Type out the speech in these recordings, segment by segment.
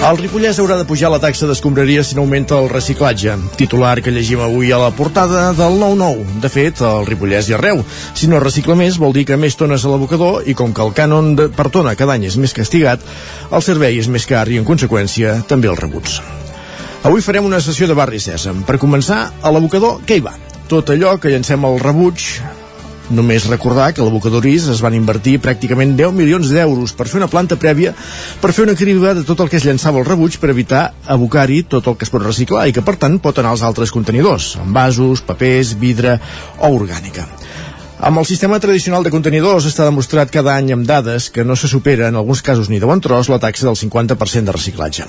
El Ripollès haurà de pujar la taxa d'escombraria si no augmenta el reciclatge. Titular que llegim avui a la portada del 9-9. De fet, el Ripollès i arreu. Si no recicla més, vol dir que més tones a l'abocador i com que el cànon de, per tona cada any és més castigat, el servei és més car i, en conseqüència, també els rebuts. Avui farem una sessió de barri sèsam. Per començar, a l'abocador, què hi va? Tot allò que llancem al rebuig Només recordar que a l'abocadorís es van invertir pràcticament 10 milions d'euros per fer una planta prèvia per fer una criba de tot el que es llançava al rebuig per evitar abocar-hi tot el que es pot reciclar i que per tant pot anar als altres contenidors, envasos, papers, vidre o orgànica. Amb el sistema tradicional de contenidors està demostrat cada any amb dades que no se supera, en alguns casos ni de bon tros, la taxa del 50% de reciclatge.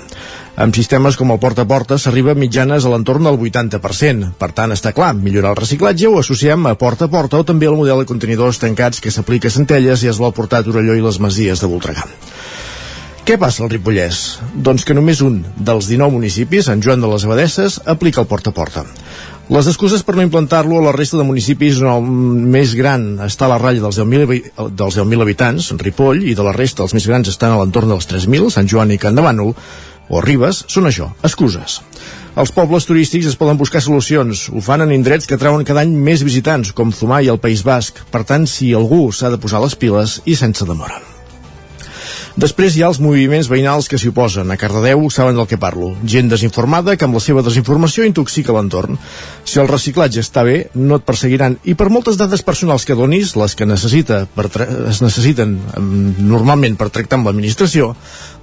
Amb sistemes com el porta a porta s'arriba a mitjanes a l'entorn del 80%. Per tant, està clar, millorar el reciclatge ho associem a porta a porta o també al model de contenidors tancats que s'aplica a Centelles i es vol portar a Torelló i les Masies de Voltregà. Què passa al Ripollès? Doncs que només un dels 19 municipis, Sant Joan de les Abadesses, aplica el porta a porta. Les excuses per no implantar-lo a la resta de municipis on el més gran està a la ratlla dels 10.000 dels 10 habitants, Ripoll, i de la resta els més grans estan a l'entorn dels 3.000, Sant Joan i Can de Bànol, o Ribes, són això, excuses. Els pobles turístics es poden buscar solucions. Ho fan en indrets que trauen cada any més visitants, com Zumà i el País Basc. Per tant, si algú s'ha de posar les piles i sense demora. Després hi ha els moviments veïnals que s'hi oposen. A Cardedeu saben del que parlo. Gent desinformada que amb la seva desinformació intoxica l'entorn. Si el reciclatge està bé, no et perseguiran. I per moltes dades personals que donis, les que necessita per es necessiten normalment per tractar amb l'administració,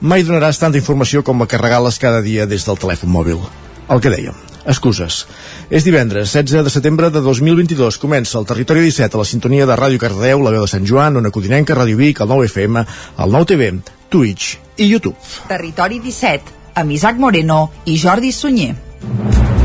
mai donaràs tanta informació com la que regales cada dia des del telèfon mòbil. El que dèiem excuses. És divendres, 16 de setembre de 2022. Comença el Territori 17 a la sintonia de Ràdio Cardeu, la veu de Sant Joan, Ona Codinenca, Ràdio Vic, el 9 FM, el 9 TV, Twitch i YouTube. Territori 17, amb Isaac Moreno i Jordi Sunyer.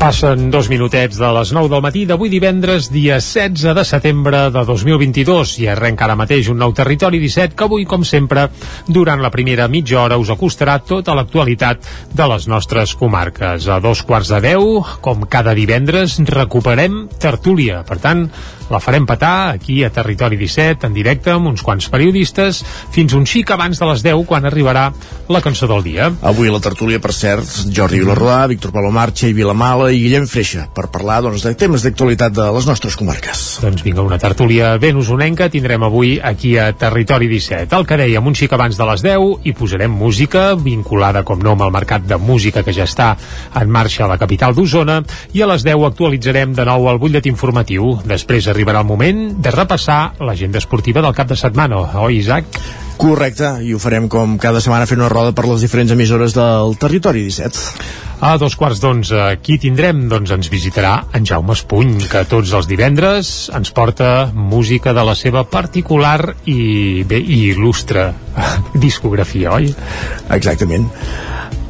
Passen dos minutets de les 9 del matí d'avui divendres, dia 16 de setembre de 2022 i arrenca ara mateix un nou territori 17 que avui, com sempre, durant la primera mitja hora us acostarà tota l'actualitat de les nostres comarques. A dos quarts de deu, com cada divendres, recuperem tertúlia. Per tant, la farem petar aquí a Territori 17, en directe, amb uns quants periodistes, fins un xic abans de les 10, quan arribarà la cançó del dia. Avui la tertúlia, per cert, Jordi Vilarrodà, Víctor Palomar, Txell Vilamala i Guillem Freixa, per parlar doncs, de temes d'actualitat de les nostres comarques. Doncs vinga, una tertúlia ben usonenca tindrem avui aquí a Territori 17. El que dèiem un xic abans de les 10 i posarem música vinculada, com no, amb el mercat de música que ja està en marxa a la capital d'Osona i a les 10 actualitzarem de nou el butllet informatiu. Després arribarà el moment de repassar l'agenda esportiva del cap de setmana, oi, Isaac? Correcte, i ho farem com cada setmana fent una roda per les diferents emissores del territori 17. A dos quarts d'onze, qui tindrem? Doncs ens visitarà en Jaume Espuny, que tots els divendres ens porta música de la seva particular i, bé, i il·lustre discografia, oi? Exactament.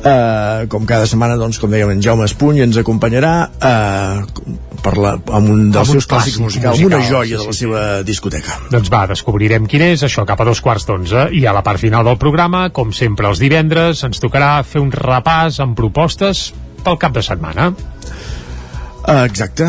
Uh, com cada setmana, doncs, com dèiem, en Jaume Espuny ens acompanyarà uh, per la, amb un dels amb seus clàssics musicals, musical, una joia sí, de la sí, seva sí. discoteca. Doncs va, descobrirem quin és, això cap a dos quarts d'onze, i a la part final del programa, com sempre els divendres, ens tocarà fer un repàs amb propostes pel cap de setmana. Uh, exacte,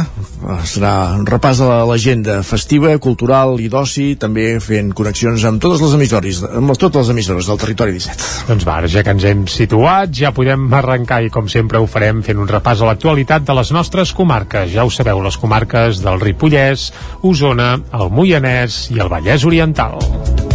serà un repàs de l'agenda festiva, cultural i d'oci, també fent connexions amb totes les emissores, amb totes les emissores del territori 17. Doncs va, ja que ens hem situat, ja podem arrencar i com sempre ho farem fent un repàs a l'actualitat de les nostres comarques. Ja ho sabeu, les comarques del Ripollès, Osona, el Moianès i el Vallès Oriental.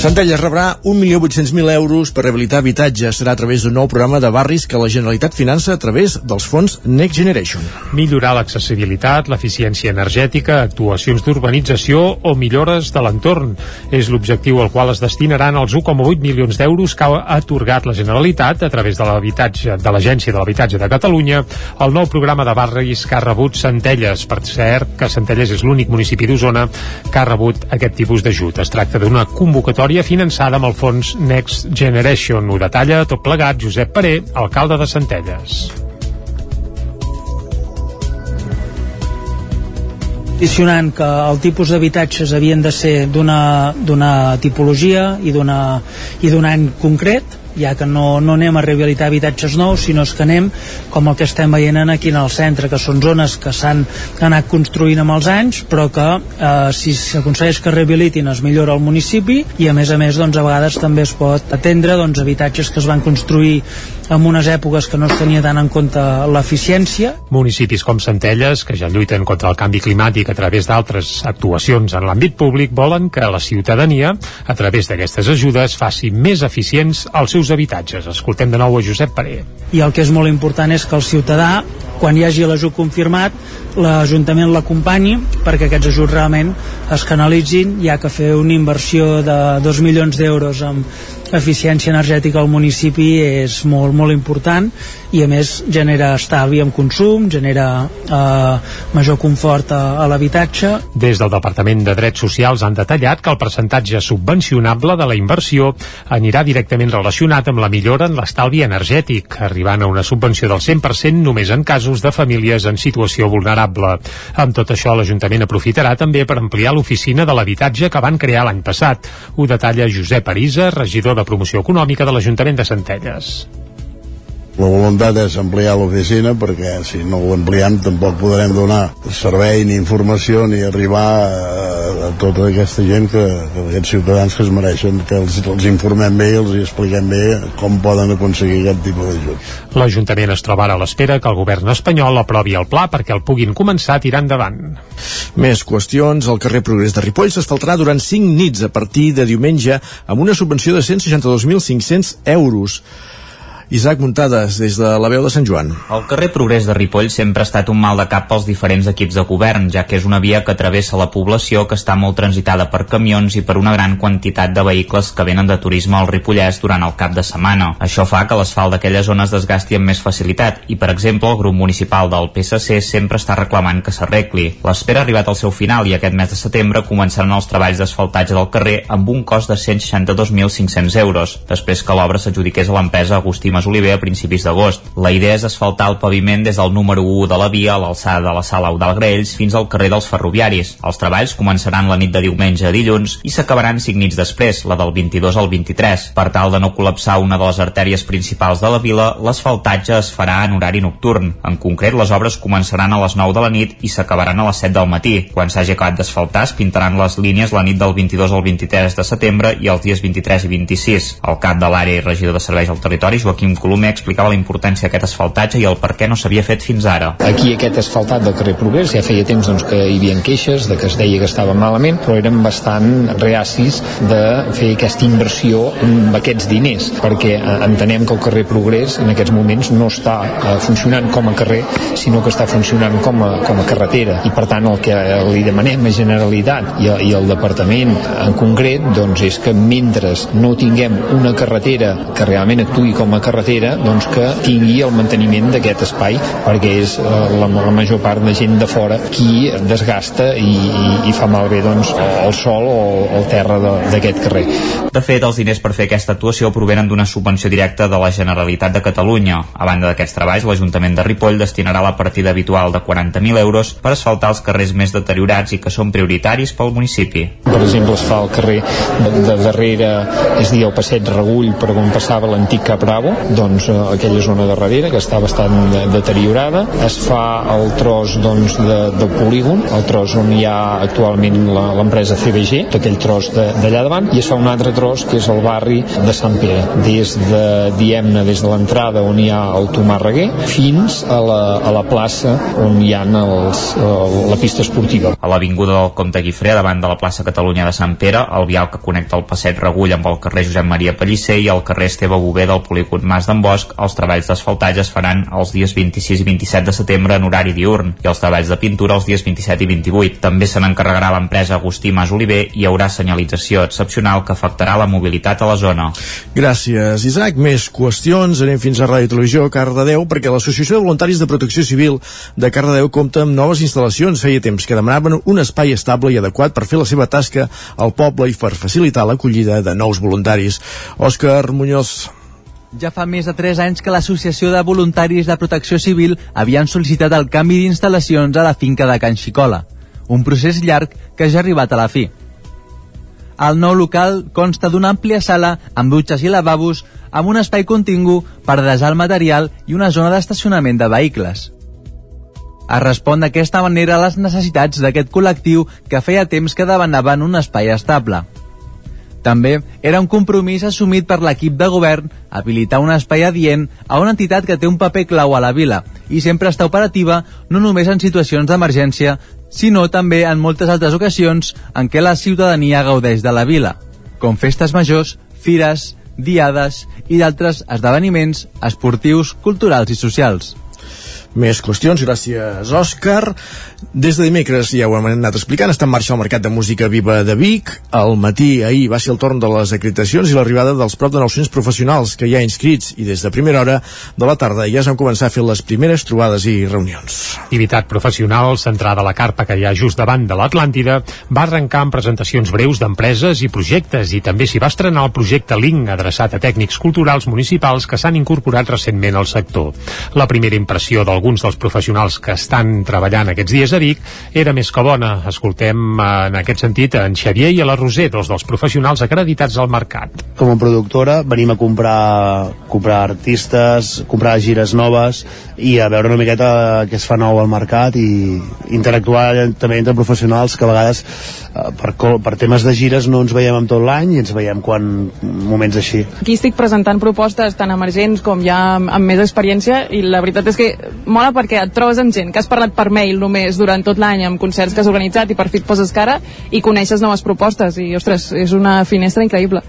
Centelles rebrà 1.800.000 euros per rehabilitar habitatge. Serà a través d'un nou programa de barris que la Generalitat finança a través dels fons Next Generation. Millorar l'accessibilitat, l'eficiència energètica, actuacions d'urbanització o millores de l'entorn. És l'objectiu al qual es destinaran els 1,8 milions d'euros que ha atorgat la Generalitat a través de l'habitatge de l'Agència de l'Habitatge de Catalunya el nou programa de barris que ha rebut Centelles. Per cert, que Centelles és l'únic municipi d'Osona que ha rebut aquest tipus d'ajut. Es tracta d'una convocatòria convocatòria finançada amb el fons Next Generation. Ho detalla tot plegat Josep Paré, alcalde de Centelles. condicionant que el tipus d'habitatges havien de ser d'una tipologia i d'un any concret ja que no, no anem a rehabilitar habitatges nous, sinó que anem com el que estem veient aquí en el centre, que són zones que s'han anat construint amb els anys, però que eh, si s'aconsegueix que rehabilitin es millora el municipi i a més a més doncs, a vegades també es pot atendre doncs, habitatges que es van construir en unes èpoques que no es tenia tant en compte l'eficiència. Municipis com Centelles, que ja lluiten contra el canvi climàtic a través d'altres actuacions en l'àmbit públic, volen que la ciutadania, a través d'aquestes ajudes, faci més eficients els seus habitatges. Escoltem de nou a Josep Paré. I el que és molt important és que el ciutadà quan hi hagi l'ajut confirmat l'Ajuntament l'acompanyi perquè aquests ajuts realment es canalitzin hi ha que fer una inversió de 2 milions d'euros amb eficiència energètica al municipi és molt, molt important i a més genera estalvi en consum, genera eh, major confort a, a l'habitatge. Des del Departament de Drets Socials han detallat que el percentatge subvencionable de la inversió anirà directament relacionat amb la millora en l'estalvi energètic, arribant a una subvenció del 100% només en casos de famílies en situació vulnerable. Amb tot això, l'Ajuntament aprofitarà també per ampliar l'oficina de l'habitatge que van crear l'any passat. Ho detalla Josep Arisa, regidor de Promoció Econòmica de l'Ajuntament de Centelles. La voluntat és ampliar l'oficina perquè si no ho ampliem tampoc podrem donar servei ni informació ni arribar a, a tota aquesta gent que, que aquests ciutadans que es mereixen que els, els informem bé i els expliquem bé com poden aconseguir aquest tipus d'ajut. L'Ajuntament es troba ara a l'espera que el govern espanyol aprovi el pla perquè el puguin començar a tirar endavant. Més qüestions. El carrer Progrés de Ripoll s'asfaltarà durant 5 nits a partir de diumenge amb una subvenció de 162.500 euros. Isaac Muntades, des de la veu de Sant Joan. El carrer Progrés de Ripoll sempre ha estat un mal de cap pels diferents equips de govern, ja que és una via que travessa la població que està molt transitada per camions i per una gran quantitat de vehicles que venen de turisme al Ripollès durant el cap de setmana. Això fa que l'asfalt d'aquella zona es desgasti amb més facilitat i, per exemple, el grup municipal del PSC sempre està reclamant que s'arregli. L'espera ha arribat al seu final i aquest mes de setembre començaran els treballs d'asfaltatge del carrer amb un cost de 162.500 euros, després que l'obra s'adjudiqués a l'empresa Agustí Mas Oliver a principis d'agost. La idea és asfaltar el paviment des del número 1 de la via a l'alçada de la sala Eudal Graells fins al carrer dels Ferroviaris. Els treballs començaran la nit de diumenge a dilluns i s'acabaran 5 nits després, la del 22 al 23. Per tal de no col·lapsar una de les artèries principals de la vila, l'asfaltatge es farà en horari nocturn. En concret, les obres començaran a les 9 de la nit i s'acabaran a les 7 del matí. Quan s'hagi acabat d'asfaltar, es pintaran les línies la nit del 22 al 23 de setembre i els dies 23 i 26. El cap de l'àrea i regidor de serveis al territori, Joaquim Joaquim Colomer explicava la importància d'aquest asfaltatge i el per què no s'havia fet fins ara. Aquí aquest asfaltat del carrer Progrés ja feia temps doncs, que hi havia queixes de que es deia que estava malament, però eren bastant reacis de fer aquesta inversió amb aquests diners, perquè eh, entenem que el carrer Progrés en aquests moments no està eh, funcionant com a carrer, sinó que està funcionant com a, com a carretera. I per tant el que li demanem a Generalitat i, i al Departament en concret doncs, és que mentre no tinguem una carretera que realment actuï com a carretera carretera doncs, que tingui el manteniment d'aquest espai perquè és eh, la, la major part de gent de fora qui desgasta i, i, i fa malbé doncs, el sol o el terra d'aquest carrer. De fet, els diners per fer aquesta actuació provenen d'una subvenció directa de la Generalitat de Catalunya. A banda d'aquests treballs, l'Ajuntament de Ripoll destinarà la partida habitual de 40.000 euros per asfaltar els carrers més deteriorats i que són prioritaris pel municipi. Per exemple, es fa el carrer de, de darrere, és dir, el passeig Regull per on passava l'antic Cap Bravo, doncs, eh, aquella zona de darrere, que està bastant deteriorada. Es fa el tros doncs, de, del polígon, el tros on hi ha actualment l'empresa CBG, tot aquell tros d'allà davant, i es fa un altre tros que és el barri de Sant Pere, des de, diem-ne, des de l'entrada on hi ha el Tomàs Reguer, fins a la, a la plaça on hi ha els, la pista esportiva. A l'avinguda del Comte Guifré, davant de la plaça Catalunya de Sant Pere, el vial que connecta el passeig Regull amb el carrer Josep Maria Pellicer i el carrer Esteve Bové del polígon Mas d'en Bosch, els treballs d'asfaltatge es faran els dies 26 i 27 de setembre en horari diurn i els treballs de pintura els dies 27 i 28. També se n'encarregarà l'empresa Agustí Mas Oliver i hi haurà senyalització excepcional que afectarà la mobilitat a la zona. Gràcies, Isaac. Més qüestions. Anem fins a Ràdio Televisió, Cardedeu, perquè l'Associació de Voluntaris de Protecció Civil de Cardedeu compta amb noves instal·lacions. Feia temps que demanaven un espai estable i adequat per fer la seva tasca al poble i per facilitar l'acollida de nous voluntaris. Òscar Muñoz. Ja fa més de 3 anys que l'Associació de Voluntaris de Protecció Civil havien sol·licitat el canvi d'instal·lacions a la finca de Can Xicola, un procés llarg que ja ha arribat a la fi. El nou local consta d'una àmplia sala amb dutxes i lavabos amb un espai contingu per desar el material i una zona d'estacionament de vehicles. Es respon d'aquesta manera a les necessitats d'aquest col·lectiu que feia temps que demanaven un espai estable. També era un compromís assumit per l'equip de govern habilitar un espai adient a una entitat que té un paper clau a la vila i sempre està operativa no només en situacions d'emergència, sinó també en moltes altres ocasions en què la ciutadania gaudeix de la vila, com festes majors, fires, diades i d'altres esdeveniments esportius, culturals i socials més qüestions. Gràcies, Òscar. Des de dimecres, ja ho hem anat explicant, està en marxa el Mercat de Música Viva de Vic. Al matí, ahir, va ser el torn de les acreditacions i l'arribada dels prop de 900 professionals que hi ha inscrits i des de primera hora de la tarda ja es van començar a fer les primeres trobades i reunions. Activitat professional centrada a la carpa que hi ha just davant de l'Atlàntida va arrencar amb presentacions breus d'empreses i projectes i també s'hi va estrenar el projecte Link adreçat a tècnics culturals municipals que s'han incorporat recentment al sector. La primera impressió del alguns dels professionals que estan treballant aquests dies a Vic era més que bona. Escoltem eh, en aquest sentit en Xavier i a la Roser, dos dels professionals acreditats al mercat. Com a productora venim a comprar, comprar artistes, comprar gires noves i a veure una miqueta què es fa nou al mercat i interactuar també entre professionals que a vegades eh, per, per temes de gires no ens veiem amb tot l'any i ens veiem quan moments així. Aquí estic presentant propostes tan emergents com ja amb, amb més experiència i la veritat és que mola perquè et trobes amb gent que has parlat per mail només durant tot l'any amb concerts que has organitzat i per fi et poses cara i coneixes noves propostes i, ostres, és una finestra increïble.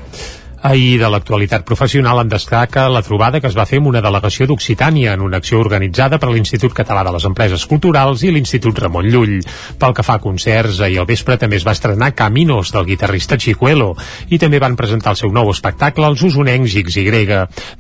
Ahir de l'actualitat professional en destaca la trobada que es va fer amb una delegació d'Occitània en una acció organitzada per l'Institut Català de les Empreses Culturals i l'Institut Ramon Llull. Pel que fa a concerts, ahir al vespre també es va estrenar Caminos del guitarrista Chicuelo i també van presentar el seu nou espectacle als usonencs X i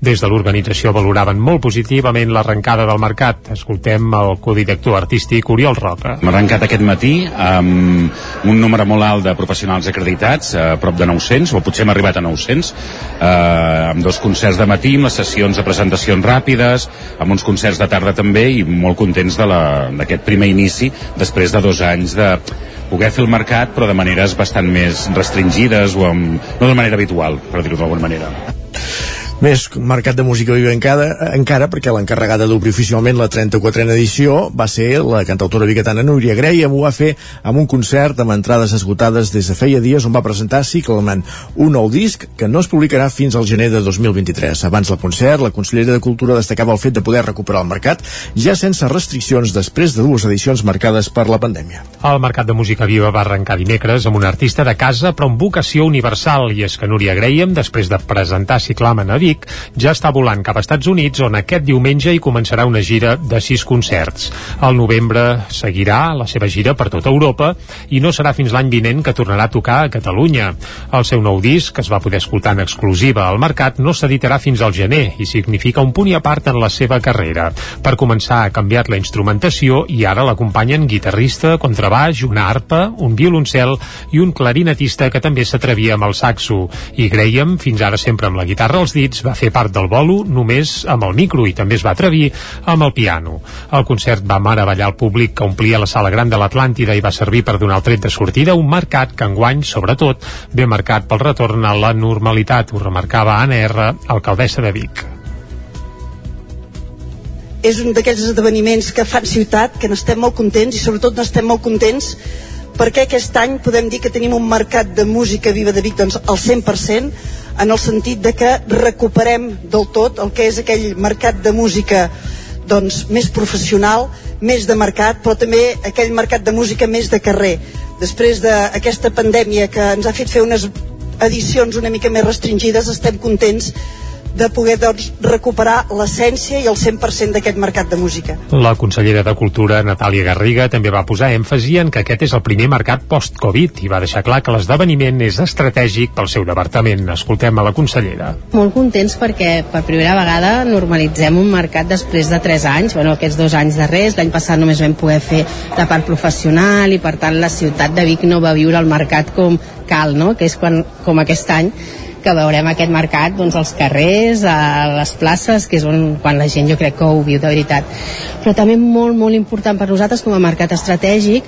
Des de l'organització valoraven molt positivament l'arrencada del mercat. Escoltem el codirector artístic Oriol Roca. Hem arrencat aquest matí amb un número molt alt de professionals acreditats, a prop de 900, o potser hem arribat a 900, eh, amb dos concerts de matí, amb les sessions de presentacions ràpides, amb uns concerts de tarda també i molt contents d'aquest primer inici després de dos anys de poder fer el mercat però de maneres bastant més restringides o amb, no de manera habitual, per dir-ho d'alguna manera. Més mercat de música viva encara, encara perquè l'encarregada d'obrir oficialment la 34a edició va ser la cantautora biguetana Núria Grey i ho va fer amb un concert amb entrades esgotades des de feia dies on va presentar Cicleman, un nou disc que no es publicarà fins al gener de 2023. Abans del concert, la consellera de Cultura destacava el fet de poder recuperar el mercat ja sense restriccions després de dues edicions marcades per la pandèmia. El Mercat de Música Viva va arrencar dimecres amb un artista de casa però amb vocació universal i és que Núria Graham, després de presentar Ciclamen a Vic, Vic, ja està volant cap a Estats Units, on aquest diumenge hi començarà una gira de sis concerts. Al novembre seguirà la seva gira per tota Europa i no serà fins l'any vinent que tornarà a tocar a Catalunya. El seu nou disc, que es va poder escoltar en exclusiva al mercat, no s'editarà fins al gener i significa un punt i a part en la seva carrera. Per començar, ha canviat la instrumentació i ara l'acompanyen guitarrista, contrabaix, una arpa, un violoncel i un clarinetista que també s'atrevia amb el saxo. I Graham, fins ara sempre amb la guitarra als dits, va fer part del bolo només amb el micro i també es va atrevir amb el piano. El concert va meravellar el públic que omplia la sala gran de l'Atlàntida i va servir per donar el tret de sortida un mercat que enguany, sobretot, ve marcat pel retorn a la normalitat, ho remarcava Anna R, alcaldessa de Vic. és un d'aquells esdeveniments que fan ciutat, que n'estem molt contents i sobretot n'estem molt contents perquè aquest any podem dir que tenim un mercat de música viva de Vic doncs, al 100% en el sentit de que recuperem del tot el que és aquell mercat de música doncs, més professional, més de mercat, però també aquell mercat de música més de carrer. Després d'aquesta pandèmia que ens ha fet fer unes edicions una mica més restringides, estem contents de poder doncs, recuperar l'essència i el 100% d'aquest mercat de música. La consellera de Cultura, Natàlia Garriga, també va posar èmfasi en que aquest és el primer mercat post-Covid i va deixar clar que l'esdeveniment és estratègic pel seu departament. Escoltem a la consellera. Molt contents perquè per primera vegada normalitzem un mercat després de 3 anys, bueno, aquests dos anys darrers, l'any passat només vam poder fer la part professional i per tant la ciutat de Vic no va viure el mercat com cal, no? que és quan, com aquest any que veurem aquest mercat doncs, als carrers, a les places, que és on, quan la gent jo crec que ho viu de veritat. Però també molt, molt important per nosaltres com a mercat estratègic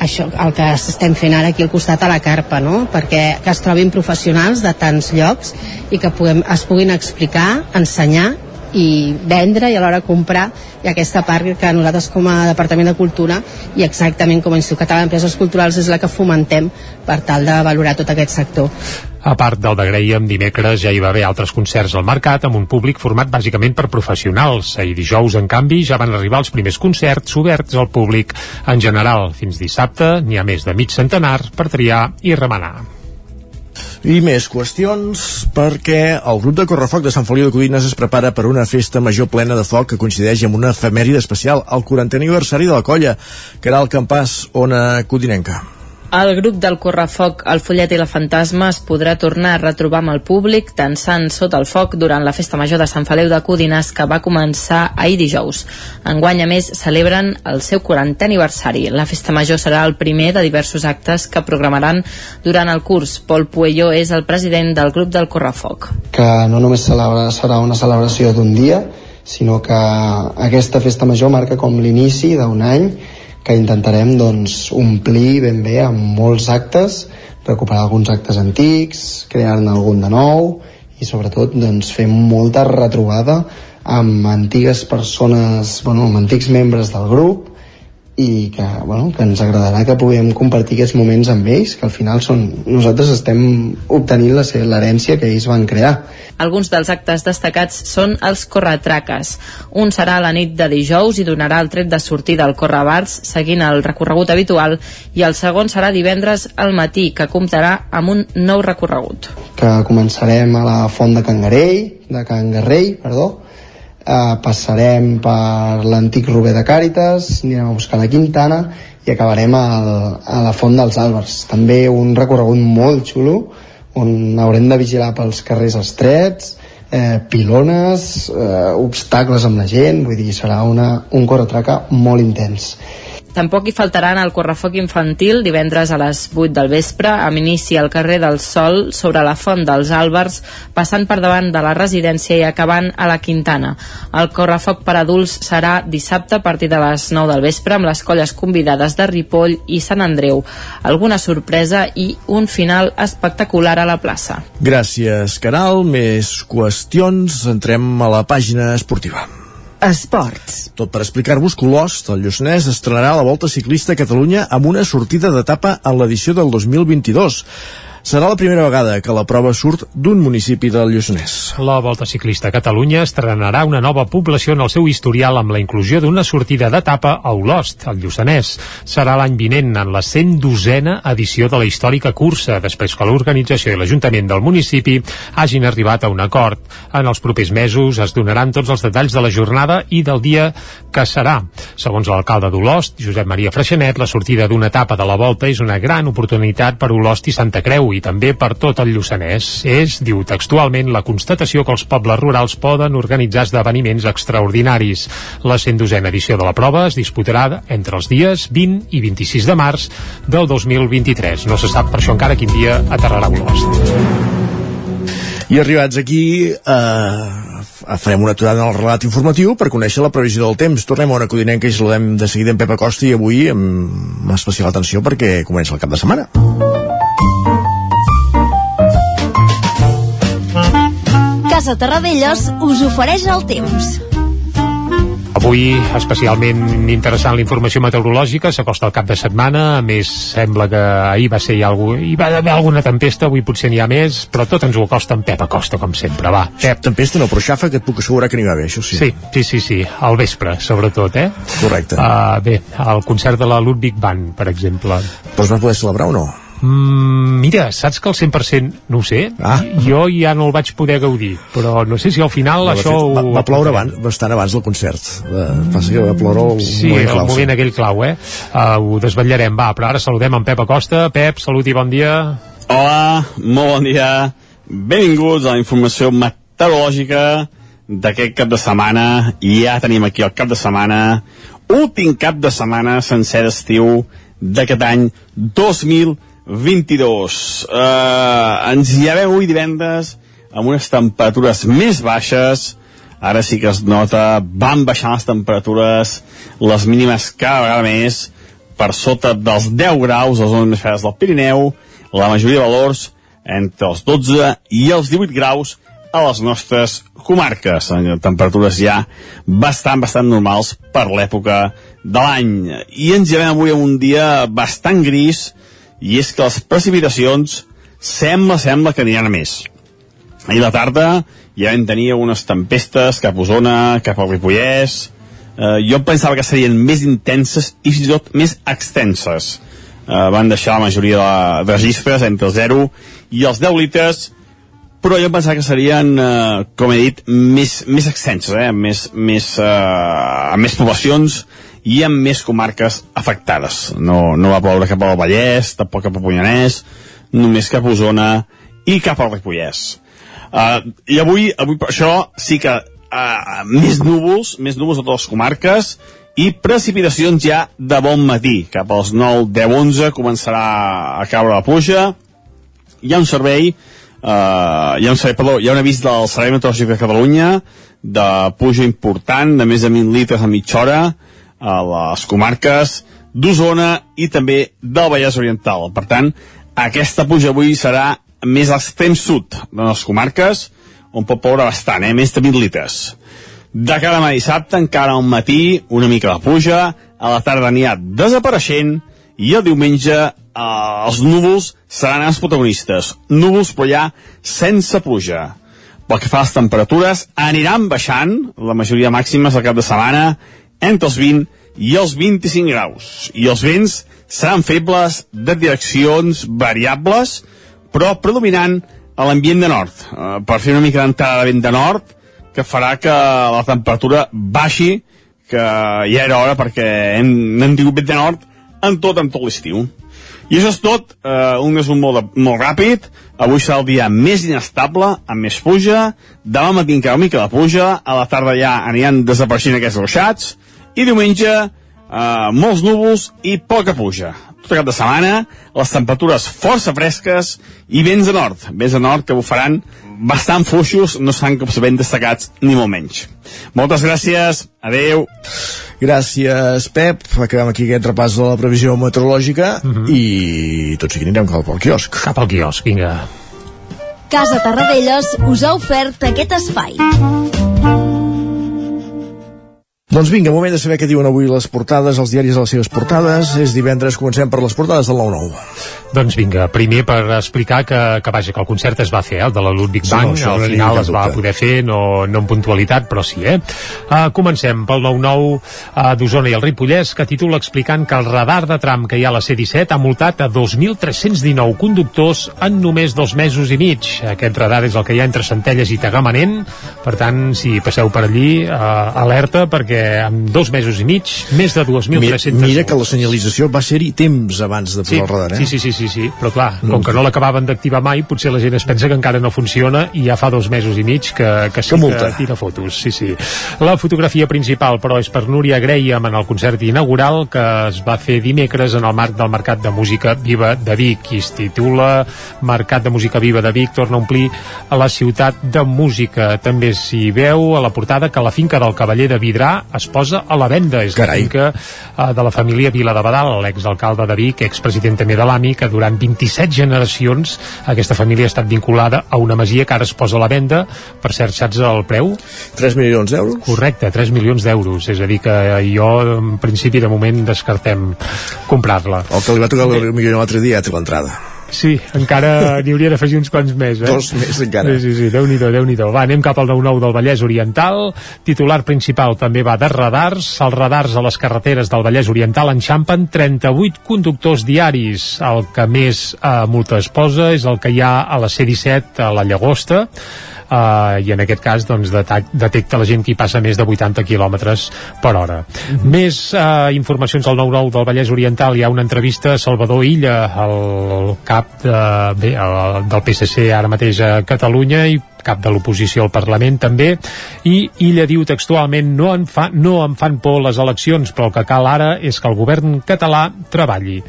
això, el que estem fent ara aquí al costat a la carpa, no? perquè que es trobin professionals de tants llocs i que puguem, es puguin explicar, ensenyar i vendre i alhora comprar i aquesta part que nosaltres com a Departament de Cultura i exactament com a Institut Català d'Empreses Culturals és la que fomentem per tal de valorar tot aquest sector. A part del de Graham, dimecres ja hi va haver altres concerts al mercat amb un públic format bàsicament per professionals. Ahir dijous, en canvi, ja van arribar els primers concerts oberts al públic en general. Fins dissabte n'hi ha més de mig centenar per triar i remenar. I més qüestions perquè el grup de Correfoc de Sant Feliu de Codines es prepara per una festa major plena de foc que coincideix amb una efemèride especial, el 40 aniversari de la colla, que era el campàs Ona Codinenca. El grup del Correfoc, el Follet i la Fantasma es podrà tornar a retrobar amb el públic tensant sota el foc durant la Festa Major de Sant Feliu de Codines que va començar ahir dijous. Enguany, a més, celebren el seu 40è aniversari. La Festa Major serà el primer de diversos actes que programaran durant el curs. Pol Puello és el president del grup del Correfoc. Que no només celebra, serà una celebració d'un dia, sinó que aquesta Festa Major marca com l'inici d'un any que intentarem doncs, omplir ben bé amb molts actes, recuperar alguns actes antics, crear-ne algun de nou i sobretot doncs, fer molta retrobada amb antigues persones, bueno, amb antics membres del grup i que, bueno, que ens agradarà que puguem compartir aquests moments amb ells, que al final són, nosaltres estem obtenint l'herència que ells van crear. Alguns dels actes destacats són els corretraques. Un serà la nit de dijous i donarà el tret de sortida al Correbars, seguint el recorregut habitual, i el segon serà divendres al matí, que comptarà amb un nou recorregut. Que començarem a la Font de Cangarell, de Can Garrell, perdó, eh, passarem per l'antic Rober de Càritas, anirem a buscar la Quintana i acabarem al, a la Font dels Àlbers. També un recorregut molt xulo on haurem de vigilar pels carrers estrets, eh, pilones, eh, obstacles amb la gent, vull dir, serà una, un corretraca molt intens. Tampoc hi faltaran el correfoc infantil divendres a les 8 del vespre, amb inici al carrer del Sol sobre la font dels Àlbers, passant per davant de la residència i acabant a la Quintana. El correfoc per adults serà dissabte a partir de les 9 del vespre amb les colles convidades de Ripoll i Sant Andreu. Alguna sorpresa i un final espectacular a la plaça. Gràcies, Caral. Més qüestions. Entrem a la pàgina esportiva. Esports. Tot per explicar-vos que l'Ost, el Lluçanès, estrenarà la Volta Ciclista a Catalunya amb una sortida d'etapa en l'edició del 2022. Serà la primera vegada que la prova surt d'un municipi del Lluçanès. La Volta Ciclista a Catalunya estrenarà una nova població en el seu historial amb la inclusió d'una sortida d'etapa a Olost, al Lluçanès. Serà l'any vinent en la 112a edició de la històrica cursa, després que l'organització i l'Ajuntament del municipi hagin arribat a un acord. En els propers mesos es donaran tots els detalls de la jornada i del dia que serà. Segons l'alcalde d'Olost, Josep Maria Freixenet, la sortida d'una etapa de la Volta és una gran oportunitat per Olost i Santa Creu i també per tot el Lluçanès. És, diu textualment, la constatació que els pobles rurals poden organitzar esdeveniments extraordinaris. La 112a edició de la prova es disputarà entre els dies 20 i 26 de març del 2023. No se sap per això encara quin dia aterrarà Olost. I arribats aquí, eh, farem una aturada en el relat informatiu per conèixer la previsió del temps. Tornem a una codinenca i saludem de seguida en Pep Acosta i avui amb especial atenció perquè comença el cap de setmana. Casa Terradellos us ofereix el temps. Avui, especialment interessant la informació meteorològica, s'acosta el cap de setmana, a més sembla que ahir va ser hi, algú, hi va haver alguna tempesta, avui potser n'hi ha més, però tot ens ho acosta en Pep Acosta, com sempre, va. Pep. Tempesta no, però xafa que et puc assegurar que n'hi va haver, això sí. Sí, sí, sí, sí, al vespre, sobretot, eh? Correcte. Uh, bé, el concert de la Ludwig Band, per exemple. Però es va poder celebrar o no? Mm, mira, saps que el 100% no ho sé, ah. jo ja no el vaig poder gaudir però no sé si al final No, això fet, va, va ploure abans, bastant abans del concert. Va, passa que va ploure el Sí, moment el clau. moment aquell clau, eh? Uh, ho desvetllarem, va, però ara saludem en Pep Acosta. Pep, salut i bon dia. Hola, molt bon dia. Benvinguts a la informació meteorològica d'aquest cap de setmana. I ja tenim aquí el cap de setmana, últim cap de setmana sencer d'estiu d'aquest any 2022. Uh, ens hi havem avui divendres amb unes temperatures més baixes, ara sí que es nota, van baixant les temperatures, les mínimes cada vegada més, per sota dels 10 graus les zones més fredes del Pirineu, la majoria de valors entre els 12 i els 18 graus a les nostres comarques, en temperatures ja bastant, bastant normals per l'època de l'any. I ens llevem avui un dia bastant gris, i és que les precipitacions sembla, sembla que aniran a més. Ahir la tarda ja vam tenir unes tempestes cap a Osona, cap al Ripollès, eh, jo pensava que serien més intenses i fins i tot més extenses. Eh, van deixar la majoria de, de registres entre el 0 i els 10 litres, però jo pensava que serien, eh, com he dit, més, més extenses, eh, més, més, eh, amb més poblacions i amb més comarques afectades. No, no va ploure cap al Vallès, tampoc cap a Punyanès, només cap a Osona i cap al Ripollès. Uh, I avui, avui per això sí que uh, més núvols, més núvols a totes les comarques i precipitacions ja de bon matí. Cap als 9, 10, 11 començarà a caure la pluja. Hi ha un servei, uh, hi ha un servei, perdó, hi ha un avís del Servei Meteorològic de Catalunya de pluja important, de més de 1.000 litres a mitja hora a les comarques d'Osona i també del Vallès Oriental. Per tant, aquesta pluja avui serà més l'extrem sud de les comarques, on pot ploure bastant, eh? més de 20 litres. De cara a dissabte, encara al matí, una mica de pluja, a la tarda anirà desapareixent, i el diumenge eh, els núvols seran els protagonistes. Núvols, però ja sense pluja. Pel que fa a les temperatures, aniran baixant, la majoria màximes al cap de setmana, entre els 20 i els 25 graus. I els vents seran febles de direccions variables, però predominant a l'ambient de nord, eh, per fer una mica d'entrada de vent de nord, que farà que la temperatura baixi, que ja era hora perquè hem, hem tingut vent de nord en tot, en tot l'estiu. I això és tot, eh, un resum molt, molt ràpid, avui serà el dia més inestable, amb més pluja, demà matí encara una mica de pluja, a la tarda ja aniran desapareixent aquests ruixats, i diumenge eh, molts núvols i poca pluja. Tot el cap de setmana, les temperatures força fresques i vents de nord. Vents de nord que bufaran bastant fluixos, no seran cops ben destacats, ni molt menys. Moltes gràcies, adeu. Gràcies, Pep. Acabem aquí aquest repàs de la previsió meteorològica i tot seguit anirem cap al quiosc. Cap al quiosc, vinga. Casa Tarradellas us ha ofert aquest espai. Doncs vinga, moment de saber què diuen avui les portades, els diaris a les seves portades. És divendres, comencem per les portades del 9-9. Doncs vinga, primer per explicar que, que vaja, que el concert es va fer, eh, el de la Ludwig Sí, Bank, no, al no n'hi final es va dubte. poder fer, no, no en puntualitat, però sí, eh? Uh, comencem pel 9-9 uh, d'Osona i el Ripollès, que titula explicant que el radar de tram que hi ha a la C-17 ha multat a 2.319 conductors en només dos mesos i mig. Aquest radar és el que hi ha entre Centelles i Tagamanent, per tant, si passeu per allí, uh, alerta, perquè en dos mesos i mig, més de 2.300... Mira, mira que la senyalització va ser-hi temps abans de posar Sí, el radar, eh? sí, sí, sí, sí, sí, però clar, com que no l'acabaven d'activar mai, potser la gent es pensa que encara no funciona i ja fa dos mesos i mig que, que sí Que multa. que tira fotos. Sí, sí. La fotografia principal, però, és per Núria Graham en el concert inaugural que es va fer dimecres en el marc del Mercat de Música Viva de Vic, i es titula Mercat de Música Viva de Vic torna a omplir a la ciutat de música. També s'hi veu a la portada que la finca del Cavaller de Vidrà es posa a la venda. És Carai. la finca eh, de la família Vila de Badal, l'exalcalde de Vic, expresident també de l'AMI, que durant 27 generacions aquesta família ha estat vinculada a una masia que ara es posa a la venda. Per cert, saps el preu? 3 milions d'euros? Correcte, 3 milions d'euros. És a dir, que jo, en principi, de moment, descartem comprar-la. El que li va tocar el milió l'altre dia ja té l'entrada. Sí, encara n'hi hauria d'afegir uns quants més, eh? Dos més encara. Sí, sí, sí, Déu-n'hi-do, déu nhi déu Va, anem cap al 9-9 del Vallès Oriental. Titular principal també va de radars. Els radars a les carreteres del Vallès Oriental enxampen 38 conductors diaris. El que més eh, multa es posa és el que hi ha a la C-17, a la Llagosta, Uh, i en aquest cas doncs, detecta la gent que hi passa més de 80 km per hora. Més uh, informacions al 9-9 del Vallès Oriental. Hi ha una entrevista a Salvador Illa, el cap de, bé, el, del PSC ara mateix a Catalunya i cap de l'oposició al Parlament també i Illa diu textualment no em, fa, no em fan por les eleccions però el que cal ara és que el govern català treballi.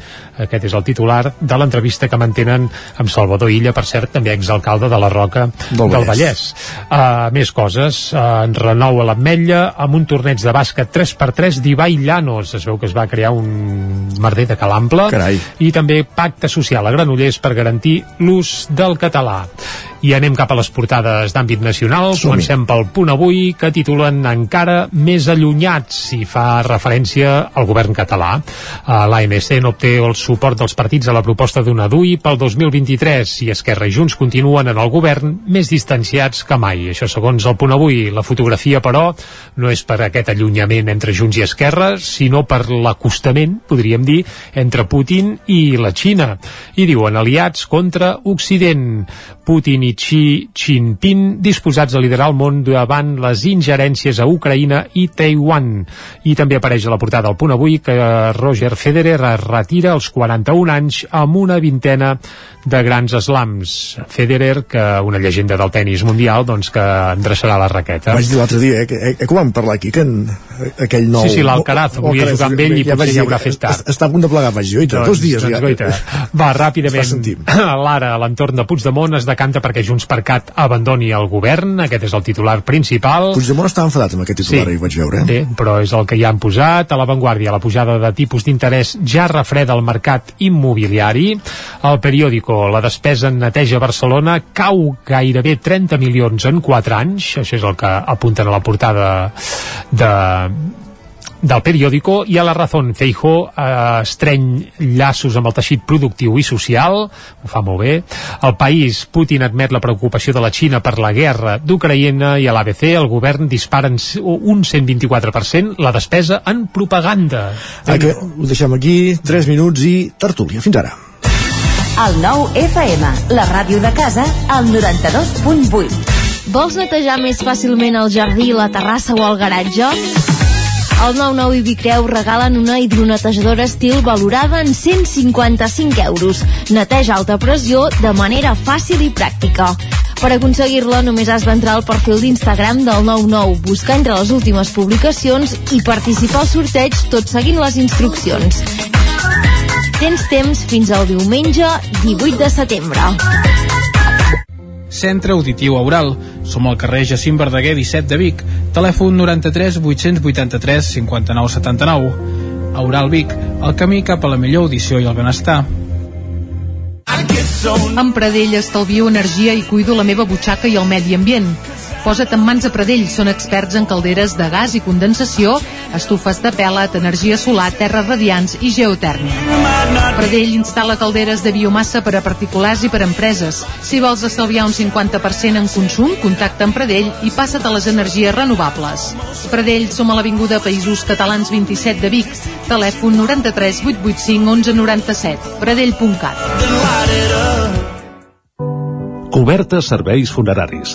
Aquest és el titular de l'entrevista que mantenen amb Salvador Illa, per cert també exalcalde de la Roca del, Vallès. del Vallès. Uh, més coses, uh, en renou a l'Ametlla amb un torneig de bàsquet 3x3 d'Ibai Llanos. Es veu que es va crear un merder de calample Carai. i també pacte social a Granollers per garantir l'ús del català. I anem cap a les portades d'àmbit nacional. Comencem pel punt avui, que titulen encara més allunyats i fa referència al govern català. Uh, L'ANC no obté el suport dels partits a la proposta d'una DUI pel 2023 i Esquerra i Junts continuen en el govern més distanciats que mai. Això segons el punt avui. La fotografia, però, no és per aquest allunyament entre Junts i Esquerra, sinó per l'acostament, podríem dir, entre Putin i la Xina. I diuen aliats contra Occident. Putin i Xi Jinping disposats a liderar el món davant les ingerències a Ucraïna i Taiwan. I també apareix a la portada del punt avui que Roger Federer es retira als 41 anys amb una vintena de grans slams. Federer, que una llegenda del tennis mundial, doncs que endreçarà la raqueta. Vaig dir l'altre dia, eh, que, eh, que ho vam parlar aquí, que en, aquell nou... Sí, sí, l'Alcaraz, volia jugar amb ell i ja potser dir haurà tard. es- Està a punt de plegar, vaig dir, oita, dos dies doncs, ja. Goita. Va, ràpidament. L'ara, a l'entorn de Puigdemont, es decanta perquè Junts per Cat abandoni el govern. Aquest és el titular principal. Puigdemont estava enfadat amb aquest titular, Sí. sí. vaig veure. eh? Bé, però és el que ja han posat. A l'avantguàrdia, la pujada de tipus d'interès ja refreda el mercat immobiliari. El periòdico, la despesa en neteja a Barcelona cau gairebé 30 milions en 4 anys. Això és el que apunten a la portada de, del periòdico i a la Razón Feijó eh, estreny llaços amb el teixit productiu i social ho fa molt bé el país, Putin admet la preocupació de la Xina per la guerra d'Ucraïna i a l'ABC el govern dispara un 124% la despesa en propaganda Ah, que ho deixem aquí, 3 minuts i tertúlia. Fins ara. El nou FM, la ràdio de casa, al 92.8. Vols netejar més fàcilment el jardí, la terrassa o el garatge? El 99 i Vicreu regalen una hidronetejadora estil valorada en 155 euros. Neteja alta pressió de manera fàcil i pràctica. Per aconseguir-la només has d'entrar al perfil d'Instagram del 99, buscar entre les últimes publicacions i participar al sorteig tot seguint les instruccions. Tens temps fins al diumenge 18 de setembre. Centre Auditiu Aural. Som al carrer Jacint Verdaguer 17 de Vic. Telèfon 93 883 59 79. Aural Vic, el camí cap a la millor audició i el benestar. Amb Pradell estalvio energia i cuido la meva butxaca i el medi ambient. Posa't en mans a Pradell, són experts en calderes de gas i condensació, estufes de pèl·let, energia solar, terres radiants i geotèrmia. Pradell instal·la calderes de biomassa per a particulars i per a empreses. Si vols estalviar un 50% en consum, contacta amb Pradell i passa't a les energies renovables. Pradell, som a l'Avinguda Països Catalans 27 de Vic. Telèfon 93 885 1197. Pradell.cat. Cobertes serveis funeraris.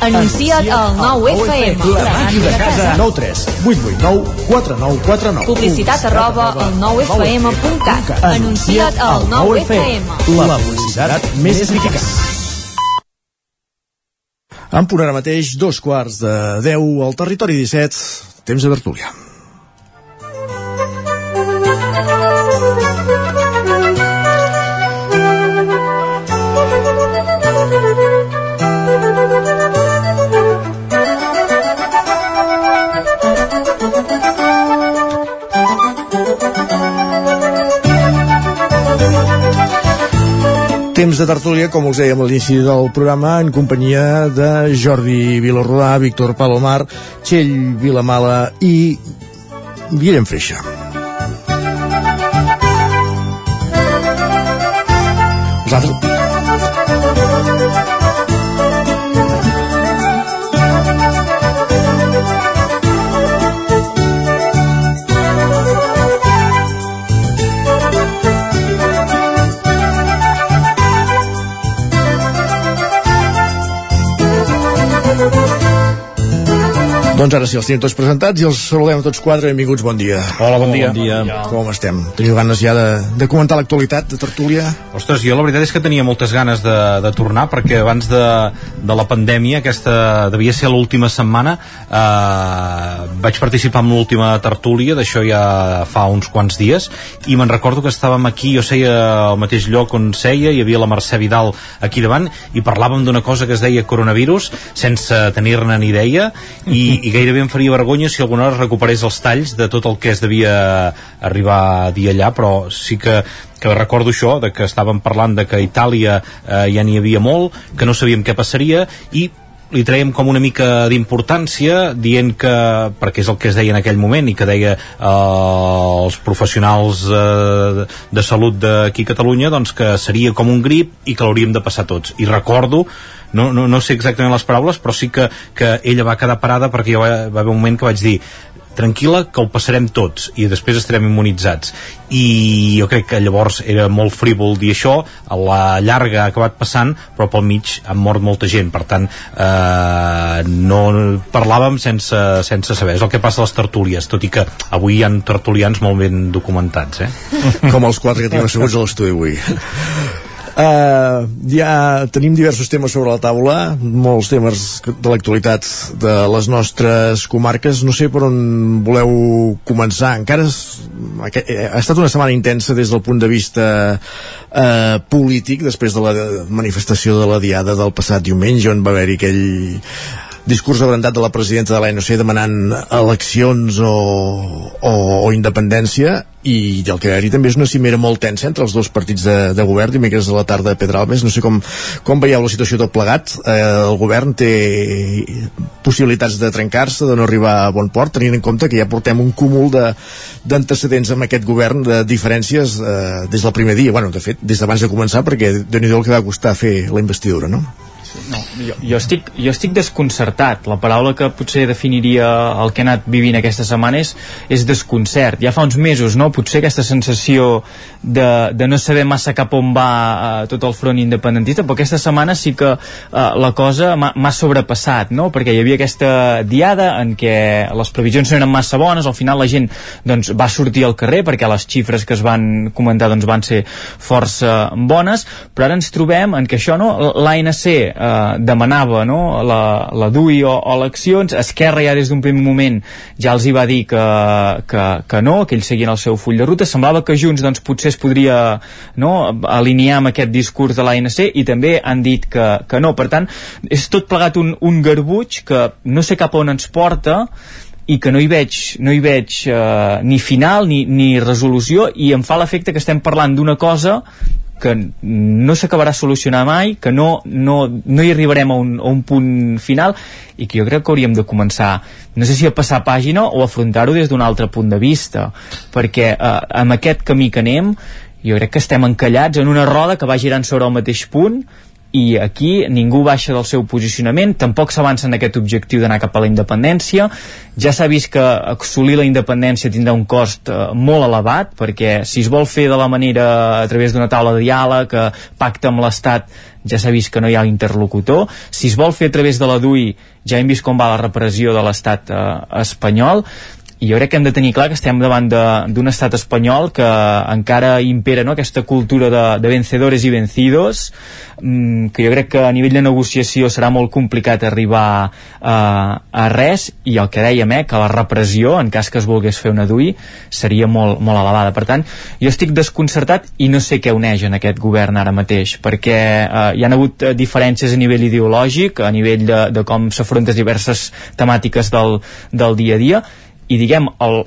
Anuncia't al 9 FM. La màquina de casa. 9 3 8 8 9 4 9 4 9. Publicitat arroba al 9fm.cat. Anuncia't al 9 FM. La publicitat més eficaç. En punt ara mateix, dos quarts de 10 al territori 17, temps de tertúlia. Temps de tertúlia, com us dèiem a l'inici del programa, en companyia de Jordi Vilarrodà, Víctor Palomar, Txell Vilamala i Guillem Freixa. Doncs ara sí, els tenim tots presentats i els saludem a tots quatre. Benvinguts, bon dia. Hola, bon dia. Bon dia. Com estem? Teniu ganes ja de, de comentar l'actualitat, de tertúlia? Ostres, jo la veritat és que tenia moltes ganes de, de tornar perquè abans de, de la pandèmia, aquesta devia ser l'última setmana, eh, vaig participar en l'última tertúlia, d'això ja fa uns quants dies, i me'n recordo que estàvem aquí, jo seia al mateix lloc on seia, hi havia la Mercè Vidal aquí davant, i parlàvem d'una cosa que es deia coronavirus, sense tenir-ne ni idea, i, i gairebé em faria vergonya si alguna hora recuperés els talls de tot el que es devia arribar a dir allà, però sí que que recordo això, de que estàvem parlant de que a Itàlia eh, ja n'hi havia molt, que no sabíem què passaria, i li traiem com una mica d'importància dient que, perquè és el que es deia en aquell moment i que deia eh, els professionals eh, de salut d'aquí a Catalunya doncs que seria com un grip i que l'hauríem de passar tots. I recordo no, no, no sé exactament les paraules però sí que, que ella va quedar parada perquè jo va, va haver un moment que vaig dir tranquil·la que el passarem tots i després estarem immunitzats i jo crec que llavors era molt frívol dir això, a la llarga ha acabat passant, però pel mig han mort molta gent, per tant eh, no parlàvem sense, sense saber, és el que passa a les tertúlies tot i que avui hi ha tertulians molt ben documentats eh? Com els quatre que tenim asseguts a l'estudi avui. Uh, ja tenim diversos temes sobre la taula, molts temes de l'actualitat de les nostres comarques. No sé per on voleu començar. Encara és, ha estat una setmana intensa des del punt de vista uh, polític, després de la manifestació de la Diada del passat diumenge, on va haver-hi aquell discurs abrandat de la presidenta de l'ANC demanant eleccions o, o, o independència i el que hi també és una cimera molt tensa entre els dos partits de, de govern dimecres a la tarda de Pedralbes, no sé com, com veieu la situació tot plegat. Eh, el govern té possibilitats de trencar-se, de no arribar a bon port tenint en compte que ja portem un cúmul d'antecedents amb aquest govern de diferències eh, des del primer dia. Bueno, de fet, des d'abans de començar perquè de nhi el que va costar fer la investidura no? No, jo, jo, estic, jo estic desconcertat. La paraula que potser definiria el que he anat vivint aquesta setmana és, és desconcert. Ja fa uns mesos, no? Potser aquesta sensació de, de no saber massa cap on va uh, tot el front independentista, però aquesta setmana sí que uh, la cosa m'ha sobrepassat, no? Perquè hi havia aquesta diada en què les previsions no eren massa bones, al final la gent doncs, va sortir al carrer perquè les xifres que es van comentar doncs, van ser força bones, però ara ens trobem en què això, no? l'ANC eh, demanava no? la, la DUI o, o eleccions, Esquerra ja des d'un primer moment ja els hi va dir que, que, que no, que ells seguien el seu full de ruta, semblava que Junts doncs, potser es podria no, alinear amb aquest discurs de l'ANC i també han dit que, que no, per tant és tot plegat un, un garbuig que no sé cap on ens porta i que no hi veig, no hi veig uh, ni final ni, ni resolució i em fa l'efecte que estem parlant d'una cosa que no s'acabarà solucionar mai, que no, no, no hi arribarem a un, a un punt final i que jo crec que hauríem de començar no sé si a passar pàgina o afrontar-ho des d'un altre punt de vista. Perquè eh, amb aquest camí que anem jo crec que estem encallats en una roda que va girant sobre el mateix punt i aquí ningú baixa del seu posicionament, tampoc s'avança en aquest objectiu d'anar cap a la independència. Ja s'ha vist que assolir la independència tindrà un cost eh, molt elevat, perquè si es vol fer de la manera a través d'una taula de diàleg, que pacta amb l'Estat, ja s'ha vist que no hi ha interlocutor. Si es vol fer a través de la DUI, ja hem vist com va la repressió de l'estat eh, espanyol i jo crec que hem de tenir clar que estem davant d'un estat espanyol que encara impera no, aquesta cultura de, de vencedores i vencidos mm, que jo crec que a nivell de negociació serà molt complicat arribar a, a res. I el que dèiem, eh, que la repressió en cas que es volgués fer una DUI seria molt, molt elevada, per tant jo estic desconcertat i no sé què uneix en aquest govern ara mateix, perquè eh, hi ha hagut eh, diferències a nivell ideològic a nivell de, de com s'afronten diverses temàtiques del, del dia a dia i diguem, el,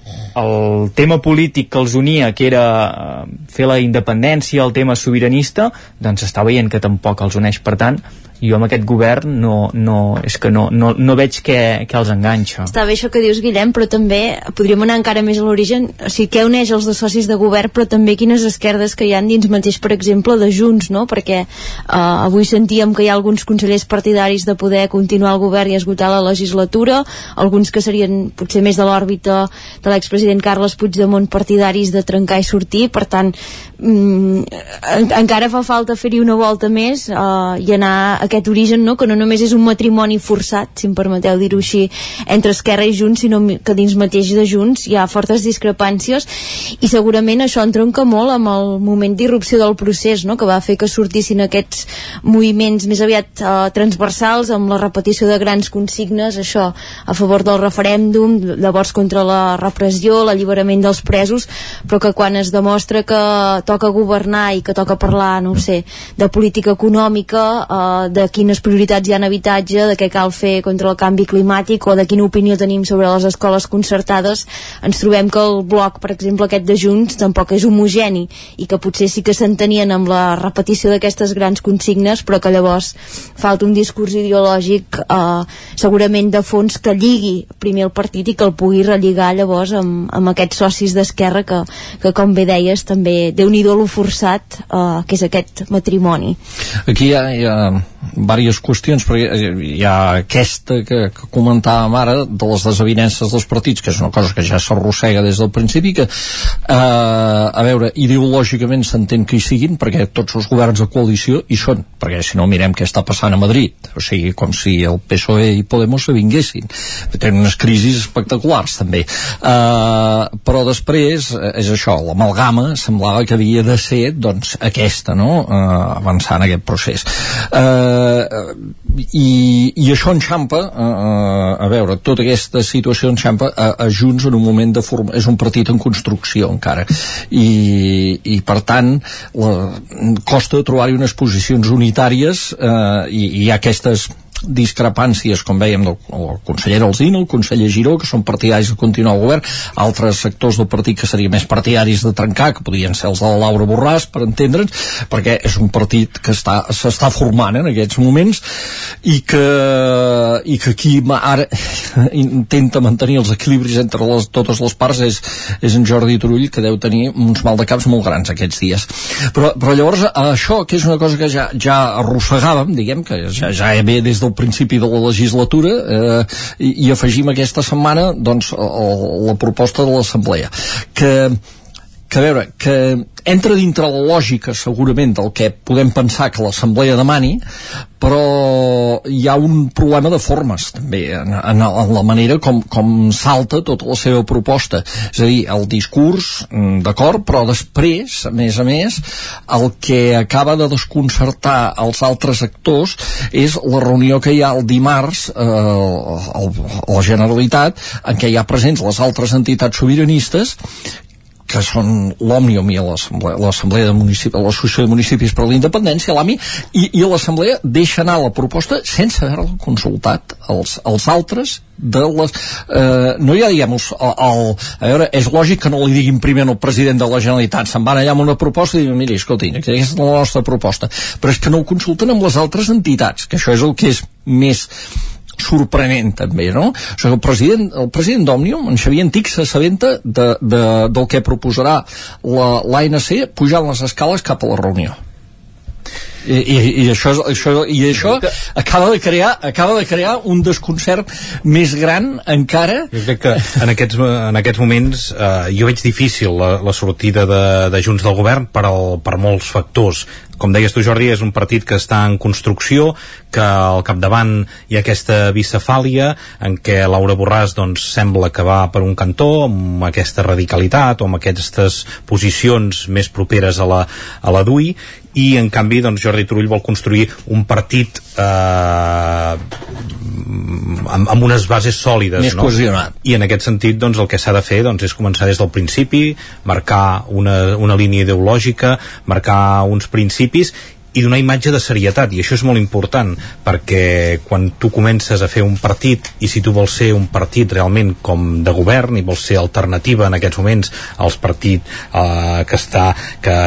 el tema polític que els unia, que era eh, fer la independència, el tema sobiranista, doncs està veient que tampoc els uneix. Per tant, jo amb aquest govern no, no, és que no, no, no veig què, què els enganxa. Està bé això que dius, Guillem, però també podríem anar encara més a l'origen, o sigui, què uneix els dos socis de govern, però també quines esquerdes que hi han dins mateix, per exemple, de Junts, no? Perquè eh, avui sentíem que hi ha alguns consellers partidaris de poder continuar el govern i esgotar la legislatura, alguns que serien potser més de l'òrbita de l'expresident Carles Puigdemont partidaris de trencar i sortir, per tant, mm, encara fa falta fer-hi una volta més eh, i anar a aquest origen, no? que no només és un matrimoni forçat, si em permeteu dir-ho així, entre Esquerra i Junts, sinó que dins mateix de Junts hi ha fortes discrepàncies i segurament això entronca molt amb el moment d'irrupció del procés, no? que va fer que sortissin aquests moviments més aviat eh, transversals amb la repetició de grans consignes, això, a favor del referèndum, llavors contra la repressió, l'alliberament dels presos, però que quan es demostra que toca governar i que toca parlar, no sé, de política econòmica, eh, de de quines prioritats hi ha en habitatge, de què cal fer contra el canvi climàtic o de quina opinió tenim sobre les escoles concertades, ens trobem que el bloc, per exemple, aquest de Junts, tampoc és homogeni i que potser sí que s'entenien amb la repetició d'aquestes grans consignes, però que llavors falta un discurs ideològic eh, segurament de fons que lligui primer el partit i que el pugui relligar llavors amb, amb aquests socis d'Esquerra que, que, com bé deies, també déu nhi forçat eh, que és aquest matrimoni. Aquí hi ha, hi ha diverses qüestions, però hi ha aquesta que, que comentàvem ara de les desavinences dels partits, que és una cosa que ja s'arrossega des del principi, que eh, a veure, ideològicament s'entén que hi siguin, perquè tots els governs de coalició hi són, perquè si no mirem què està passant a Madrid, o sigui, com si el PSOE i Podemos se vinguessin. Tenen unes crisis espectaculars, també. Eh, però després, eh, és això, l'amalgama semblava que havia de ser, doncs, aquesta, no?, eh, avançar en aquest procés. Eh, eh, i, i això enxampa eh, a veure, tota aquesta situació enxampa a, a Junts en un moment de forma, és un partit en construcció encara. I, i per tant la, costa trobar-hi unes posicions unitàries eh, i, i aquestes discrepàncies, com vèiem, del el conseller Alzina, el conseller Giró, que són partidaris de continuar el govern, altres sectors del partit que serien més partidaris de trencar, que podrien ser els de la Laura Borràs, per entendre'ns, perquè és un partit que s'està formant en aquests moments i que, i que aquí ara intenta mantenir els equilibris entre les, totes les parts és, és en Jordi Turull, que deu tenir uns mal de caps molt grans aquests dies. Però, però llavors, això, que és una cosa que ja, ja arrossegàvem, diguem, que ja, ja ve des del principi de la legislatura eh, i, i afegim aquesta setmana doncs, el, la proposta de l'Assemblea que que a veure, que entra dintre la lògica segurament del que podem pensar que l'Assemblea demani però hi ha un problema de formes també en, en, en la manera com, com salta tota la seva proposta. És a dir, el discurs mm, d'acord, però després a més a més, el que acaba de desconcertar els altres actors és la reunió que hi ha el dimarts eh, a la Generalitat en què hi ha presents les altres entitats sobiranistes que són l'Òmnium i l'Assemblea de Municipis, l'Associació de Municipis per la Independència, l'AMI, i, i l'Assemblea deixa anar la proposta sense haver-la consultat els, els altres de les... Eh, no ja diguem el, el, a veure, és lògic que no li diguin primer al president de la Generalitat se'n van allà amb una proposta i diuen, miri, escolti, aquesta és la nostra proposta però és que no ho consulten amb les altres entitats que això és el que és més sorprenent també, no? O sigui, el president, el president d'Òmnium, en Xavier Antic, s'assabenta de, de, del que proposarà l'ANC pujant les escales cap a la reunió. I, i, i, això, això, i això acaba de crear acaba de crear un desconcert més gran encara jo crec que en aquests, en aquests moments eh, jo veig difícil la, la sortida de, de Junts del Govern per, al, per molts factors com deies tu Jordi, és un partit que està en construcció, que al capdavant hi ha aquesta bicefàlia en què Laura Borràs doncs, sembla que va per un cantó amb aquesta radicalitat o amb aquestes posicions més properes a la, a la DUI i en canvi doncs, Jordi Turull vol construir un partit eh, amb, amb unes bases sòlides més no? cohesionat i en aquest sentit doncs, el que s'ha de fer doncs, és començar des del principi marcar una, una línia ideològica marcar uns principis i donar imatge de serietat i això és molt important perquè quan tu comences a fer un partit i si tu vols ser un partit realment com de govern i vols ser alternativa en aquests moments als partit eh, que, està, que,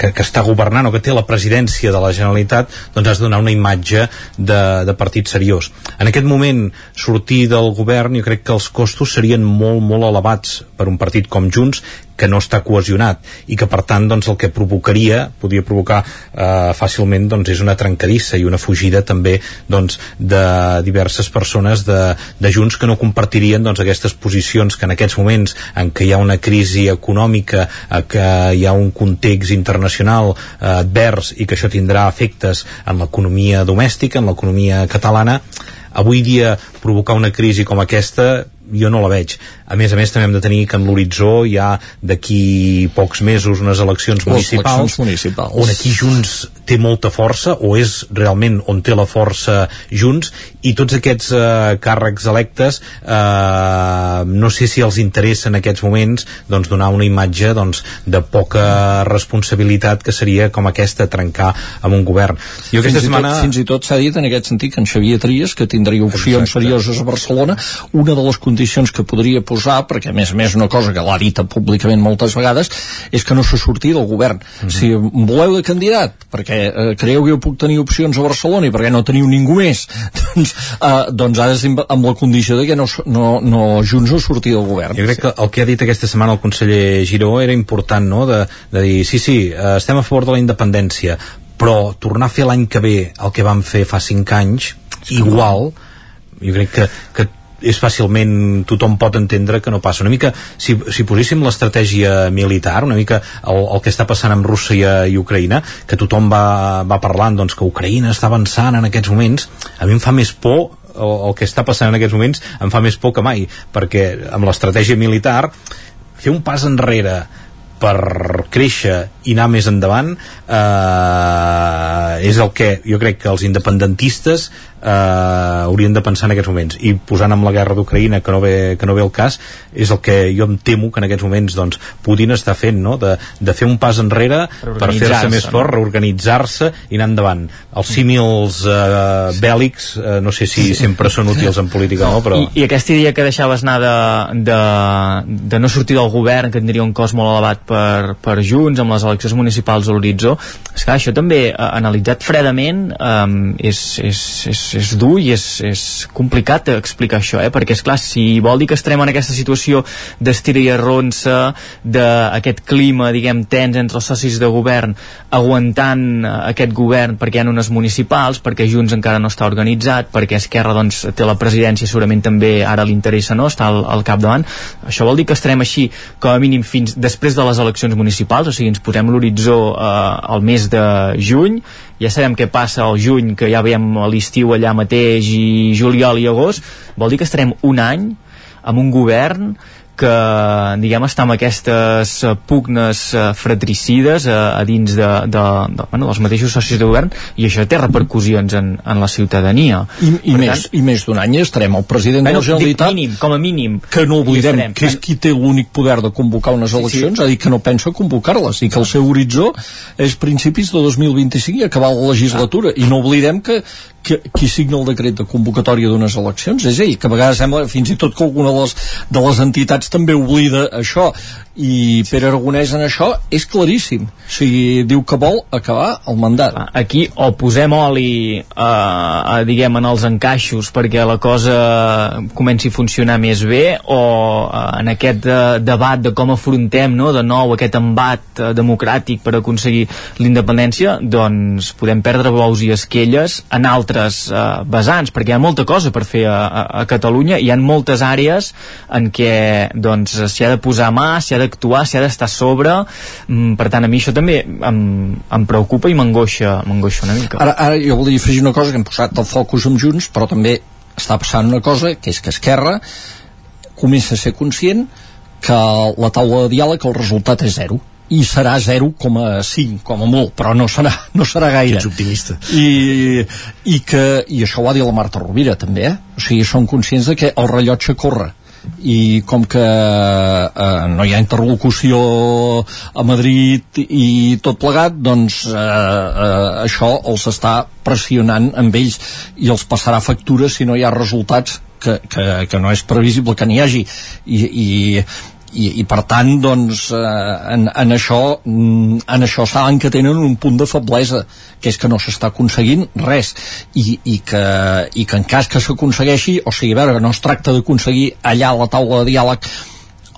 que, que està governant o que té la presidència de la Generalitat doncs has de donar una imatge de, de partit seriós. En aquest moment sortir del govern jo crec que els costos serien molt molt elevats per un partit com Junts que no està cohesionat i que per tant doncs, el que provocaria podria provocar eh, fàcilment doncs, és una trencadissa i una fugida també doncs, de diverses persones de, de Junts que no compartirien doncs, aquestes posicions que en aquests moments en què hi ha una crisi econòmica eh, que hi ha un context internacional eh, advers i que això tindrà efectes en l'economia domèstica, en l'economia catalana avui dia provocar una crisi com aquesta jo no la veig. A més a més també hem de tenir que en l'horitzó hi ha d'aquí pocs mesos unes eleccions Les municipals, eleccions municipals. on aquí Junts té molta força o és realment on té la força Junts i tots aquests eh, càrrecs electes eh, no sé si els interessa en aquests moments doncs, donar una imatge doncs, de poca responsabilitat que seria com aquesta trencar amb un govern. Jo aquesta fins, setmana... tot, fins i tot s'ha dit en aquest sentit que en Xavier Trias, que tindria opcions Exacte. serioses a Barcelona, una de les condicions que podria posar, perquè a més a més una cosa que l'ha dit públicament moltes vegades, és que no se surti del govern. Mhm. Si em voleu de candidat, perquè eh, creieu que jo puc tenir opcions a Barcelona i perquè no teniu ningú més, doncs, eh, doncs de ser amb la condició de que no, no, no Junts no surti del govern. Jo crec que el que ha dit aquesta setmana el conseller Giró era important, no?, de, de dir, sí, sí, eh, estem a favor de la independència, però tornar a fer l'any que ve el que vam fer fa cinc anys, igual, jo crec que, que és fàcilment tothom pot entendre que no passa. Una mica, si, si poséssim l'estratègia militar, una mica el, el que està passant amb Rússia i Ucraïna que tothom va, va parlant doncs, que Ucraïna està avançant en aquests moments a mi em fa més por el, el que està passant en aquests moments em fa més por que mai perquè amb l'estratègia militar fer un pas enrere per créixer i anar més endavant eh, és el que jo crec que els independentistes eh, haurien de pensar en aquests moments. I posant amb la guerra d'Ucraïna que, no ve, que no ve el cas és el que jo em temo que en aquests moments doncs, Putin està fent no? de, de fer un pas enrere per fer-se més fort, reorganitzar-se i anar endavant. Els símils eh, bèl·lics eh, no sé si sempre són útils en política no, però... I, I aquesta idea que deixaves anar de, de, de no sortir del govern, que tindria un cost molt elevat per, per Junts, amb les eleccions municipals a l'horitzó, és que això també, eh, analitzat fredament, eh, és, és, és, és dur i és, és complicat explicar això, eh? perquè, és clar si vol dir que estarem en aquesta situació d'estira i arronsa, d'aquest clima, diguem, tens entre els socis de govern, aguantant eh, aquest govern perquè hi ha unes municipals, perquè Junts encara no està organitzat, perquè Esquerra doncs, té la presidència, segurament també ara li interessa no? estar al, al capdavant, això vol dir que estarem així com a mínim fins després de les eleccions municipals, o sigui, ens posem l'horitzó eh, al mes de juny, ja sabem què passa al juny, que ja veiem l'estiu allà mateix, i juliol i agost, vol dir que estarem un any amb un govern que diguem està amb aquestes uh, pugnes uh, fratricides uh, a dins de, de, de, bueno, dels mateixos socis de govern i això té repercussions en, en la ciutadania i, i, per més, tant, i més d'un any estarem el president bueno, de la Generalitat mínim, com a mínim que no oblidem estarem, que és qui té l'únic poder de convocar unes eleccions sí, sí. a dir que no pensa convocar-les i que el seu horitzó és principis de 2025 i acabar la legislatura ah. i no oblidem que, que, qui signa el decret de convocatòria d'unes eleccions? És ell, que a vegades sembla fins i tot que alguna de les, de les entitats també oblida això. I Pere Aragonès en això és claríssim. O sigui, diu que vol acabar el mandat. Aquí o posem oli eh, a, diguem en els encaixos perquè la cosa comenci a funcionar més bé o eh, en aquest eh, debat de com afrontem no, de nou aquest embat eh, democràtic per aconseguir l'independència doncs podem perdre bous i esquelles en altres eh, vessants perquè hi ha molta cosa per fer a, a, a Catalunya hi ha moltes àrees en què doncs ha de posar mà, s'hi ha d'actuar, s'hi ha d'estar sobre. Mm, per tant a mi això també em, em preocupa i m'angoixa una mica. Ara, ara jo volia afegir una cosa que hem posat el focus amb Junts però també està passant una cosa que és que Esquerra comença a ser conscient que la taula de diàleg el resultat és zero i serà 0,5 com a molt, però no serà, no serà gaire. Ets optimista. I, i, que, I això ho va dir la Marta Rovira també, eh? O sigui, són conscients de que el rellotge corre i com que eh, no hi ha interlocució a Madrid i tot plegat doncs eh, eh, això els està pressionant amb ells i els passarà factura si no hi ha resultats que, que, que no és previsible que n'hi hagi i, i i, i per tant doncs eh, en, en això mm, en això saben que tenen un punt de feblesa que és que no s'està aconseguint res. I, i, que, i que en cas que s'aconsegueixi o sigui, a veure, no es tracta d'aconseguir allà a la taula de diàleg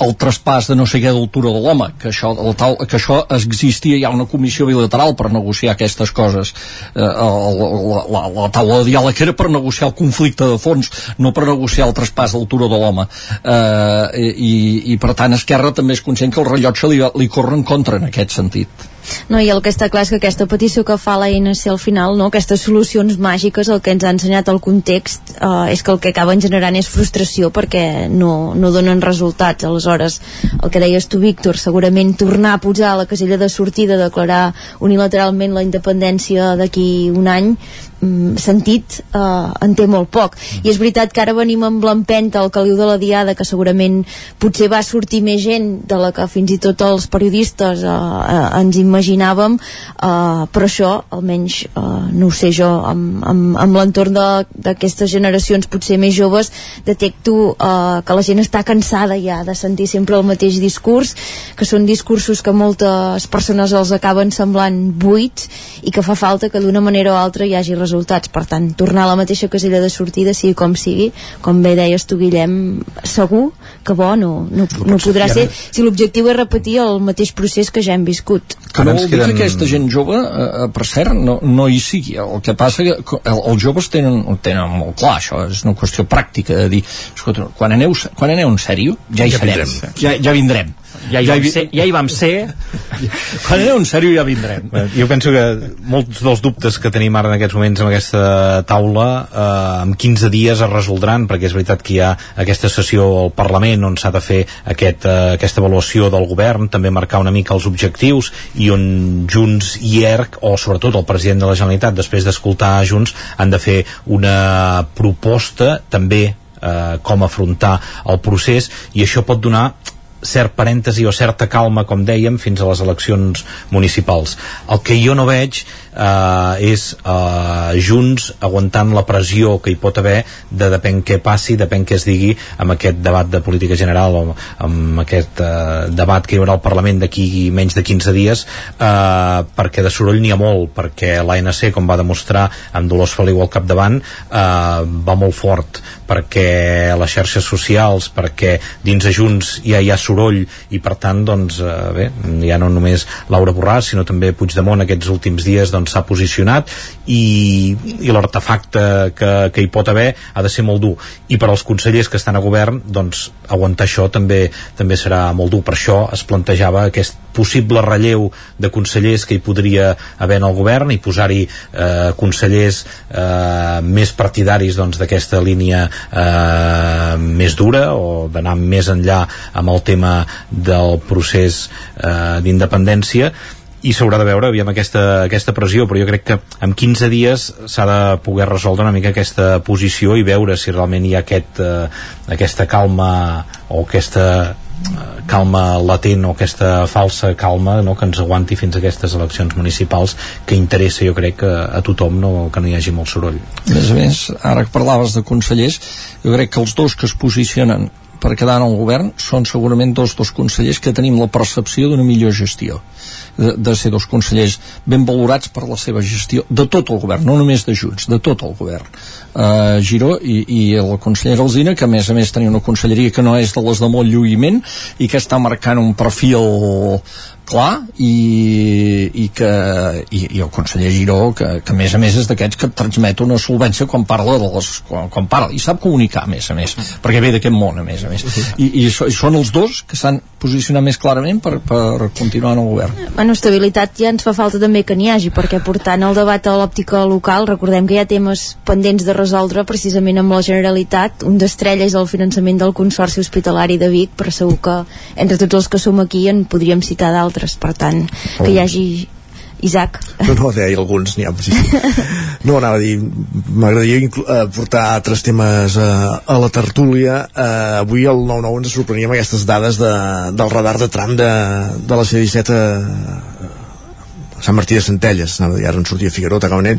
el traspàs de no sé què d'altura de l'home, que això, el tal, que això existia, hi ha una comissió bilateral per negociar aquestes coses. Eh, la, la, la taula de diàleg era per negociar el conflicte de fons, no per negociar el traspàs d'altura de l'home. Eh, i, I per tant Esquerra també és conscient que el rellotge li, li corre en contra en aquest sentit. No, i el que està clar és que aquesta petició que fa la INC al final, no, aquestes solucions màgiques, el que ens ha ensenyat el context eh, és que el que acaben generant és frustració perquè no, no donen resultats. Aleshores, el que deies tu, Víctor, segurament tornar a posar la casella de sortida, declarar unilateralment la independència d'aquí un any, sentit eh, en té molt poc i és veritat que ara venim amb l'empenta el caliu de la diada que segurament potser va sortir més gent de la que fins i tot els periodistes eh, eh, ens imaginàvem eh, però això almenys eh, no ho sé jo amb, amb, amb l'entorn d'aquestes generacions potser més joves detecto eh, que la gent està cansada ja de sentir sempre el mateix discurs que són discursos que moltes persones els acaben semblant buits i que fa falta que d'una manera o altra hi hagi resultats. Per tant, tornar a la mateixa casella de sortida, sigui com sigui, com bé deies tu, Guillem, segur que bo no, no, no podrà ser si l'objectiu és repetir el mateix procés que ja hem viscut. Que no vol dir que aquesta gent jove, eh, eh, per cert, no, no hi sigui. El que passa que el, els joves tenen, tenen molt clar, això és una qüestió pràctica de dir, escolta, quan aneu, quan aneu en sèrio, ja hi ja serem, vindrem. ja, ja vindrem ja hi, ja, vam, hi... ser, ja hi vam ser. Quan aneu en sèrio ja vindrem. Bé, jo penso que molts dels dubtes que tenim ara en aquests moments amb aquesta taula eh, en 15 dies es resoldran perquè és veritat que hi ha aquesta sessió al Parlament on s'ha de fer aquest, eh, aquesta avaluació del govern també marcar una mica els objectius i on Junts i ERC o sobretot el president de la Generalitat després d'escoltar Junts han de fer una proposta també eh, com afrontar el procés i això pot donar cert parèntesi o certa calma, com dèiem, fins a les eleccions municipals. El que jo no veig eh, és eh, Junts aguantant la pressió que hi pot haver de depèn què passi, depèn què es digui amb aquest debat de política general o amb aquest eh, debat que hi haurà al Parlament d'aquí menys de 15 dies eh, perquè de soroll n'hi ha molt perquè l'ANC, com va demostrar amb Dolors Feliu al capdavant eh, va molt fort perquè les xarxes socials, perquè dins de Junts ja hi ha soroll i per tant doncs, eh, bé, ja no només Laura Borràs sinó també Puigdemont aquests últims dies doncs, doncs s'ha posicionat i, i l'artefacte que, que hi pot haver ha de ser molt dur. I per als consellers que estan a govern doncs aguantar això també també serà molt dur. Per això es plantejava aquest possible relleu de consellers que hi podria haver en el govern i posar-hi eh, consellers eh, més partidaris doncs, d'aquesta doncs, línia eh, més dura o d'anar més enllà amb el tema del procés eh, d'independència i s'haurà de veure aviam aquesta, aquesta pressió però jo crec que en 15 dies s'ha de poder resoldre una mica aquesta posició i veure si realment hi ha aquest, eh, aquesta calma o aquesta eh, calma latent o aquesta falsa calma no, que ens aguanti fins a aquestes eleccions municipals que interessa jo crec a, a tothom no, que no hi hagi molt soroll. A més a més, ara que parlaves de consellers jo crec que els dos que es posicionen per quedar en el govern són segurament dos dels consellers que tenim la percepció d'una millor gestió. De, de ser dos consellers ben valorats per la seva gestió de tot el govern, no només de Junts, de tot el govern. Uh, Giró i, i el conseller Alzina que a més a més tenia una conselleria que no és de les de molt lluïment i que està marcant un perfil clar i, i que i, i el conseller Giró que, que a més a més és d'aquests que transmet una solvència quan parla de les, quan, quan parla i sap comunicar a més a més perquè ve d'aquest món a més a més. I, i, i són els dos que s'han posicionat més clarament per, per continuar en el govern. Bueno, estabilitat ja ens fa falta també que n'hi hagi perquè portant el debat a l'òptica local recordem que hi ha temes pendents de resoldre precisament amb la Generalitat. Un d'estrella és el finançament del Consorci Hospitalari de Vic però segur que entre tots els que som aquí en podríem citar d'altres altres, per tant, que hi hagi Isaac. No, no, deia alguns, n'hi ha. Sí, sí. No, anava a dir, m'agradaria uh, portar altres temes uh, a la tertúlia. Uh, avui al 9-9 ens sorprenia amb aquestes dades de, del radar de tram de, de la C-17 a, Sant Martí de Centelles, anava a dir, ara en sortia Figaró, Tagamanent,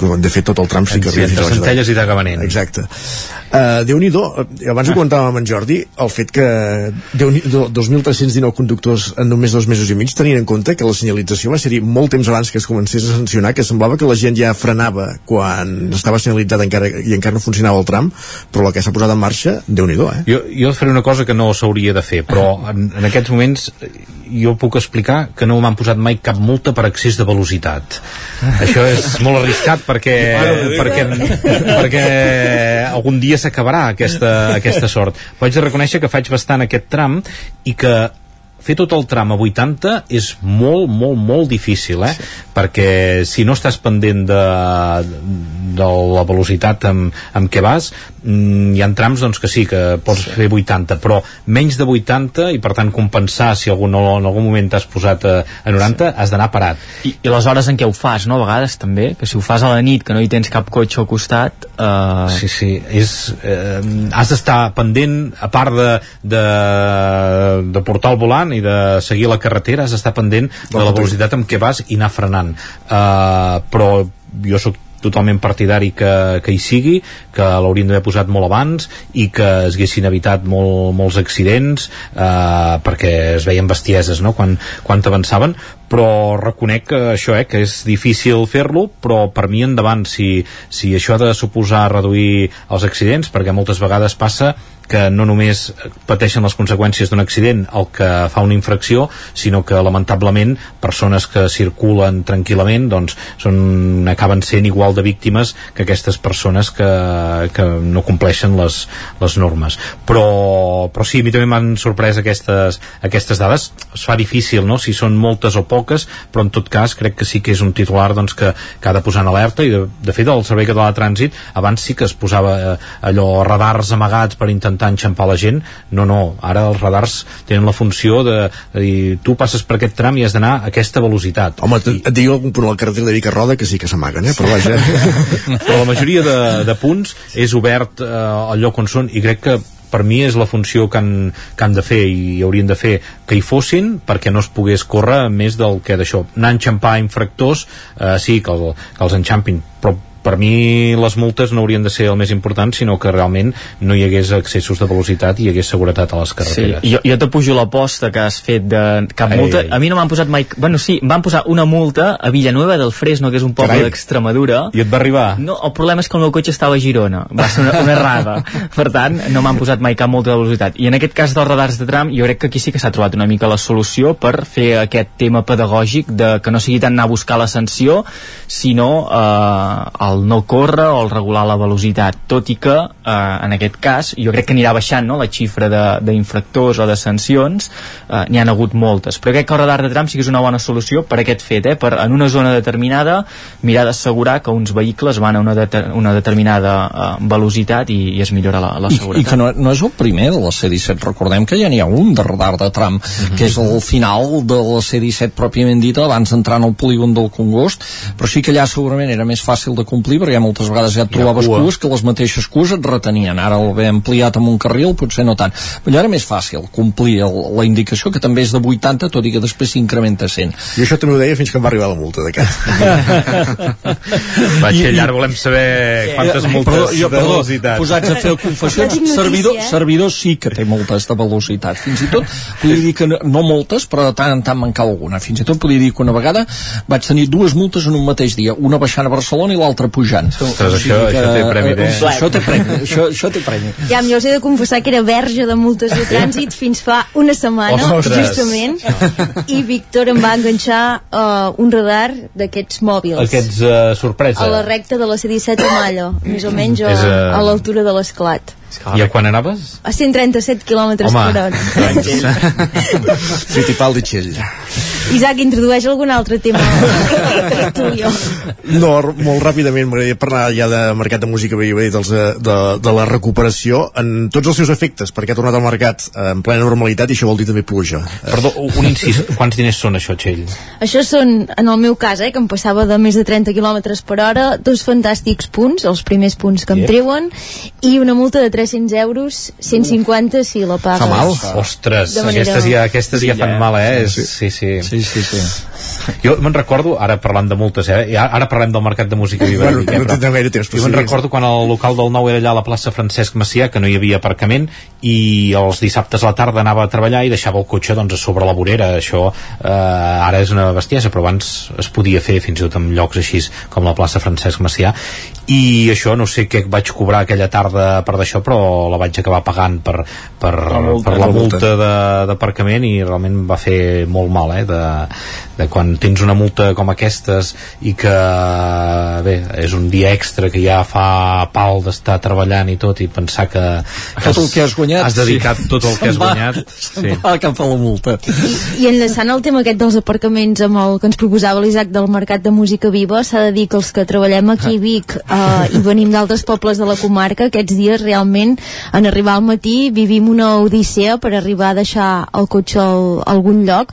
però de fet tot el tram sí que sí, entre Centelles i Tagamanent. Exacte. Uh, Déu-n'hi-do, abans ho comentàvem amb en Jordi, el fet que 2.319 conductors en només dos mesos i mig, tenint en compte que la senyalització va ser molt temps abans que es comencés a sancionar, que semblava que la gent ja frenava quan estava senyalitzat encara, i encara no funcionava el tram, però la que s'ha posat en marxa, déu nhi eh? Jo, jo faré una cosa que no s'hauria de fer, però en, en aquests moments jo puc explicar que no m'han posat mai cap multa per excés de velocitat. Això és molt arriscat perquè, perquè, perquè algun dia s'acabarà aquesta, aquesta sort. De reconèixer que faig bastant aquest tram i que fer tot el tram a 80 és molt, molt, molt difícil, eh? Sí. Perquè si no estàs pendent de, de la velocitat amb, amb què vas, mm, hi ha trams doncs, que sí, que pots sí. fer 80, però menys de 80 i per tant compensar si algun, en algun moment t'has posat a, a 90, sí. has d'anar parat. I, I les hores en què ho fas, no? A vegades també, que si ho fas a la nit, que no hi tens cap cotxe al costat... Eh... Sí, sí, és, eh, has d'estar pendent, a part de, de, de portar el volant i de seguir la carretera has d'estar pendent de la velocitat amb què vas i anar frenant. Uh, però jo sóc totalment partidari que, que hi sigui, que l'haurien d'haver posat molt abans i que es haguessin evitat molt, molts accidents eh, perquè es veien bestieses no? quan, quan avançaven però reconec que això, eh, que és difícil fer-lo, però per mi endavant si, si això ha de suposar reduir els accidents, perquè moltes vegades passa que no només pateixen les conseqüències d'un accident el que fa una infracció, sinó que lamentablement persones que circulen tranquil·lament doncs són, acaben sent igual de víctimes que aquestes persones que, que no compleixen les, les normes. Però, però sí, a mi també m'han sorprès aquestes, aquestes dades. Es fa difícil, no?, si són moltes o poques, però en tot cas crec que sí que és un titular doncs, que, que ha de posar en alerta i de, de fet el Servei Català de Trànsit abans sí que es posava eh, allò radars amagats per intentar intentar enxampar la gent. No, no, ara els radars tenen la funció de, de dir, tu passes per aquest tram i has d'anar a aquesta velocitat. Home, I... et diu algun punt a la carretera de Vic a Roda que sí que s'amaguen, eh? però vaja. Però la majoria de, de punts és obert eh, al lloc on són i crec que per mi és la funció que han, que han de fer i haurien de fer que hi fossin perquè no es pogués córrer més del que d'això. Anar a enxampar infractors eh, sí, que, el, que els enxampin però per mi les multes no haurien de ser el més important, sinó que realment no hi hagués excessos de velocitat i hi hagués seguretat a les carreteres. Sí, jo, jo te pujo l'aposta que has fet de cap Ai, multa. ai. A mi no m'han posat mai... Bueno, sí, em van posar una multa a Villanueva del Fresno, que és un poble d'Extremadura. I et va arribar? No, el problema és que el meu cotxe estava a Girona. Va ser una, una errada. Per tant, no m'han posat mai cap multa de velocitat. I en aquest cas dels radars de tram, jo crec que aquí sí que s'ha trobat una mica la solució per fer aquest tema pedagògic de que no sigui tant anar a buscar la sanció, sinó eh, el no córrer o el regular la velocitat. Tot i que, eh, en aquest cas, jo crec que anirà baixant no, la xifra de- d'infractors o de sancions, eh, n'hi han hagut moltes. Però crec que el radar de tram sí que és una bona solució per aquest fet, eh? per en una zona determinada mirar d'assegurar que uns vehicles van a una, deter una determinada eh, velocitat i, i es millora la, la I, seguretat. i que no, no és el primer de la C-17 recordem que ja n'hi ha un de radar de tram que és el final de la C-17 pròpiament dita abans d'entrar en el polígon del Congost però sí que allà segurament era més fàcil de complir perquè ja moltes vegades ja et trobaves cua. cues que les mateixes cues et retenien ara el ve ampliat amb un carril potser no tant però allà era més fàcil complir el, la indicació que també és de 80 tot i que després s'incrementa a 100 I això també ho deia fins que em va arribar la multa d'aquest. Vaig, que llarg volem saber quantes multes perdó, jo, de perdó, velocitat. posats a fer confessions servidor, eh? servidor sí que té moltes de velocitat fins i tot, podria dir que no, no moltes però de tant en tant mancava alguna fins i tot podria dir que una vegada vaig tenir dues multes en un mateix dia, una baixant a Barcelona i l'altra pujant Ostres, això- això té premi, eh, eh? això té premi això, això té premi Ja, jo us he de confessar que era verge de multes de trànsit fins fa una setmana, Ostres. justament, i Víctor em va enganxar uh, un radar d'aquests mòbils. Aquests uh, sorpresa. A la recta de la C-17 a Malla, més o menys a, eh, a l'altura de l'esclat. I a quan anaves? A 137 km per hora. Fittipaldi Txell. Isaac, introdueix algun altre tema tertulio. No, r- molt ràpidament m'agradaria parlar ja de mercat de música veia dit dels, eh, de, de la recuperació en tots els seus efectes, perquè ha tornat al mercat eh, en plena normalitat i això vol dir també pluja. Perdó, un incís. Quants diners són això, Txell? Això són, en el meu cas, eh, que em passava de més de 30 km per hora, dos fantàstics punts, els primers punts que em Yeah. treuen, i una multa de 300 euros, 150 si la pagues. Ostres, De manera- aquestes ja, aquestes ja Sí, fan ja. mal, eh? És- Sí, sí. sí, sí, sí. Jo me'n recordo, ara parlant de multes, eh? Ara parlem del mercat de música viva. Bueno, eh, no gaire temps, Jo me'n recordo quan el local del nou era allà a la plaça Francesc Macià, que no hi havia aparcament, i els dissabtes a la tarda anava a treballar i deixava el cotxe doncs, a sobre la vorera. Això eh, ara és una bestiesa, però abans es podia fer fins i tot en llocs així com la plaça Francesc Macià. I això, no sé què vaig cobrar aquella tarda per d'això, però la vaig acabar pagant per, per, La multa. per la multa. multa d'aparcament i realment va fer molt mal eh, de, de quan tens una multa com aquestes i que bé, és un dia extra que ja fa pal d'estar treballant i tot i pensar que, que tot el que has guanyat has dedicat tot el que has va- guanyat se'n va cap a la multa. I enllaçant el tema aquest dels aparcaments amb el que ens proposava l'Isaac del Mercat de Música Viva, s'ha de dir que els que treballem aquí a Vic eh, i venim d'altres pobles de la comarca, aquests dies realment en arribar al matí vivim una odissea per arribar a deixar el cotxe al, a algun lloc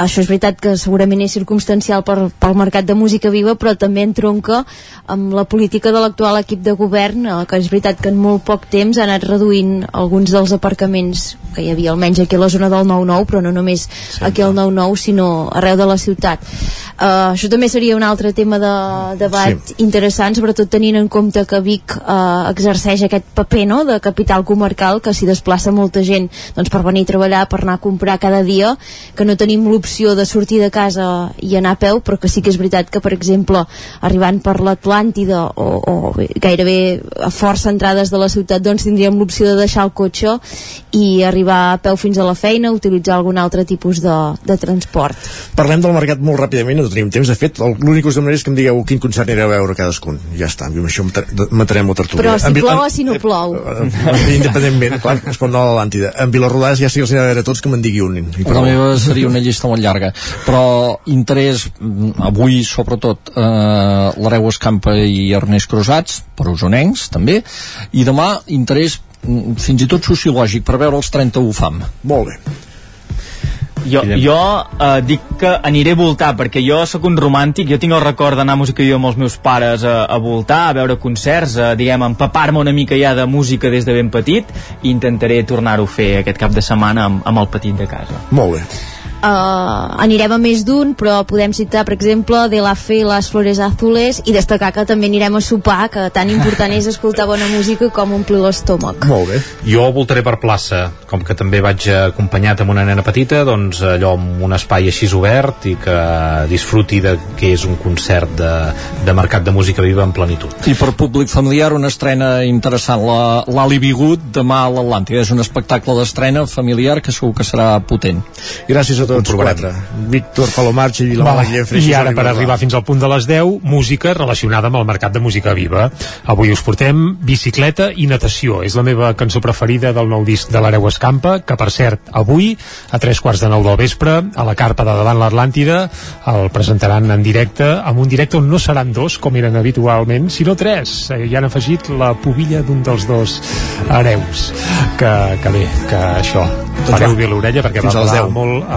això és veritat que segurament és circumstancial per, pel mercat de música viva però també entronca amb la política de l'actual equip de govern eh, que és veritat que en molt poc temps ha anat reduint alguns dels aparcaments que hi havia almenys aquí a la zona del 9-9 però no només aquí al 9-9 sinó arreu de la ciutat uh, això també seria un altre tema de debat sí. interessant sobretot tenint en compte que Vic uh, exerceix aquest paper no, de capital comarcal que s'hi desplaça molta gent doncs, per venir a treballar, per anar a comprar cada dia que no tenim l'opció de sortir de casa i anar a peu, però que sí que és veritat que per exemple, arribant per l'Atlàntida o, o gairebé a força entrades de la ciutat doncs tindríem l'opció de deixar el cotxe i arribar a peu fins a la feina utilitzar algun altre tipus de, de transport Parlem del mercat molt ràpidament, no tenim temps. De fet, l'únic que us demanaré és que em digueu quin concert anireu a veure cadascun. Ja està, amb això matar- matarem la tertúlia. però si En plou o si no plou en- Independentment, clar, es pot anar a l'Atlàntida. En Vilarrodàs ja sí que els anirà a veure tots, que me'n digui un. I la meva seria una llista molt llarga però interès mm, avui sobretot eh, l'Areu Escampa i Ernest Cruzats per usonencs també i demà interès mm, fins i tot sociològic per veure els 30 UFAM molt bé Jo, jo eh, dic que aniré a voltar perquè jo sóc un romàntic, jo tinc el record d'anar a música jo amb els meus pares a, a voltar, a veure concerts, a, diguem, empapar-me una mica ja de música des de ben petit i intentaré tornar-ho a fer aquest cap de setmana amb, amb el petit de casa. Molt bé. Uh, anirem a més d'un, però podem citar, per exemple, De la Fe i les Flores Azules i destacar que també anirem a sopar, que tan important és escoltar bona música com omplir l'estómac. Molt bé. Jo voltaré per plaça, com que també vaig acompanyat amb una nena petita, doncs allò amb un espai així obert i que disfruti de que és un concert de, de mercat de música viva en plenitud. I per públic familiar una estrena interessant, la- l'Ali Bigut demà a l'Atlàntida. És un espectacle d'estrena familiar que segur que serà potent. Gràcies a tots quatre. Víctor Palomarchi i la Va, Mala Guillem Freixas. I ara, per arribar fins al punt de les 10, música relacionada amb el mercat de música viva. Avui us portem bicicleta i natació. És la meva cançó preferida del nou disc de l'Areu Escampa, que, per cert, avui, a tres quarts de nou del vespre, a la carpa de davant l'Atlàntida, el presentaran en directe, amb un directe on no seran dos, com eren habitualment, sinó tres. Eh, Hi han afegit la pubilla d'un dels dos hereus. Que, que bé, que això, Doncs bé l'orella perquè fins va valer 10. molt, uh,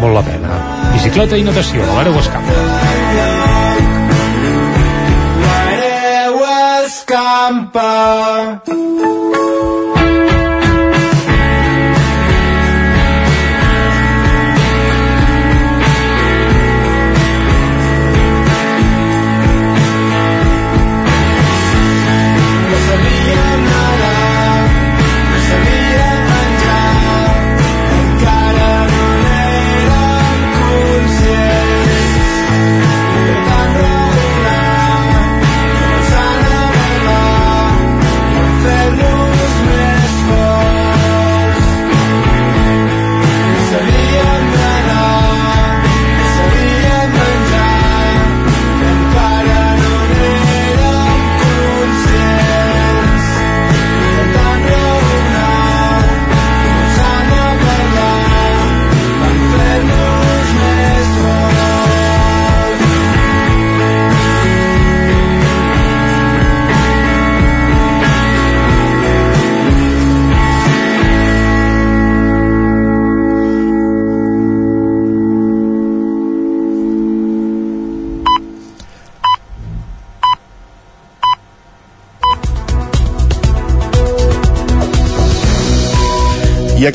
molt la pena. Bicicleta i natació, a l'Areu Escampa. Escampa.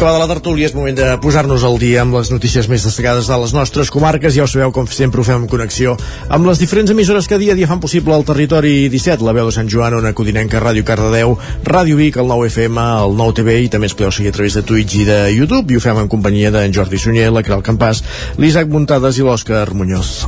Acabada la tertúlia és moment de posar-nos al dia amb les notícies més destacades de les nostres comarques. Ja ho sabeu, com sempre ho fem en connexió amb les diferents emissores que dia a dia fan possible el territori 17, la veu de Sant Joan, Ona Codinenca, Ràdio Cardedeu, Ràdio Vic, el 9 FM, el 9 TV i també ens podeu seguir a través de Twitch i de YouTube i ho fem en companyia d'en Jordi Sunyer, la Caral Campàs, l'Isaac Muntades i l'Òscar Muñoz.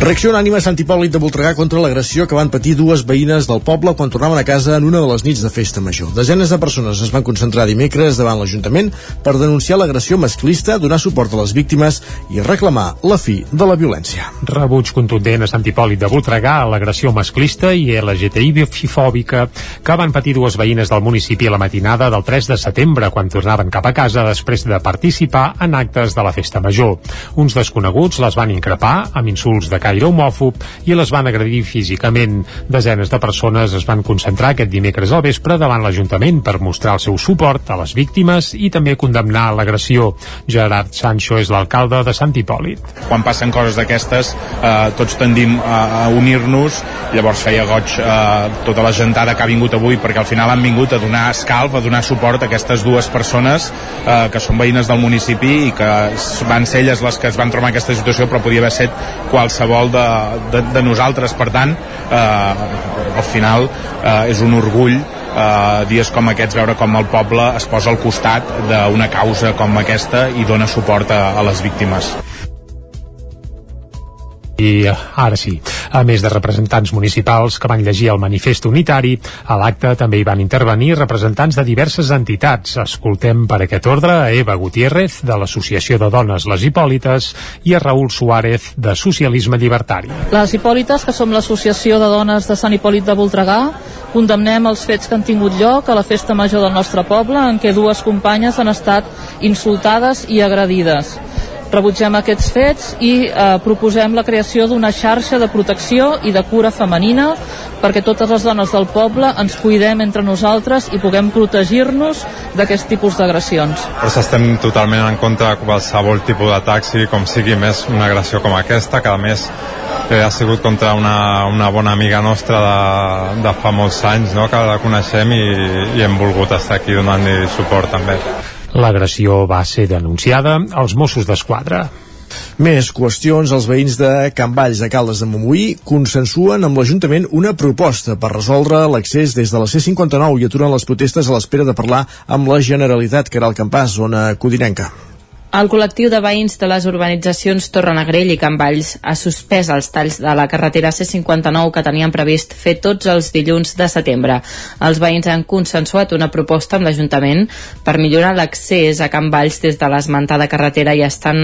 Reacció unànime a Sant Hipòlit de Voltregà contra l'agressió que van patir dues veïnes del poble quan tornaven a casa en una de les nits de festa major. Desenes de persones es van concentrar dimecres davant l'Ajuntament per denunciar l'agressió masclista, donar suport a les víctimes i reclamar la fi de la violència. Rebuig contundent a Sant Hipòlit de Voltregà a l'agressió masclista i LGTBI-fòbica que van patir dues veïnes del municipi a la matinada del 3 de setembre quan tornaven cap a casa després de participar en actes de la festa major. Uns desconeguts les van increpar amb insults de caire homòfob i les van agredir físicament. Desenes de persones es van concentrar aquest dimecres al vespre davant l'Ajuntament per mostrar el seu suport a les víctimes i també condemnar l'agressió. Gerard Sancho és l'alcalde de Sant Hipòlit. quan passen coses d'aquestes eh, tots tendim a, a unir-nos llavors feia goig eh, tota la gentada que ha vingut avui perquè al final han vingut a donar escalf, a donar suport a aquestes dues persones eh, que són veïnes del municipi i que van ser elles les que es van trobar en aquesta situació però podia haver set qualsevol de, de, de nosaltres per tant eh, al final eh, és un orgull eh, dies com aquests veure com el poble es posa al costat d'una causa com aquesta i dona suport a, a les víctimes. I ara sí, a més de representants municipals que van llegir el manifest unitari, a l'acte també hi van intervenir representants de diverses entitats. Escoltem per aquest ordre a Eva Gutiérrez, de l'Associació de Dones Les Hipòlites, i a Raül Suárez, de Socialisme Llibertari. Les Hipòlites, que som l'associació de dones de Sant Hipòlit de Voltregà, condemnem els fets que han tingut lloc a la festa major del nostre poble, en què dues companyes han estat insultades i agredides. Rebutgem aquests fets i eh, proposem la creació d'una xarxa de protecció i de cura femenina perquè totes les dones del poble ens cuidem entre nosaltres i puguem protegir-nos d'aquest tipus d'agressions. Nosaltres estem totalment en contra de qualsevol tipus de taxi, com sigui més una agressió com aquesta, que a més eh, ha sigut contra una, una bona amiga nostra de, de fa molts anys, no?, que la coneixem i, i hem volgut estar aquí donant-li suport també. L'agressió va ser denunciada als Mossos d'Esquadra. Més qüestions, els veïns de Can Valls de Caldes de Montbui consensuen amb l'Ajuntament una proposta per resoldre l'accés des de la C59 i aturen les protestes a l'espera de parlar amb la Generalitat, que era el campàs, zona codinenca. El col·lectiu de veïns de les urbanitzacions Torrenegrell i Can Valls ha suspès els talls de la carretera C59 que tenien previst fer tots els dilluns de setembre. Els veïns han consensuat una proposta amb l'Ajuntament per millorar l'accés a Can Valls des de l'esmentada carretera i estan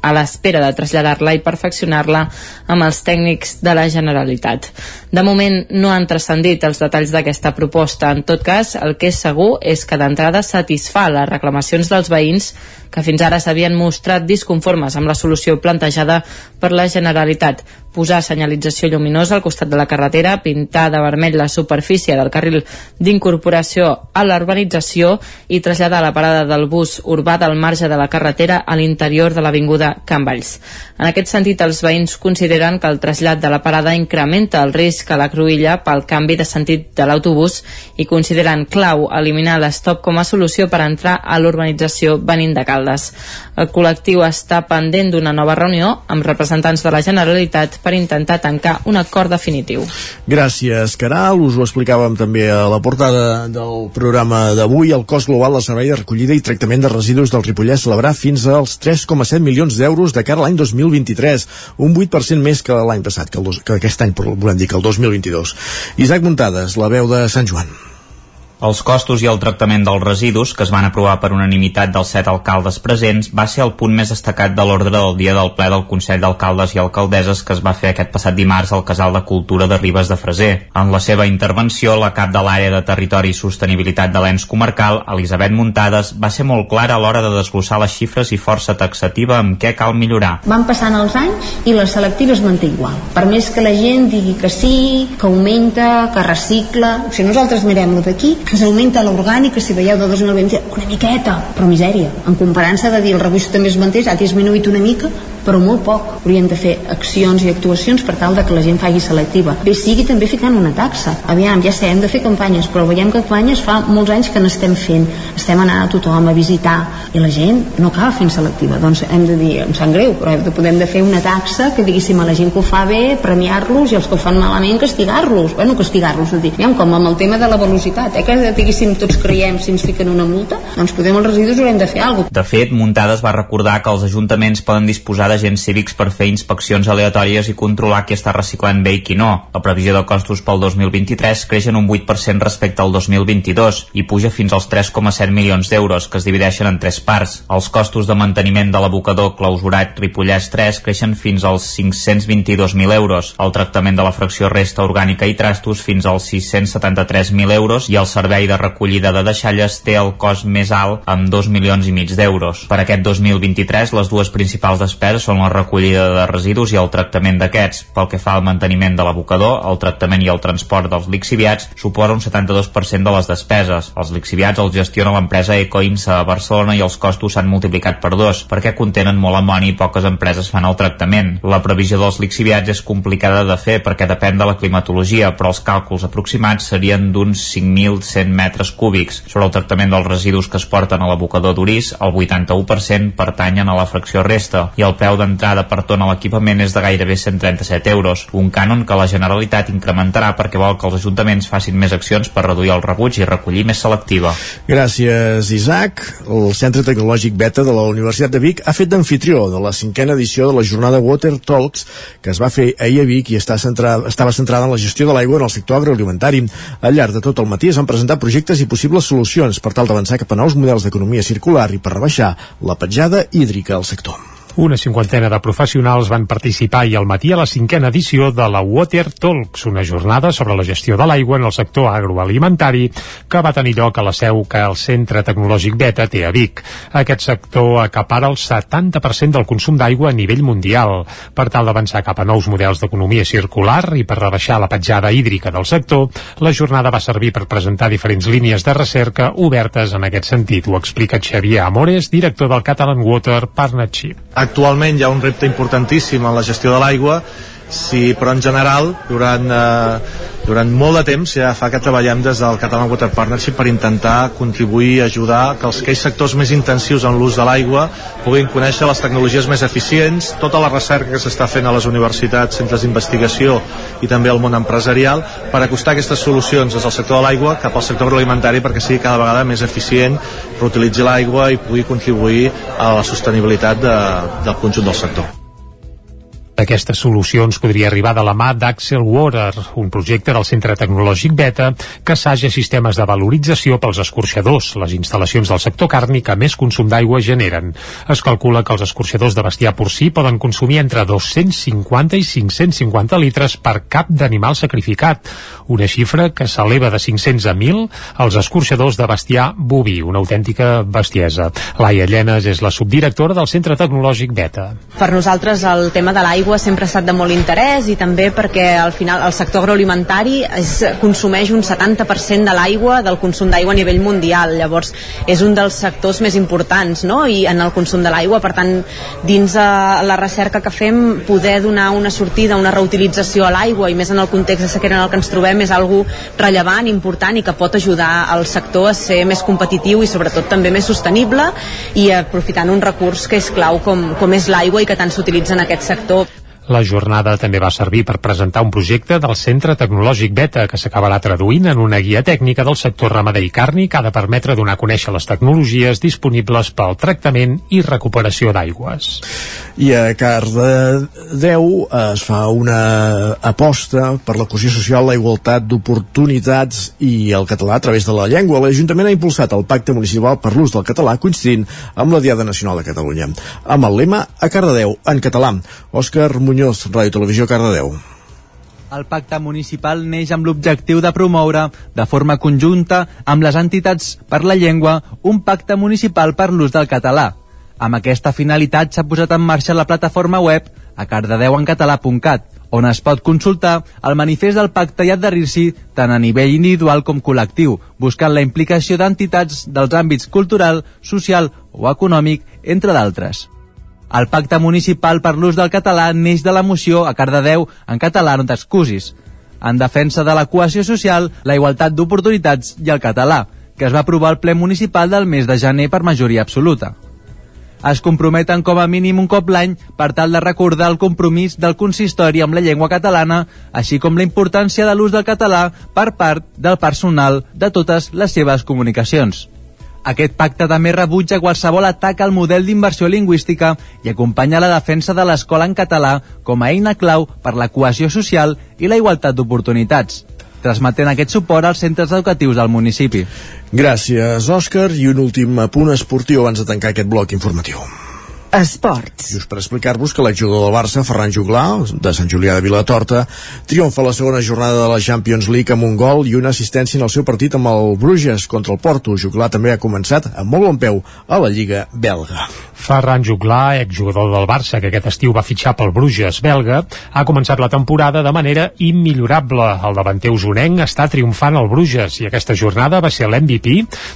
a l'espera de traslladar-la i perfeccionar-la amb els tècnics de la Generalitat. De moment no han transcendit els detalls d'aquesta proposta. En tot cas, el que és segur és que d'entrada satisfà les reclamacions dels veïns que fins ara s'havien mostrat disconformes amb la solució plantejada per la Generalitat. Posar senyalització lluminosa al costat de la carretera, pintar de vermell la superfície del carril d'incorporació a l'urbanització i traslladar la parada del bus urbà del marge de la carretera a l'interior de l'avinguda Can Valls. En aquest sentit, els veïns consideren que el trasllat de la parada incrementa el risc a la cruïlla pel canvi de sentit de l'autobús i consideren clau eliminar l'estop com a solució per entrar a l'urbanització venint de Caldes. El col·lectiu està pendent d'una nova reunió amb representants de la Generalitat per intentar tancar un acord definitiu. Gràcies, Caral. Us ho explicàvem també a la portada del programa d'avui. El cost global del servei de recollida i tractament de residus del Ripollès celebrarà fins als 3,7 milions d'euros de cara a l'any 2023, un 8% més que l'any passat, que, el dos, que aquest any, volem dir que el 2022. Isaac Muntades, la veu de Sant Joan. Els costos i el tractament dels residus, que es van aprovar per unanimitat dels set alcaldes presents, va ser el punt més destacat de l'ordre del dia del ple del Consell d'Alcaldes i Alcaldesses que es va fer aquest passat dimarts al Casal de Cultura de Ribes de Freser. En la seva intervenció, la cap de l'àrea de Territori i Sostenibilitat de l'ENS comarcal, Elisabet Muntades, va ser molt clara a l'hora de desglossar les xifres i força taxativa amb què cal millorar. Van passant els anys i la selectiva es manté igual. Per més que la gent digui que sí, que augmenta, que recicla... O sigui, nosaltres mirem-lo d'aquí, que s'augmenta l'orgànica, si veieu de 2020, una miqueta, però misèria. En comparança de dir el rebuig també es manté, ha disminuït una mica, però molt poc. Hauríem de fer accions i actuacions per tal de que la gent faci selectiva. Bé, sigui també ficant una taxa. Aviam, ja sé, hem de fer campanyes, però veiem que campanyes fa molts anys que n'estem fent. Estem anant a tothom a visitar i la gent no acaba fent selectiva. Doncs hem de dir, em sap greu, però de, podem de fer una taxa que diguéssim a la gent que ho fa bé, premiar-los i els que ho fan malament castigar-los. Bueno, castigar-los, dir, aviam, com amb el tema de la velocitat, eh, que diguéssim tots creiem si ens fiquen una multa, doncs podem els residus haurem de fer alguna cosa. De fet, Muntades va recordar que els ajuntaments poden disposar d'agents cívics per fer inspeccions aleatòries i controlar qui està reciclant bé i qui no. La previsió de costos pel 2023 creix en un 8% respecte al 2022 i puja fins als 3,7 milions d'euros, que es divideixen en tres parts. Els costos de manteniment de l'abocador clausurat Ripollès 3 creixen fins als 522.000 euros, el tractament de la fracció resta orgànica i trastos fins als 673.000 euros i el servei de recollida de deixalles té el cost més alt amb 2 milions i mig d'euros. Per aquest 2023, les dues principals despeses són la recollida de residus i el tractament d'aquests. Pel que fa al manteniment de l'abocador, el tractament i el transport dels lixiviats suposa un 72% de les despeses. Els lixiviats els gestiona l'empresa Ecoinsa a Barcelona i els costos s'han multiplicat per dos, perquè contenen molt amoni i poques empreses fan el tractament. La previsió dels lixiviats és complicada de fer perquè depèn de la climatologia, però els càlculs aproximats serien d'uns 5.100 metres cúbics. Sobre el tractament dels residus que es porten a l'abocador d'Uris, el 81% pertanyen a la fracció resta i el preu d'entrada per tona a l'equipament és de gairebé 137 euros, un cànon que la Generalitat incrementarà perquè vol que els ajuntaments facin més accions per reduir el rebuig i recollir més selectiva. Gràcies, Isaac. El Centre Tecnològic Beta de la Universitat de Vic ha fet d'anfitrió de la cinquena edició de la jornada Water Talks que es va fer ahir a Vic i està centrada, estava centrada en la gestió de l'aigua en el sector agroalimentari. Al llarg de tot el matí es van presentar projectes i possibles solucions per tal d'avançar cap a nous models d'economia circular i per rebaixar la petjada hídrica al sector. Una cinquantena de professionals van participar i al matí a la cinquena edició de la Water Talks, una jornada sobre la gestió de l'aigua en el sector agroalimentari que va tenir lloc a la seu que el Centre Tecnològic Beta té a Vic. Aquest sector acapara el 70% del consum d'aigua a nivell mundial. Per tal d'avançar cap a nous models d'economia circular i per rebaixar la petjada hídrica del sector, la jornada va servir per presentar diferents línies de recerca obertes en aquest sentit. Ho explica Xavier Amores, director del Catalan Water Partnership. Actualment hi ha un repte importantíssim en la gestió de l'aigua sí, però en general durant, eh, durant molt de temps ja fa que treballem des del Catalan Water Partnership per intentar contribuir i ajudar que els, aquells sectors més intensius en l'ús de l'aigua puguin conèixer les tecnologies més eficients, tota la recerca que s'està fent a les universitats, centres d'investigació i també al món empresarial per acostar aquestes solucions des del sector de l'aigua cap al sector agroalimentari perquè sigui cada vegada més eficient, reutilitzi l'aigua i pugui contribuir a la sostenibilitat de, del conjunt del sector. Aquestes solucions podria arribar de la mà d'Axel Water, un projecte del Centre Tecnològic Beta que assaja sistemes de valorització pels escorxadors, les instal·lacions del sector carni que més consum d'aigua generen. Es calcula que els escorxadors de bestiar porcí poden consumir entre 250 i 550 litres per cap d'animal sacrificat, una xifra que s'eleva de 500 a 1.000 als escorxadors de bestiar boví, una autèntica bestiesa. Laia Llenes és la subdirectora del Centre Tecnològic Beta. Per nosaltres el tema de l'aigua sempre ha estat de molt interès i també perquè al final el sector agroalimentari es consumeix un 70% de l'aigua del consum d'aigua a nivell mundial llavors és un dels sectors més importants no? i en el consum de l'aigua per tant dins de la recerca que fem poder donar una sortida, una reutilització a l'aigua i més en el context de sequera en el que ens trobem és algo rellevant, important i que pot ajudar al sector a ser més competitiu i sobretot també més sostenible i aprofitant un recurs que és clau com, com és l'aigua i que tant s'utilitza en aquest sector. La jornada també va servir per presentar un projecte del Centre Tecnològic Beta que s'acabarà traduint en una guia tècnica del sector ramader i carni que ha de permetre donar a conèixer les tecnologies disponibles pel tractament i recuperació d'aigües. I a Cardedeu es fa una aposta per la cohesió social, la igualtat d'oportunitats i el català a través de la llengua. L'Ajuntament ha impulsat el pacte municipal per l'ús del català coincidint amb la Diada Nacional de Catalunya. Amb el lema a Cardedeu, en català. Òscar Muñoz, Ràdio Televisió, Cardedeu. El pacte municipal neix amb l'objectiu de promoure, de forma conjunta, amb les entitats per la llengua, un pacte municipal per l'ús del català. Amb aquesta finalitat s'ha posat en marxa la plataforma web a cardedeuencatalà.cat, on es pot consultar el manifest del pacte i adherir-s'hi tant a nivell individual com col·lectiu, buscant la implicació d'entitats dels àmbits cultural, social o econòmic, entre d'altres. El pacte municipal per l'ús del català neix de la moció a Cardedeu en català no t'excusis, en defensa de la cohesió social, la igualtat d'oportunitats i el català, que es va aprovar al ple municipal del mes de gener per majoria absoluta. Es comprometen com a mínim un cop l'any per tal de recordar el compromís del consistori amb la llengua catalana, així com la importància de l'ús del català per part del personal de totes les seves comunicacions. Aquest pacte també rebutja qualsevol atac al model d'immersió lingüística i acompanya la defensa de l'escola en català com a eina clau per la cohesió social i la igualtat d'oportunitats, transmetent aquest suport als centres educatius del municipi. Gràcies, Òscar. I un últim punt esportiu abans de tancar aquest bloc informatiu. Esports. Just per explicar-vos que l'exjugador del Barça, Ferran Juglà, de Sant Julià de Vilatorta, triomfa la segona jornada de la Champions League amb un gol i una assistència en el seu partit amb el Bruges contra el Porto. Juglà també ha començat amb molt bon peu a la Lliga belga. Ferran Juglà, exjugador del Barça, que aquest estiu va fitxar pel Bruges belga, ha començat la temporada de manera immillorable. El davanter usonenc està triomfant al Bruges i aquesta jornada va ser l'MVP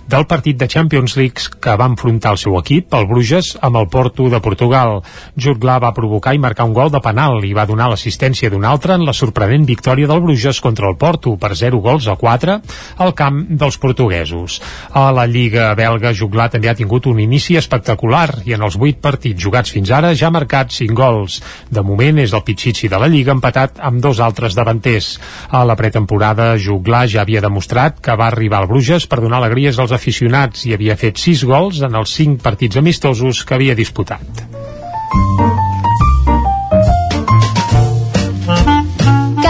del partit de Champions League que va enfrontar el seu equip, el Bruges, amb el Porto de Portugal. Juglà va provocar i marcar un gol de penal i va donar l'assistència d'un altre en la sorprenent victòria del Bruges contra el Porto per 0 gols a 4 al camp dels portuguesos. A la Lliga belga, Juglà també ha tingut un inici espectacular i en els 8 partits jugats fins ara ja ha marcat 5 gols. De moment és el Pichichi de la Lliga empatat amb dos altres davanters. A la pretemporada, Juglà ja havia demostrat que va arribar al Bruges per donar alegries als aficionats i havia fet 6 gols en els 5 partits amistosos que havia disputat.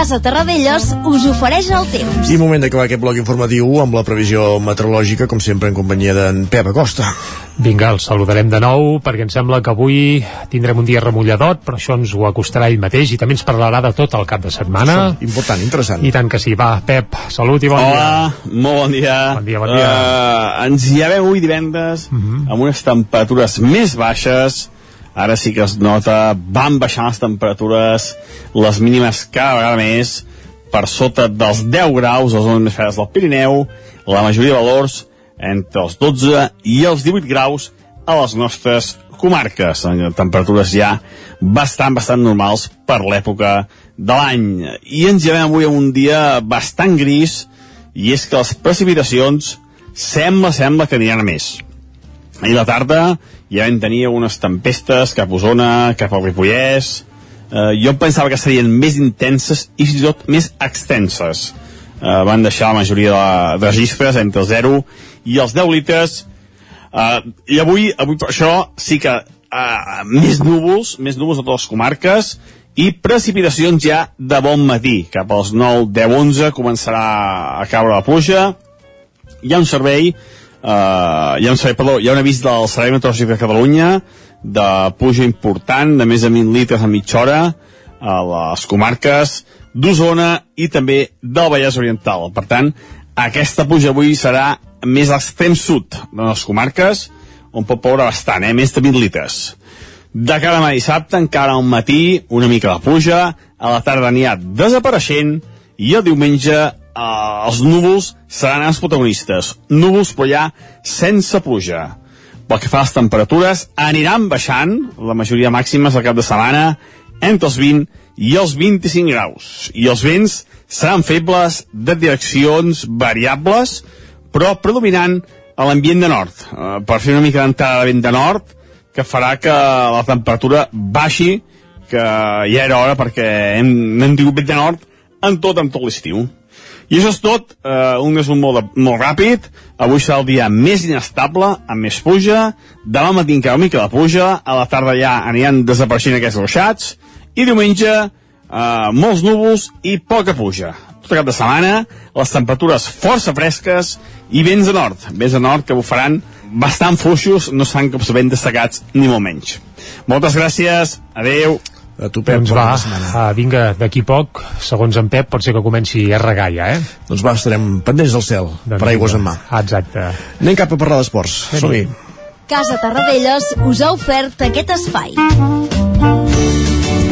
Casa Terradellos us ofereix el temps. I moment d'acabar aquest bloc informatiu amb la previsió meteorològica, com sempre en companyia d'en Pep Acosta. Vinga, el saludarem de nou perquè em sembla que avui tindrem un dia remulladot, però això ens ho acostarà ell mateix i també ens parlarà de tot el cap de setmana. Això, important, interessant. I tant que sí. Va, Pep, salut i bon Hola, dia. molt bon dia. Bon dia, bon dia. Uh, ens hi havem avui divendres uh -huh. amb unes temperatures més baixes, ara sí que es nota, van baixant les temperatures, les mínimes cada vegada més, per sota dels 10 graus les zones més fredes del Pirineu, la majoria de valors entre els 12 i els 18 graus a les nostres comarques, en temperatures ja bastant, bastant normals per l'època de l'any. I ens llevem avui en un dia bastant gris, i és que les precipitacions sembla, sembla que aniran a més. A la tarda ja vam tenir unes tempestes cap a Osona, cap al Ripollès, eh, jo pensava que serien més intenses i fins i tot més extenses. Eh, van deixar la majoria de, de registres entre el 0 i els 10 litres, eh, i avui, avui per això sí que eh, més núvols, més núvols a totes les comarques, i precipitacions ja de bon matí, cap als 9, 10, 11 començarà a caure la pluja, hi ha un servei uh, hi ha un servei, perdó, hi ha un avís del Servei Meteorològic de Catalunya de pluja important, de més de 1.000 litres a mitja hora a les comarques d'Osona i també del Vallès Oriental. Per tant, aquesta pluja avui serà més l'extrem sud de les comarques, on pot ploure bastant, eh? més de 20 litres. De cara a dissabte, encara al matí, una mica de pluja, a la tarda anirà desapareixent, i el diumenge eh, els núvols seran els protagonistes. Núvols, però ja sense pluja. Pel que fa a les temperatures, aniran baixant, la majoria màximes al cap de setmana, entre els 20 i els 25 graus. I els vents seran febles de direccions variables, però predominant a l'ambient de nord. Eh, per fer una mica d'entrada de vent de nord, que farà que la temperatura baixi, que ja era hora perquè hem, hem tingut vent de nord en tot, en tot l'estiu. I això és tot, eh, un resum molt, molt ràpid. Avui serà el dia més inestable, amb més pluja. Demà matí encara una mica de pluja. A la tarda ja aniran desapareixent aquests ruixats. I diumenge, eh, molts núvols i poca pluja. Tot cap de setmana, les temperatures força fresques i vents de nord. Vents de nord que bufaran bastant fluixos, no seran cops vent destacats, ni molt menys. Moltes gràcies, adeu. A tu, Pep, doncs va, setmana. uh, vinga, d'aquí poc, segons en Pep, pot ser que comenci a regar ja, eh? Doncs va, estarem pendents del cel, Doncs per aigües en mà. Exacte. Anem cap a parlar d'esports. Som-hi. Casa Tarradellas us ha ofert aquest espai.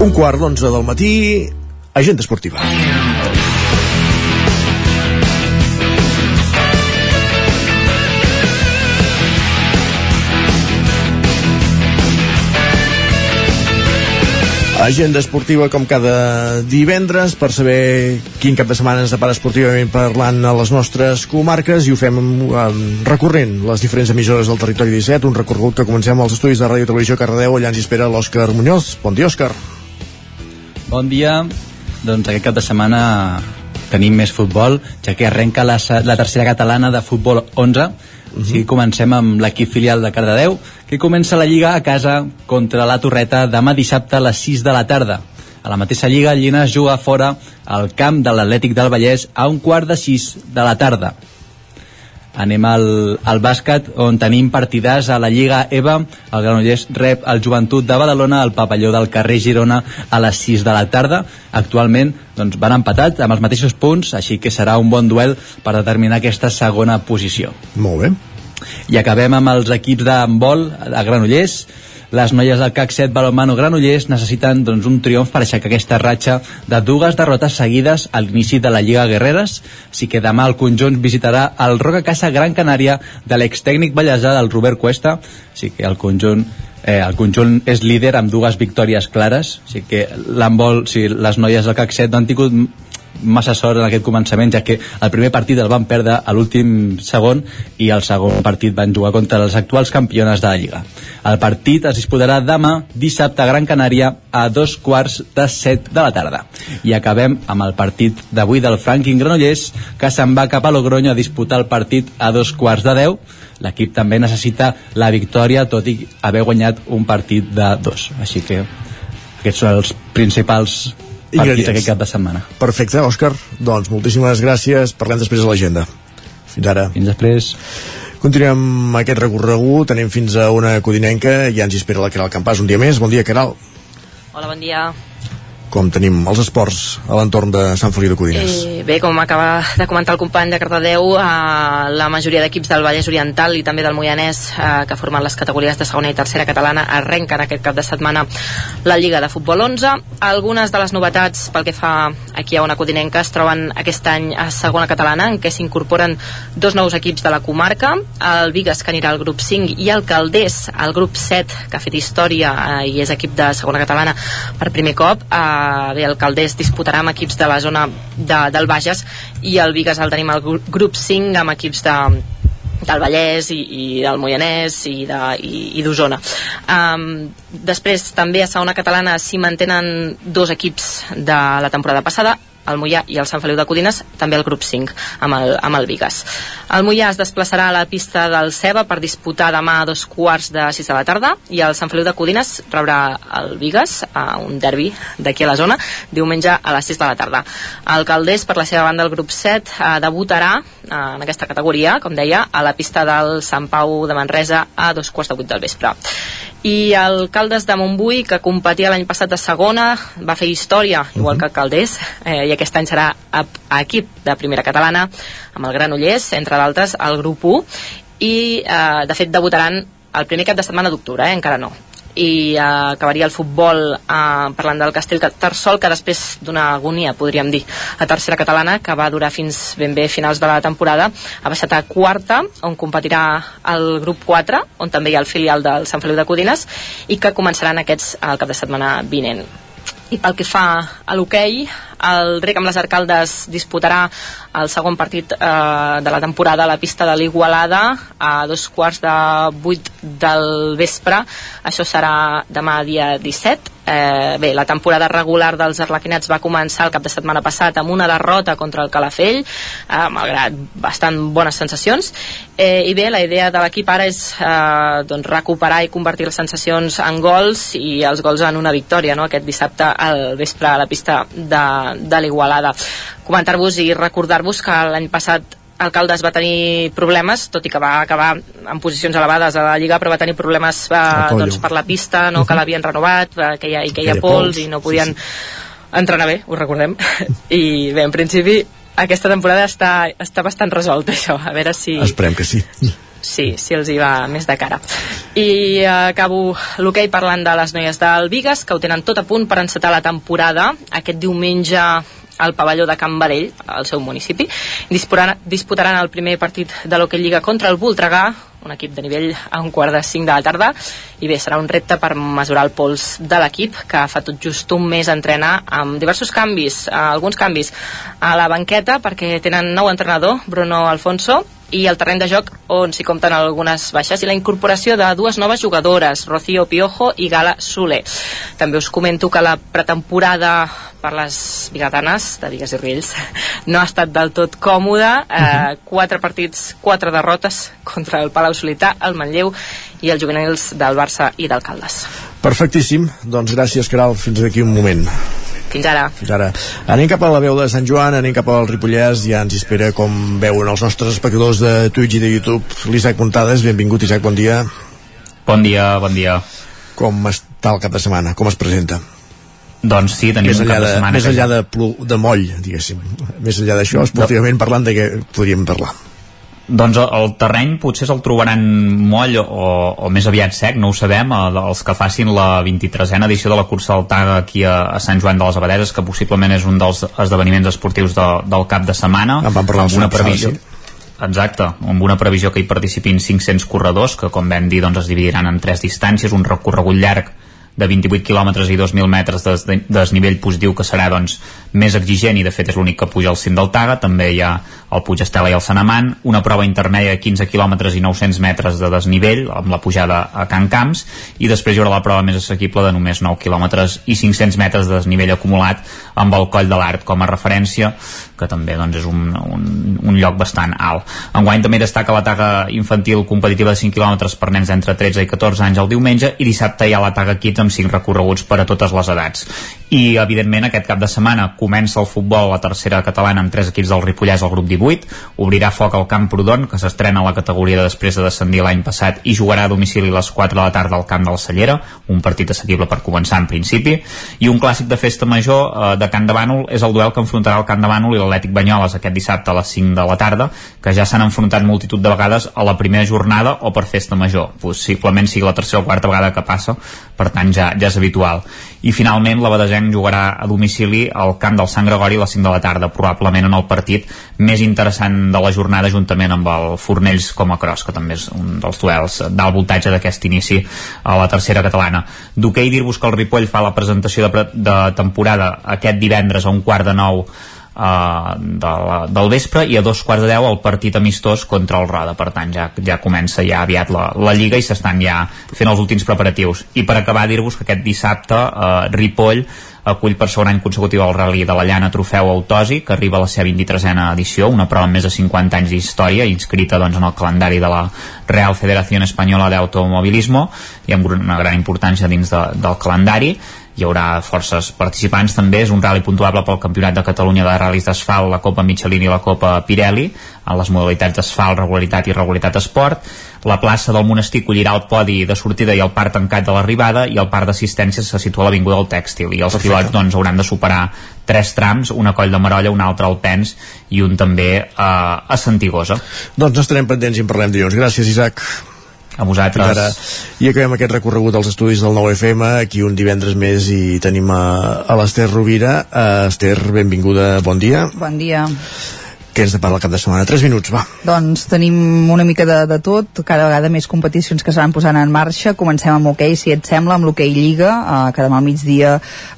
Un quart d'onze del matí, agenda esportiva. Agenda esportiva com cada divendres per saber quin cap de setmana ens depara esportivament parlant a les nostres comarques i ho fem um, recorrent les diferents emissores del territori 17, un recorregut que comencem als estudis de Ràdio Televisió Cardedeu, allà ens espera l'Òscar Muñoz. Bon dia, Òscar. Bon dia. Doncs aquest cap de setmana tenim més futbol, ja que arrenca la, la tercera catalana de futbol 11. Uh -huh. comencem amb l'equip filial de Cardedeu, que comença la Lliga a casa contra la Torreta demà dissabte a les 6 de la tarda. A la mateixa Lliga, el juga fora al camp de l'Atlètic del Vallès a un quart de 6 de la tarda. Anem al, al bàsquet, on tenim partidars a la Lliga EVA. El Granollers rep el Joventut de Badalona al pavelló del carrer Girona a les 6 de la tarda. Actualment doncs, van empatats amb els mateixos punts, així que serà un bon duel per determinar aquesta segona posició. Molt bé. I acabem amb els equips d'handbol a Granollers. Les noies del CAC 7 Balomano Granollers necessiten doncs, un triomf per aixecar aquesta ratxa de dues derrotes seguides a l'inici de la Lliga Guerreres. Així que demà el conjunt visitarà el Roca Casa Gran Canària de l'extècnic ballesà del Robert Cuesta. Així que el conjunt Eh, el conjunt és líder amb dues victòries clares, així que l'handbol, si les noies del CAC 7 no han tingut massa sort en aquest començament, ja que el primer partit el van perdre a l'últim segon i el segon partit van jugar contra les actuals campiones de la Lliga. El partit es disputarà demà, dissabte a Gran Canària, a dos quarts de set de la tarda. I acabem amb el partit d'avui del Franklin Granollers, que se'n va cap a Logroño a disputar el partit a dos quarts de deu. L'equip també necessita la victòria, tot i haver guanyat un partit de dos. Així que aquests són els principals Ingredients. aquest cap de setmana. Perfecte, Òscar. Doncs moltíssimes gràcies. Parlem després a l'agenda. Fins ara. Fins després. Continuem amb aquest recorregut, anem fins a una codinenca, ja ens hi espera la Caral Campàs un dia més. Bon dia, Caral. Hola, bon dia. Com tenim els esports a l'entorn de Sant Feliu de Codines. Eh, bé, com acaba de comentar el company de Cardedeu, eh, la majoria d'equips del Vallès Oriental i també del Moianès, eh, que formen les categories de segona i tercera catalana, arrenquen aquest cap de setmana la Lliga de Futbol 11. Algunes de les novetats pel que fa aquí a una codinenca es troben aquest any a segona catalana, en què s'incorporen dos nous equips de la comarca, el Vigues, que anirà al grup 5, i el Caldés, al grup 7, que ha fet història eh, i és equip de segona catalana per primer cop. Eh, bé, el Caldés disputarà amb equips de la zona de, del Bages i el Vigues el tenim al gru- grup 5 amb equips de, del Vallès i, i del Moianès i de- i d'Osona. Um, després també a segona catalana s'hi mantenen dos equips de la temporada passada, el Mollà i el Sant Feliu de Codines, també el grup 5 amb el, amb el Vigas. El Mollà es desplaçarà a la pista del Ceba per disputar demà a dos quarts de 6 de la tarda i el Sant Feliu de Codines rebrà el Vigas a un derbi d'aquí a la zona diumenge a les 6 de la tarda. El Caldés, per la seva banda, el grup 7, eh, debutarà eh, en aquesta categoria, com deia, a la pista del Sant Pau de Manresa a dos quarts de 8 del vespre i el Caldes de Montbui que competia l'any passat a segona va fer història, igual que el Caldés eh, i aquest any serà a, a equip de primera catalana amb el Granollers entre d'altres el grup 1 i eh, de fet debutaran el primer cap de setmana d'octubre, eh, encara no i eh, acabaria el futbol eh, parlant del Castell Tarsol que després d'una agonia podríem dir a tercera catalana que va durar fins ben bé finals de la temporada ha baixat a quarta on competirà el grup 4 on també hi ha el filial del Sant Feliu de Codines i que començaran aquests el cap de setmana vinent. I pel que fa a l'hoquei el Rec amb les Arcaldes disputarà el segon partit eh, de la temporada a la pista de l'Igualada a dos quarts de vuit del vespre. Això serà demà dia 17 eh, bé, la temporada regular dels arlequinats va començar el cap de setmana passat amb una derrota contra el Calafell eh, malgrat bastant bones sensacions. Eh, i bé, la idea de l'equip ara és eh, doncs recuperar i convertir les sensacions en gols i els gols en una victòria no? aquest dissabte al vespre a la pista de, de l'Igualada comentar-vos i recordar-vos que l'any passat Alcaldes va tenir problemes, tot i que va acabar en posicions elevades a la Lliga, però va tenir problemes eh, doncs, per la pista, no, que l'havien renovat, eh, que hi ha, i que hi ha pols, pols, i no podien entrenar bé, ho recordem. I bé, en principi, aquesta temporada està, està bastant resolta, això. A veure si... Esperem que sí. Sí, si els hi va més de cara. I eh, acabo l'hoquei parlant de les noies del Vigas, que ho tenen tot a punt per encetar la temporada. Aquest diumenge al pavelló de Can Barell, al seu municipi. Disputaran, disputaran el primer partit de l'Hockey Lliga contra el Voltregà, un equip de nivell a un quart de cinc de la tarda i bé, serà un repte per mesurar el pols de l'equip que fa tot just un mes a entrenar amb diversos canvis, eh, alguns canvis a la banqueta perquè tenen nou entrenador, Bruno Alfonso i el terreny de joc on s'hi compten algunes baixes i la incorporació de dues noves jugadores, Rocío Piojo i Gala Soler. També us comento que la pretemporada per les bigatanes de Vigues i Riells no ha estat del tot còmoda. Eh, quatre partits, quatre derrotes contra el Palau Solità, el Manlleu i els juvenils del Barça i del Caldes Perfectíssim, doncs gràcies Caral, fins d'aquí un moment. Fins ara Fins ara. Anem cap a la veu de Sant Joan, anem cap al Ripollès, ja ens espera com veuen els nostres espectadors de Twitch i de YouTube. L'Isaac Montades, benvingut Isaac, bon dia. Bon dia, bon dia. Com està el cap de setmana? Com es presenta? Doncs sí, tenim més un cap de de, setmana més que enllà de, plu, de moll, diguéssim. Més enllà d'això, esportivament parlant de què podríem parlar. Doncs el, el terreny potser se'l trobaran moll o, o més aviat sec, no ho sabem, eh, els que facin la 23a edició de la cursa del TAG aquí a, a Sant Joan de les Abadeses, que possiblement és un dels esdeveniments esportius de, del cap de setmana. En vam parlar amb una previsió. passada, Exacte, amb una previsió que hi participin 500 corredors, que com vam dir doncs, es dividiran en tres distàncies, un recorregut llarg de 28 quilòmetres i 2.000 metres de, de desnivell positiu que serà doncs, més exigent i de fet és l'únic que puja al cim del Taga també hi ha el Puig Estela i el Sanamant una prova intermèdia de 15 quilòmetres i 900 metres de desnivell amb la pujada a Can Camps i després hi haurà la prova més assequible de només 9 quilòmetres i 500 metres de desnivell acumulat amb el Coll de l'Art com a referència que també doncs, és un, un, un lloc bastant alt. Enguany també destaca la taga infantil competitiva de 5 quilòmetres per nens d'entre 13 i 14 anys el diumenge i dissabte hi ha la taga Kids amb 5 recorreguts per a totes les edats. I evidentment aquest cap de setmana comença el futbol a tercera catalana amb tres equips del Ripollès al grup 18 obrirà foc al Camp Prudon que s'estrena a la categoria de després de descendir l'any passat i jugarà a domicili a les 4 de la tarda al Camp de la Cellera un partit assequible per començar en principi. I un clàssic de festa major eh, de Can de Bànol és el duel que enfrontarà el Camp de Bànol i l'Atlètic Banyoles aquest dissabte a les 5 de la tarda que ja s'han enfrontat multitud de vegades a la primera jornada o per festa major. Possiblement sigui la tercera o quarta vegada que passa per tant ja, ja és habitual. I finalment la Badesenc jugarà a domicili al camp del Sant Gregori a les 5 de la tarda probablement en el partit més interessant de la jornada juntament amb el Fornells com a cross que també és un dels duels d'alt voltatge d'aquest inici a la tercera catalana. D'hoquei dir-vos que el Ripoll fa la presentació de, pre- de temporada aquest divendres a un quart de nou uh, de la, del vespre i a dos quarts de deu el partit amistós contra el Roda. Per tant ja, ja comença ja aviat la, la Lliga i s'estan ja fent els últims preparatius. I per acabar dir-vos que aquest dissabte uh, Ripoll acull per segon any consecutiu el Rally de la Llana Trofeu Autosi, que arriba a la seva 23a edició, una prova amb més de 50 anys d'història, inscrita doncs, en el calendari de la Real Federación Española de i amb una gran importància dins de, del calendari hi haurà forces participants també, és un rally puntuable pel Campionat de Catalunya de ral·lis d'asfalt, la Copa Michelin i la Copa Pirelli, en les modalitats d'asfalt, regularitat i regularitat esport. La plaça del monestir collirà el podi de sortida i el parc tancat de l'arribada i el parc d'assistència se situa a l'Avinguda del Tèxtil i els Perfecte. pilots doncs, hauran de superar tres trams, una coll de Marolla, un altre al Pens i un també eh, a Santigosa. Doncs estarem pendents i en parlem dilluns. Gràcies, Isaac. A vosaltres. Fins ara. I acabem aquest recorregut als estudis del 9FM, aquí un divendres més i tenim a, a l'Ester Rovira. Uh, Ester, benvinguda, bon dia. Bon dia. Què ens depara el cap de setmana? 3 minuts, va. Doncs tenim una mica de, de tot, cada vegada més competicions que s'han posant en marxa. Comencem amb hoquei, si et sembla, amb l'hoquei Lliga, eh, que demà al migdia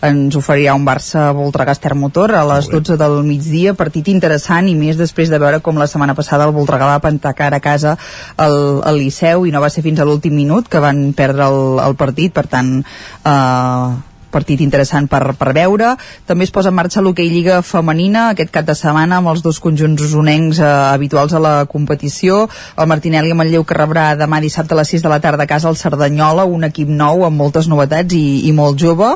ens oferirà un Barça Voltregà Motor a les 12 del migdia, partit interessant i més després de veure com la setmana passada el Voltregà va pentacar a casa el, el Liceu i no va ser fins a l'últim minut que van perdre el, el partit, per tant eh, partit interessant per, per veure. També es posa en marxa l'hoquei Lliga femenina aquest cap de setmana amb els dos conjunts usonencs eh, habituals a la competició. El Martinelli amb el Lleu que rebrà demà dissabte a les 6 de la tarda a casa el Cerdanyola, un equip nou amb moltes novetats i, i molt jove,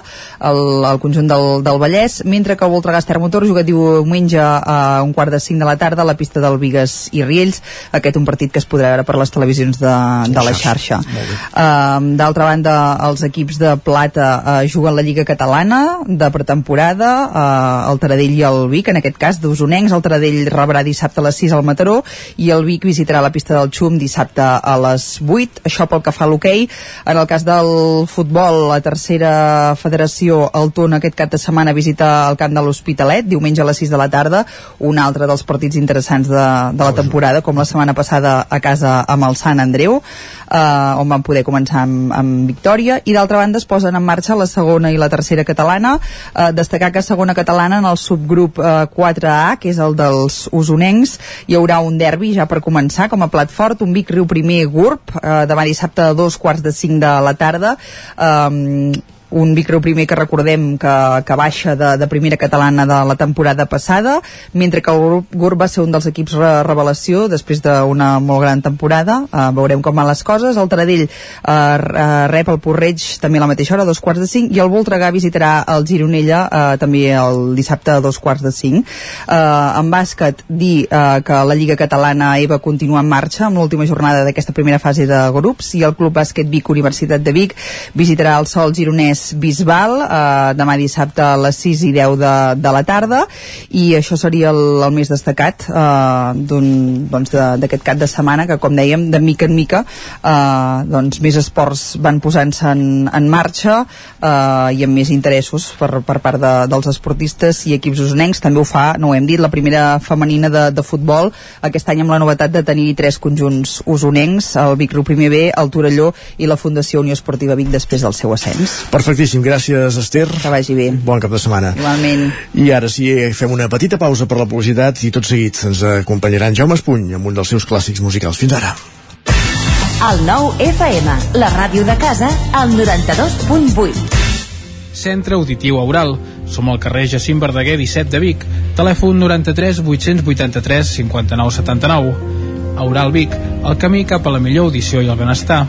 el, el conjunt del, del Vallès, mentre que el Voltregà Motor juga diumenge a un quart de 5 de la tarda a la pista del Vigues i Riells, aquest un partit que es podrà veure per les televisions de, de la xarxa. Uh, D'altra banda, els equips de plata uh, juguen la Lliga Catalana de pretemporada, uh, el Taradell i el Vic, en aquest cas d'usonencs, el Taradell rebrà dissabte a les 6 al Mataró i el Vic visitarà la pista del Xum dissabte a les 8, això pel que fa a l'hoquei. En el cas del futbol, la tercera federació, el Tona, aquest cap de setmana visita el camp de l'Hospitalet, diumenge a les 6 de la tarda, un altre dels partits interessants de, de la temporada, com la setmana passada a casa amb el Sant Andreu, eh, on van poder començar amb, amb victòria, i d'altra banda es posen en marxa la segona i la tercera catalana, eh, destacar que a segona catalana en el subgrup eh, 4A, que és el dels usonencs, hi haurà un derbi ja per començar, com a plat fort, un Vic Riu primer GURB, eh, demà dissabte a dos quarts de cinc de la tarda, eh, un Vicreu primer que recordem que, que baixa de, de primera catalana de la temporada passada, mentre que el GURB va ser un dels equips re revelació després d'una molt gran temporada. Uh, veurem com van les coses, el Taradell uh, rep el Porreig també a la mateixa hora, dos quarts de cinc, i el Voltregà visitarà el Gironella uh, també el dissabte a dos quarts de cinc. Uh, en bàsquet dir uh, que la Lliga Catalana EVA continua en marxa amb l'última jornada d'aquesta primera fase de grups i el Club Bàsquet Vic Universitat de Vic visitarà el Sol Gironès Bisbal eh, demà dissabte a les 6 i 10 de, de la tarda i això seria el, el més destacat eh, d'un- doncs de- d'aquest cap de setmana que com dèiem de mica en mica eh, doncs més esports van posant-se en, en marxa eh, i amb més interessos per, per part de, dels esportistes i equips usonencs. També ho fa, no ho hem dit, la primera femenina de, de futbol aquest any amb la novetat de tenir tres conjunts usonencs el Vic Riu primer B, el Torelló i la Fundació Unió Esportiva Vic després del seu ascens Perfectíssim, gràcies Esther. Que vagi bé. Bon cap de setmana. Igualment. I ara sí, fem una petita pausa per la publicitat i tot seguit ens acompanyaran Jaume Espuny amb un dels seus clàssics musicals. Fins ara. El nou FM, la ràdio de casa, al 92.8. Centre Auditiu Aural. Som al carrer Jacint Verdaguer 17 de Vic. Telèfon 93 883 59 79. Aural Vic, el camí cap a la millor audició i el benestar.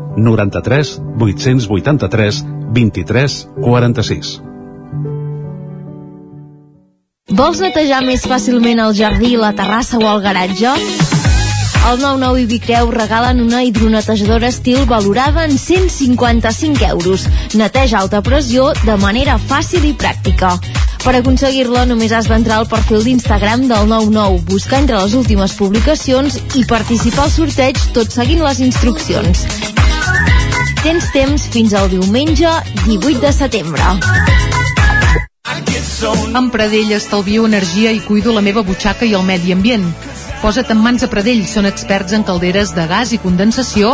93 883 23 46. Vols netejar més fàcilment el jardí, la terrassa o el garatge? El 99 i Vicreu regalen una hidronetejadora estil valorada en 155 euros. Neteja alta pressió de manera fàcil i pràctica. Per aconseguir-la només has d'entrar al perfil d'Instagram del 99, buscar entre les últimes publicacions i participar al sorteig tot seguint les instruccions. Tens temps fins al diumenge 18 de setembre. Amb Pradell estalvio energia i cuido la meva butxaca i el medi ambient. Posa't en mans a Pradell, són experts en calderes de gas i condensació,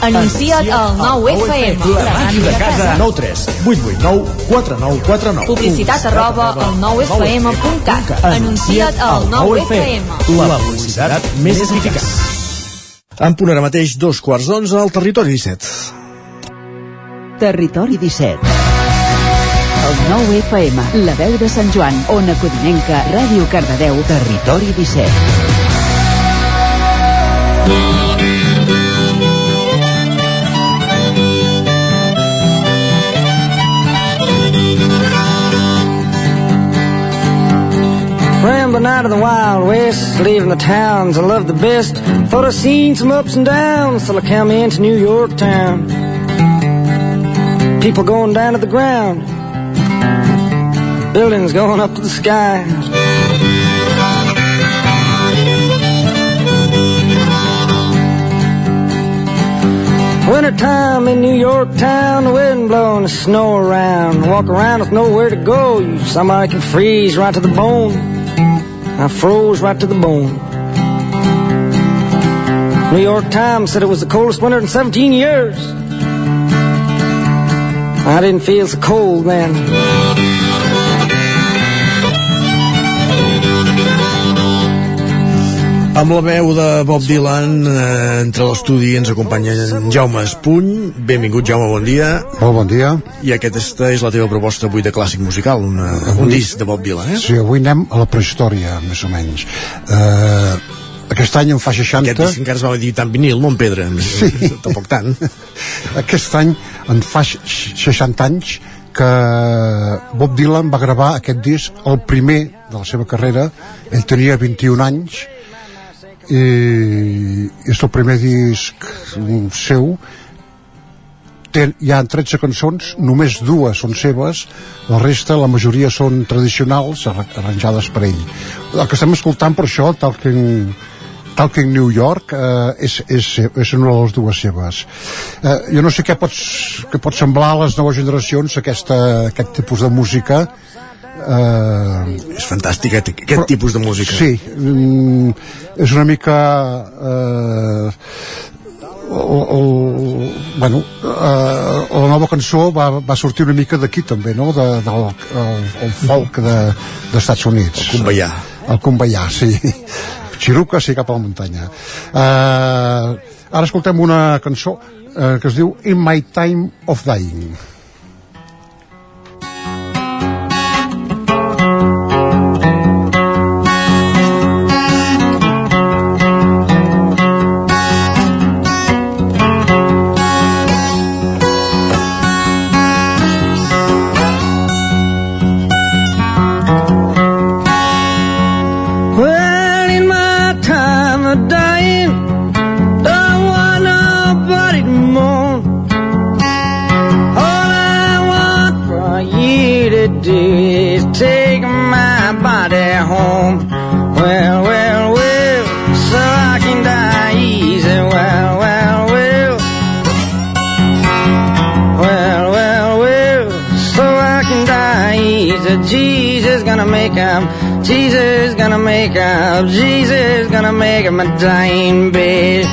Anuncia't al 9FM. La màquina de casa. 9 3 8 8 9 4 9 4 9. Publicitat arroba al 9FM.cat. Anuncia't al 9FM. La publicitat més eficaç. En punt ara mateix, dos quarts d'onze al territori 17. Territori 17. El 9 FM, la veu de Sant Joan, Ona Codinenca, Ràdio Cardedeu, Territori 17. Out of the Wild West, leaving the towns I love the best. Thought I seen some ups and downs till I come into New York town. People going down to the ground, buildings going up to the sky. Wintertime in New York town, the wind blowing the snow around. Walk around with nowhere to go. You somebody can freeze right to the bone. I froze right to the bone. New York Times said it was the coldest winter in 17 years. I didn't feel so cold then. Amb la veu de Bob Dylan, eh, entre l'estudi ens acompanya en Jaume Espuny. Benvingut, Jaume, bon dia. Molt bon dia. I aquesta és la teva proposta avui de clàssic musical, una, un disc de Bob Dylan, eh? Sí, avui anem a la prehistòria, més o menys. Uh, aquest any en fa 60... Aquest disc encara es va dir tant vinil, no en pedra. Sí. Tampoc tant. Aquest any en fa 60 anys que Bob Dylan va gravar aquest disc, el primer de la seva carrera. Ell tenia 21 anys i és el primer disc seu. Té, hi ha 13 cançons només dues són seves la resta, la majoria són tradicionals arranjades per ell. El que estem escoltant per això Talking, Talking New York eh, és, és, és una de les dues seves. Eh, jo no sé què, pots, què pot semblar a les noves generacions aquesta, aquest tipus de música eh, és fantàstic aquest, aquest però, tipus de música sí, mm, és una mica eh, el, el, bueno, eh, la nova cançó va, va sortir una mica d'aquí també, no? De, del el, el folk de, dels Estats Units. El Cumbaià. El Cumbaià, sí. Xiruca, sí, cap a la muntanya. Eh, ara escoltem una cançó eh, que es diu In My Time of Dying. Body home. Well, well, well, so I can die easy. Well, well, well. Well, well, well, so I can die easy. Jesus gonna make up. Jesus gonna make up. Jesus gonna make up my dying bed.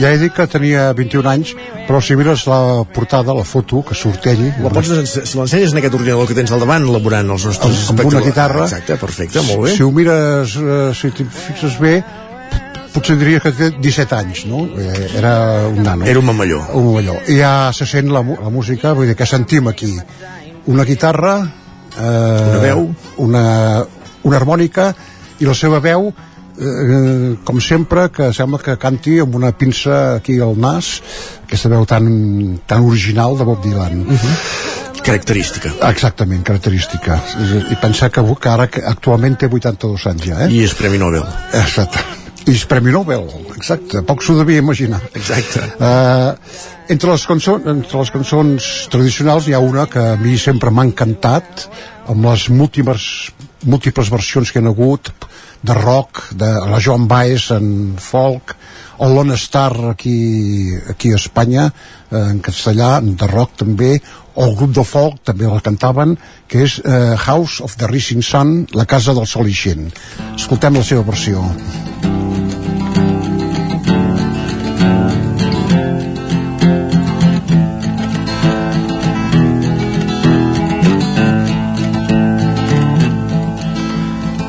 Ja he dit que tenia 21 anys, però si mires la portada, la foto, que surt ell... La pots, si l'ensenyes en aquest ordinador que tens al davant, elaborant els nostres amb, amb una guitarra Exacte, perfecte, molt bé. si ho mires eh, si t'hi fixes bé potser diria que té 17 anys no? Eh, era un nano Era un mamalló. un mamalló i ja se sent la, la música vull dir que sentim aquí una guitarra eh, Una veu. una, una harmònica i la seva veu eh, com sempre que sembla que canti amb una pinça aquí al nas aquesta veu tan, tan original de Bob Dylan. Característica. Exactament, característica. I pensar que, que ara que actualment té 82 anys ja eh? I és Premi Nobel. exacte. I és Premi Nobel, exacte, poc s'ho devia imaginar. Exacte. Uh, entre, les cançons, entre les cançons tradicionals hi ha una que a mi sempre m'ha encantat amb les múltiples, múltiples versions que hi ha hagut de rock, de la Joan Baez en folk, el Lone Star aquí, aquí a Espanya eh, en castellà, de rock també o el grup de folk també la cantaven que és eh, House of the Rising Sun la casa del sol ixent. Escoltem la seva versió.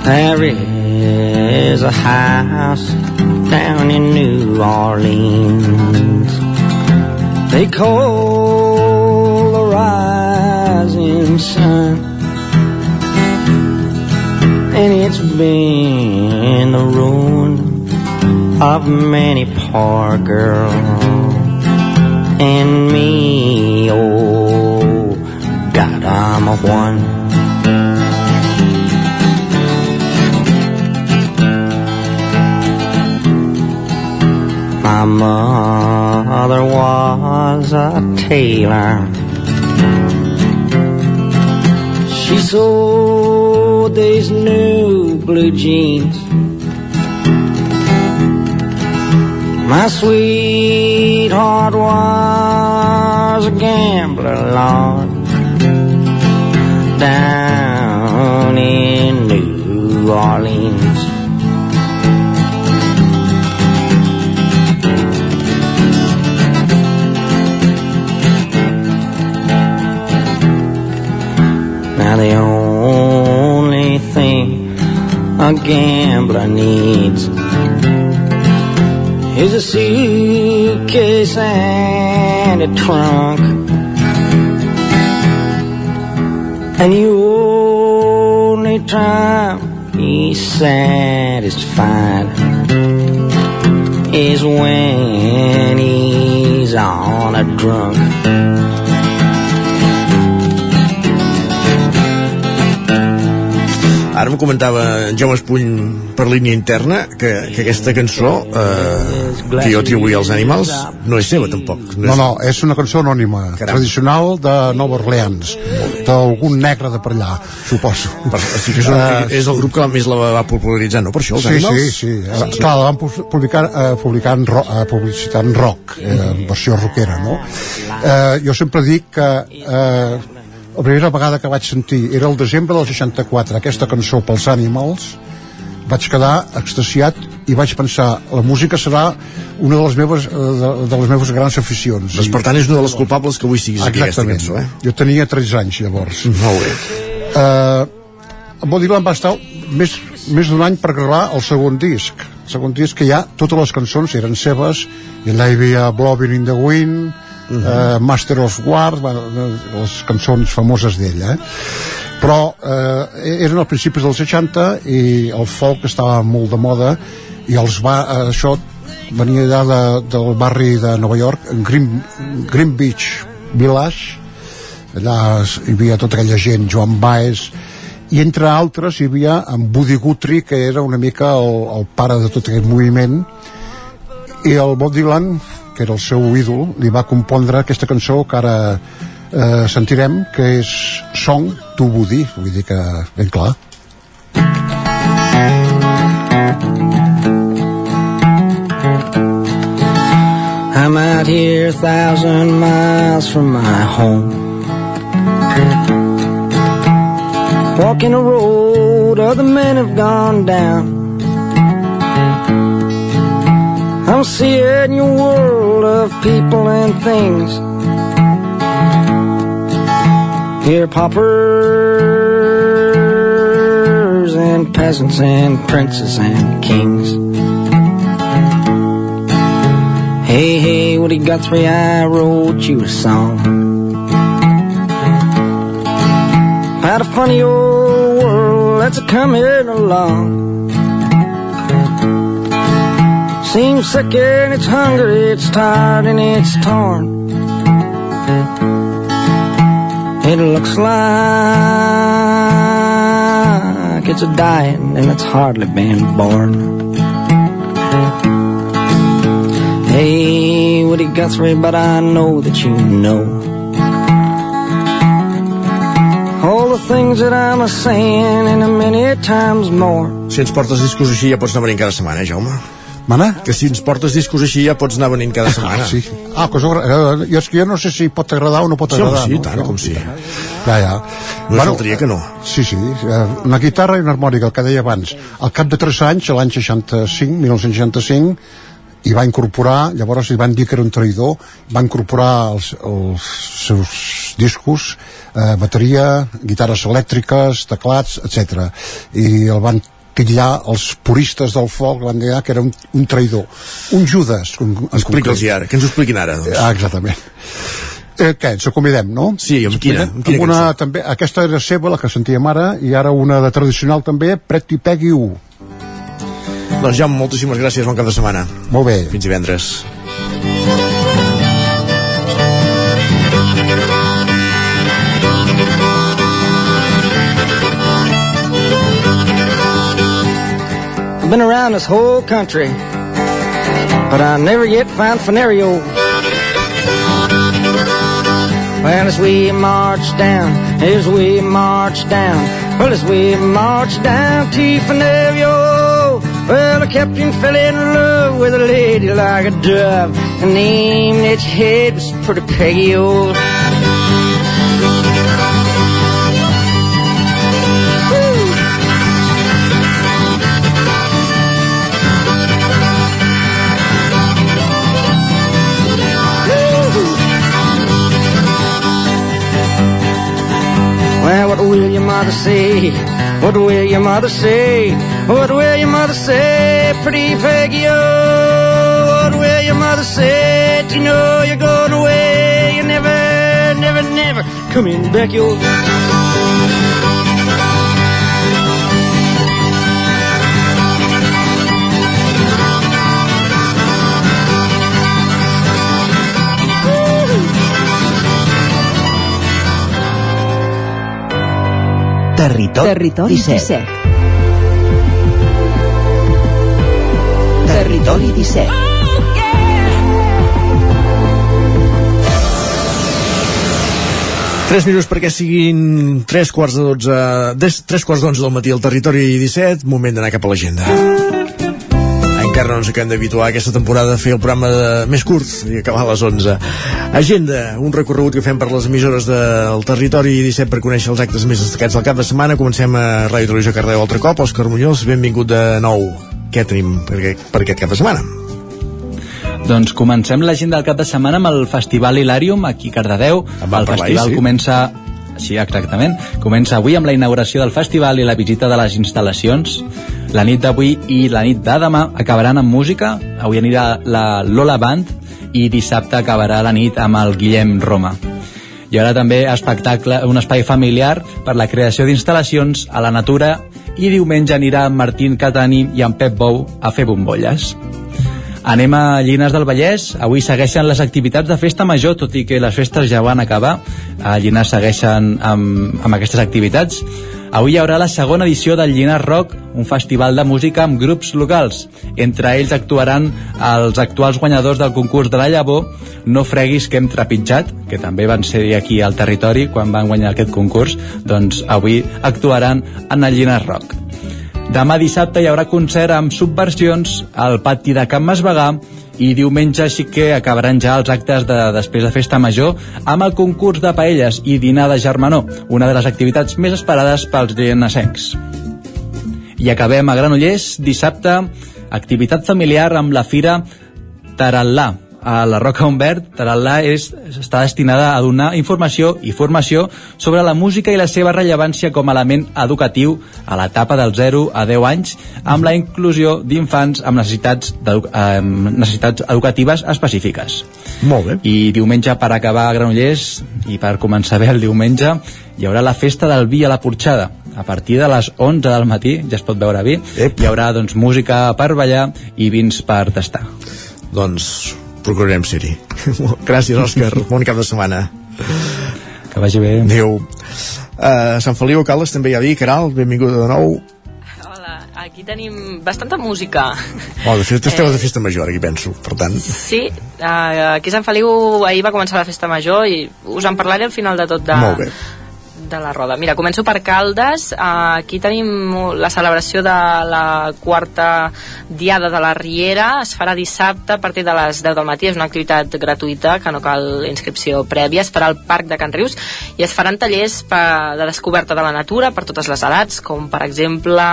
There is a house down in New Orleans. They call the rising sun. And it's been the ruin of many poor girls. And me, oh, God, I'm a one. My mother was a tailor. She sold these new blue jeans. My sweetheart was a gambler, Lord, down in New Orleans. Now the only thing a gambler needs is a suitcase and a trunk. And the only time he's satisfied is when he's on a drunk. Ara em comentava en Jaume Espull per línia interna que, que aquesta cançó eh, que jo atribuïa als Animals no és seva tampoc. No, és... no, és una cançó anònima, Caram. tradicional de Nova Orleans, d'algun negre de per allà, suposo. Per, o sigui que és, una, és el grup que més la va popularitzar, no? Per això, els Sí, Animals? sí, sí. Eh, Clar, la van pu- publicar, eh, publicar en ro eh, publicitat en rock, eh, en versió rockera, no? Eh, jo sempre dic que eh, la primera vegada que vaig sentir era el desembre del 64, aquesta cançó pels Animals, vaig quedar extasiat i vaig pensar, la música serà una de les meves, eh, de, de les meves grans aficions. Doncs per tant és una de les culpables que avui siguis aquí aquesta cançó, eh? Jo tenia 13 anys llavors. Molt bé. Uh, Bob Dylan va estar més, més d'un any per gravar el segon disc. El segon disc que ja totes les cançons eren seves, i allà hi havia Blowing in the Wind, uh -huh. uh, Master of War, les cançons famoses d'ell, eh? Però eh, eren als principis dels 60 i el folk estava molt de moda i els va, eh, això venia allà de, del barri de Nova York, Green, Green Beach Village, allà hi havia tota aquella gent, Joan Baez i entre altres hi havia en Buddy Guthrie que era una mica el, el pare de tot aquest moviment i el Bob Dylan que era el seu ídol, li va compondre aquesta cançó que ara eh, sentirem que és Song to Woody vull dir que ben clar I'm out here a thousand miles from my home. Walking a road other men have gone down. I'm seeing your world of people and things. Here paupers and peasants and princes and kings. Hey, hey, Woody Guthrie, I wrote you a song. About a funny old world that's a coming along. Seems sick and it's hungry, it's tired and it's torn. It looks like it's a dying and it's hardly been born. Hey, Woody Guthrie, but I know that you know all the things that I'm a saying and a many times more. Si ens portes discos així ja pots anar venint cada setmana, Jaume? Mana? Que si ens portes discos així ja pots anar venint cada setmana. Ah, sí. Ah, cosa, eh, jo, és que jo no sé si pot agradar o no pot Sí, agradar. sí, no? tant, com sí. Ja, ja. No faltaria que no. Sí, sí. eh, Una guitarra i una harmònica, el que deia abans. Al cap de 3 anys, l'any 65, 1965, hi va incorporar, llavors li van dir que era un traïdor, va incorporar els, els seus discos, eh, bateria, guitarres elèctriques, teclats, etc. I el van titllar els puristes del folk van dir que era un, un traïdor un Judas en Explica'ls ara, que ens ho expliquin ara. Doncs. Ah, exactament. Eh, què, ens acomidem, no? Sí, amb quina? Amb quina amb una, cançó? també, aquesta era seva, la que sentíem ara, i ara una de tradicional també, Pretty Peggy 1. Doncs Jaume, moltíssimes gràcies, bon cap de setmana. Molt bé. Fins divendres. I've been around this whole country, but I never yet found Fenario. Well, as we march down, as we march down, well, as we march down to Fenario, well, the captain fell in love with a lady like a dove. Her name that she had was Pretty Peggy O. your mother say? What will your mother say? What will your mother say? Pretty Peggy, oh, what will your mother say? Do you know you're going away? You never, never, never coming back, you Territori, Territori 17. 17. Territori 17 3 minuts perquè siguin 3 quarts de 12 des, 3 quarts d'onze del matí al territori 17 moment d'anar cap a l'agenda encara no ens acabem d'habituar aquesta temporada a fer el programa de, més curt i acabar a les 11 agenda, un recorregut que fem per les emissores del territori 17 per conèixer els actes més destacats del cap de setmana comencem a Ràdio Televisió Cardeu altre cop Òscar Muñoz, benvingut de nou què tenim per, aquest, per aquest cap de setmana? Doncs comencem l'agenda del cap de setmana amb el Festival Hilarium aquí a Cardedeu. El festival sí. comença Sí, exactament. Comença avui amb la inauguració del festival i la visita de les instal·lacions. La nit d'avui i la nit de demà acabaran amb música. Avui anirà la Lola Band i dissabte acabarà la nit amb el Guillem Roma. Hi haurà també espectacle, un espai familiar per la creació d'instal·lacions a la natura i diumenge anirà en Martín Catani i en Pep Bou a fer bombolles. Anem a Llinars del Vallès. Avui segueixen les activitats de festa major, tot i que les festes ja van acabar. A Llinars segueixen amb, amb aquestes activitats. Avui hi haurà la segona edició del Llinars Rock, un festival de música amb grups locals. Entre ells actuaran els actuals guanyadors del concurs de la Llavor, No freguis que hem trepitjat, que també van ser aquí al territori quan van guanyar aquest concurs, doncs avui actuaran en el Llinars Rock. Demà dissabte hi haurà concert amb subversions al pati de Can Masvegà i diumenge sí que acabaran ja els actes de després de Festa Major amb el concurs de paelles i dinar de germanor, una de les activitats més esperades pels llenasencs. I acabem a Granollers dissabte, activitat familiar amb la fira Tarallà, a la Roca Humbert, Tarallà és, està destinada a donar informació i formació sobre la música i la seva rellevància com a element educatiu a l'etapa del 0 a 10 anys amb la inclusió d'infants amb necessitats, eh, necessitats educatives específiques. Molt bé. I diumenge, per acabar a Granollers i per començar bé el diumenge, hi haurà la festa del vi a la Porxada, a partir de les 11 del matí ja es pot veure vi Ep. hi haurà doncs, música per ballar i vins per tastar doncs procurarem ser-hi. Gràcies Òscar, bon cap de setmana. Que vagi bé. Adeu uh, Sant Feliu a Caldes també hi ha vi, Caral, benvinguda de nou. Hola, aquí tenim bastanta música. oh, de fet esteu de festa major aquí penso, per tant. Sí, uh, aquí a Sant Feliu ahir va començar la festa major i us en parlaré al final de tot de, molt bé de la roda. Mira, començo per Caldes. Uh, aquí tenim la celebració de la quarta diada de la Riera. Es farà dissabte a partir de les 10 del matí. És una activitat gratuïta, que no cal inscripció prèvia. Es farà al Parc de Can Rius i es faran tallers per, de descoberta de la natura per totes les edats, com per exemple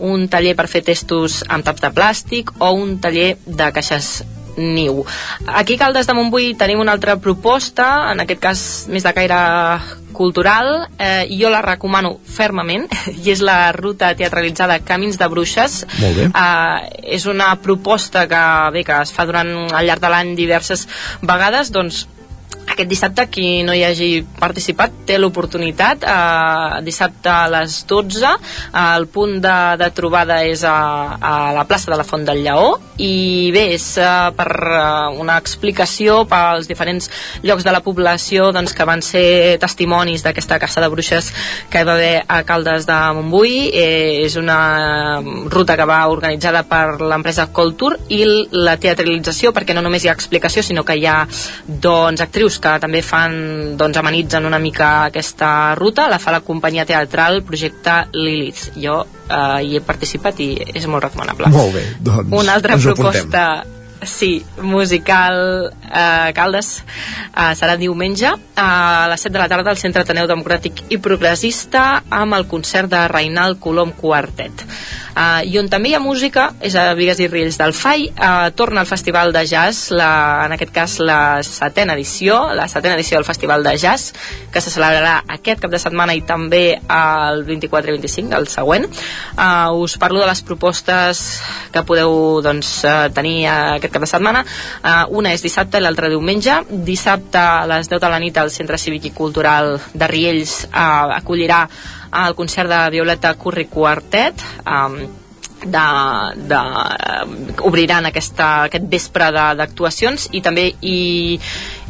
un taller per fer testos amb taps de plàstic o un taller de caixes niu. Aquí a Caldes de Montbui tenim una altra proposta, en aquest cas més de caire cultural, eh, jo la recomano fermament, i és la ruta teatralitzada Camins de Bruixes. Molt bé. Eh, és una proposta que, bé, que es fa durant al llarg de l'any diverses vegades, doncs aquest dissabte qui no hi hagi participat té l'oportunitat eh, dissabte a les 12 eh, el punt de, de trobada és a, a la plaça de la Font del Lleó i bé, és eh, per eh, una explicació pels diferents llocs de la població doncs, que van ser testimonis d'aquesta caça de bruixes que hi va haver a Caldes de Montbui. Eh, és una ruta que va organitzada per l'empresa Coltour i la teatralització perquè no només hi ha explicació sinó que hi ha doncs, actrius que també fan, doncs, amenitzen una mica aquesta ruta, la fa la companyia teatral Projecte Lilith. Jo eh, hi he participat i és molt recomanable. Molt bé, doncs Una altra proposta sí, musical eh, Caldes eh, serà diumenge a les 7 de la tarda al Centre Ateneu Democràtic i Progressista amb el concert de Reinald Colom Quartet Uh, I on també hi ha música és a Vigues i Riells del FAI uh, torna al Festival de Jazz la, en aquest cas la setena edició la setena edició del Festival de Jazz que se celebrarà aquest cap de setmana i també el 24 i 25 el següent. Uh, us parlo de les propostes que podeu doncs, tenir aquest cap de setmana. Uh, una és dissabte i l'altra diumenge. Dissabte a les 10 de la nit al Centre Cívic i Cultural de Riells uh, acollirà al concert de Violeta Curri Quartet um, de, de, eh, obriran aquesta, aquest vespre d'actuacions i també hi,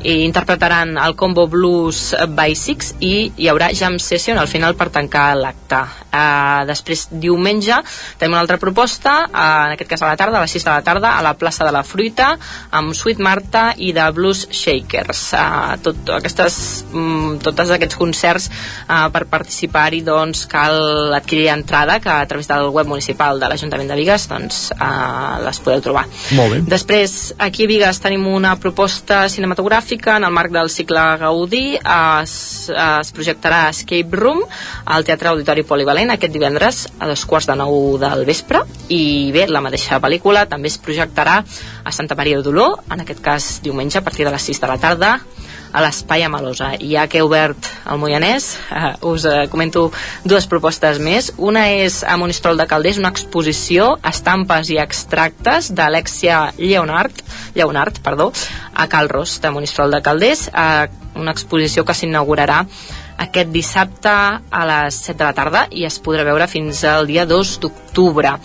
hi interpretaran el combo blues by Six i hi haurà jam session al final per tancar l'acte. Uh, després diumenge tenim una altra proposta uh, en aquest cas a la tarda, a les 6 de la tarda a la plaça de la Fruita amb Sweet Marta i de Blues Shakers. Uh, tot, aquestes, mm, tots aquests concerts uh, per participar-hi doncs cal adquirir entrada que a través del web municipal de l'Ajuntament de Vigues doncs uh, les podeu trobar. Molt bé. Després, aquí a Vigues tenim una proposta cinematogràfica en el marc del cicle Gaudí. Es, es projectarà Escape Room al Teatre Auditori Polivalent aquest divendres a dos quarts de nou del vespre. I bé, la mateixa pel·lícula també es projectarà a Santa Maria d'Oló en aquest cas diumenge a partir de les 6 de la tarda a l'Espai Amalosa. Ja que he obert el Moianès, eh, us eh, comento dues propostes més. Una és a Monistrol de Calders, una exposició, estampes i extractes d'Alexia Leonard, Leonard perdó, a Calros, de Monistrol de Calders, eh, una exposició que s'inaugurarà aquest dissabte a les 7 de la tarda i es podrà veure fins al dia 2 d'octubre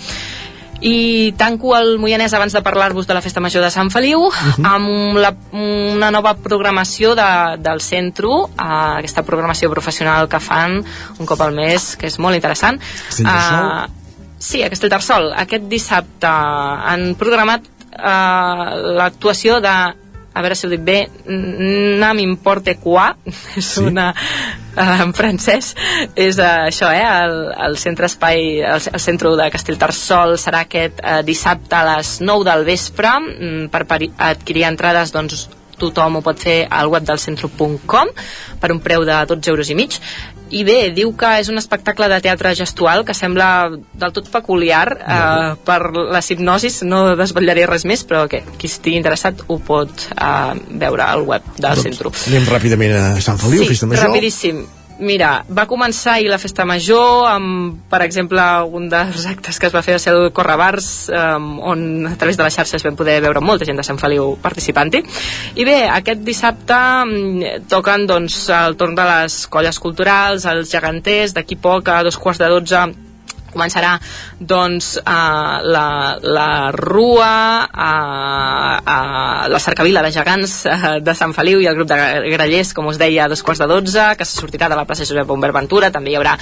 i tanco el Moianès abans de parlar-vos de la Festa Major de Sant Feliu uh -huh. amb la, una nova programació de, del centro uh, aquesta programació professional que fan un cop al mes, que és molt interessant uh, sí, a Castellterçol aquest dissabte han programat uh, l'actuació de a veure si ho dic bé, Nam Importe Qua, és sí. una, en francès, és uh, això, eh, el, el centre espai, el, el centre de Castellterçol serà aquest uh, dissabte a les 9 del vespre, mm, per, per adquirir entrades, doncs, tothom ho pot fer al web del centro.com per un preu de 12 euros i mig i bé, diu que és un espectacle de teatre gestual que sembla del tot peculiar eh, per les hipnosis. No desvetllaré res més però que qui estigui interessat ho pot eh, veure al web del centre. Anem ràpidament a Sant Feliu, sí, Major. rapidíssim Mira, va començar ahir la festa major amb, per exemple, un dels actes que es va fer a ser el Correbars um, on a través de les xarxes vam poder veure molta gent de Sant Feliu participant-hi. I bé, aquest dissabte mm, toquen doncs el torn de les colles culturals, els geganters d'aquí poc a dos quarts de dotze començarà doncs uh, la, la rua uh, uh, la cercavila de gegants uh, de Sant Feliu i el grup de grallers com us deia a dos quarts de dotze que se sortirà de la plaça Josep Bombert Ventura també hi haurà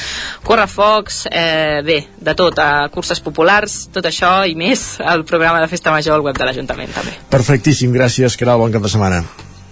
correfocs eh, bé, de tot, uh, curses populars tot això i més al programa de Festa Major al web de l'Ajuntament també Perfectíssim, gràcies, Caral, bon cap de setmana.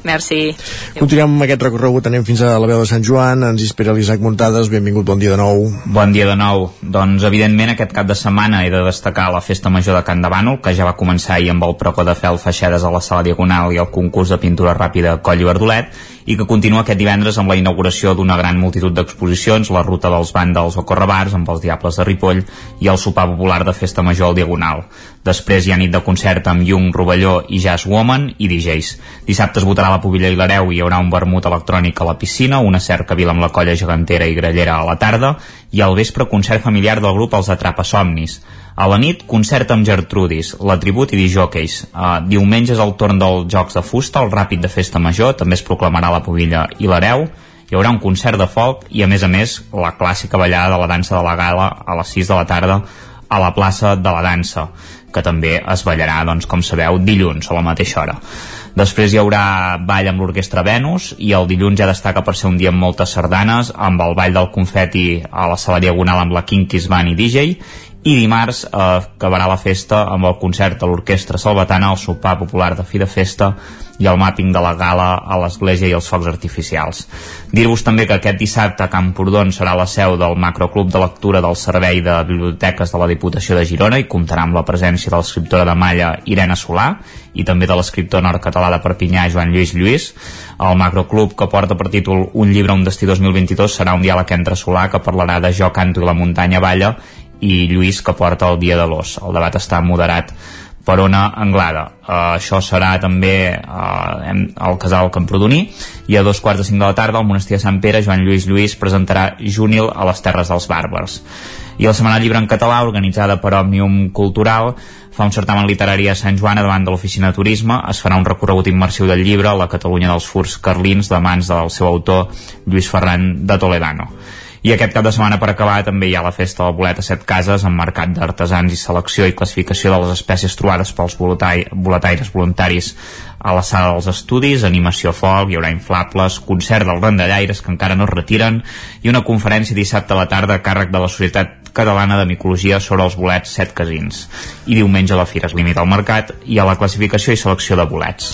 Merci Continuem amb aquest recorregut, anem fins a la veu de Sant Joan, ens espera l'Isaac Muntades, benvingut, bon dia de nou. Bon dia de nou. Doncs, evidentment, aquest cap de setmana he de destacar la Festa Major de Can de Bànol, que ja va començar ahir amb el pregó de fel Feixedes a la Sala Diagonal i el concurs de pintura ràpida Coll i Verdolet, i que continua aquest divendres amb la inauguració d'una gran multitud d'exposicions, la ruta dels vàndals o correbars amb els Diables de Ripoll i el sopar popular de Festa Major al Diagonal. Després hi ha nit de concert amb Jung, Rovelló i Jazz Woman i DJs. Dissabte es votarà la Pobilla i l'Hereu i hi haurà un vermut electrònic a la piscina, una cercavila amb la colla gegantera i grallera a la tarda i al vespre concert familiar del grup Els Atrapa Somnis. A la nit, concert amb Gertrudis, la Tribut i Dijòqueis. Uh, diumenge és el torn dels Jocs de Fusta, el Ràpid de Festa Major, també es proclamarà la Pobilla i l'Hereu, hi haurà un concert de folk i a més a més la clàssica ballada de la dansa de la gala a les 6 de la tarda a la plaça de la dansa que també es ballarà, doncs, com sabeu, dilluns a la mateixa hora. Després hi haurà ball amb l'Orquestra Venus i el dilluns ja destaca per ser un dia amb moltes sardanes, amb el ball del confeti a la sala diagonal amb la Kinkis Band i DJ i dimarts eh, acabarà la festa amb el concert de l'Orquestra Salvatana, el sopar popular de fi de festa i el mapping de la gala a l'església i els focs artificials. Dir-vos també que aquest dissabte a Camprodon serà la seu del macroclub de lectura del Servei de Biblioteques de la Diputació de Girona i comptarà amb la presència de l'escriptora de Malla Irene Solà i també de l'escriptor nord-català de Perpinyà Joan Lluís Lluís. El macroclub que porta per títol Un llibre, un destí 2022 serà un diàleg entre Solà que parlarà de Jo canto i la muntanya balla i Lluís que porta el dia de l'os. El debat està moderat per Ona Anglada. Uh, això serà també uh, al casal Camprodoní i a dos quarts de cinc de la tarda al monestir de Sant Pere Joan Lluís Lluís presentarà Júnil a les Terres dels Bàrbars. I el Setmanal Llibre en Català, organitzada per Òmnium Cultural, fa un certamen literari a Sant Joan davant de l'oficina de turisme. Es farà un recorregut immersiu del llibre la Catalunya dels furs carlins de mans del seu autor Lluís Ferran de Toledano I aquest cap de setmana per acabar també hi ha la festa del bolet a set cases amb mercat d'artesans i selecció i classificació de les espècies trobades pels boletaires voluntaris a la sala dels estudis, animació folk, hi haurà inflables, concert dels randallaires que encara no es retiren i una conferència dissabte a la tarda a càrrec de la Societat Catalana de Micologia sobre els bolets set casins. I diumenge la fira es limita al mercat i a la classificació i selecció de bolets.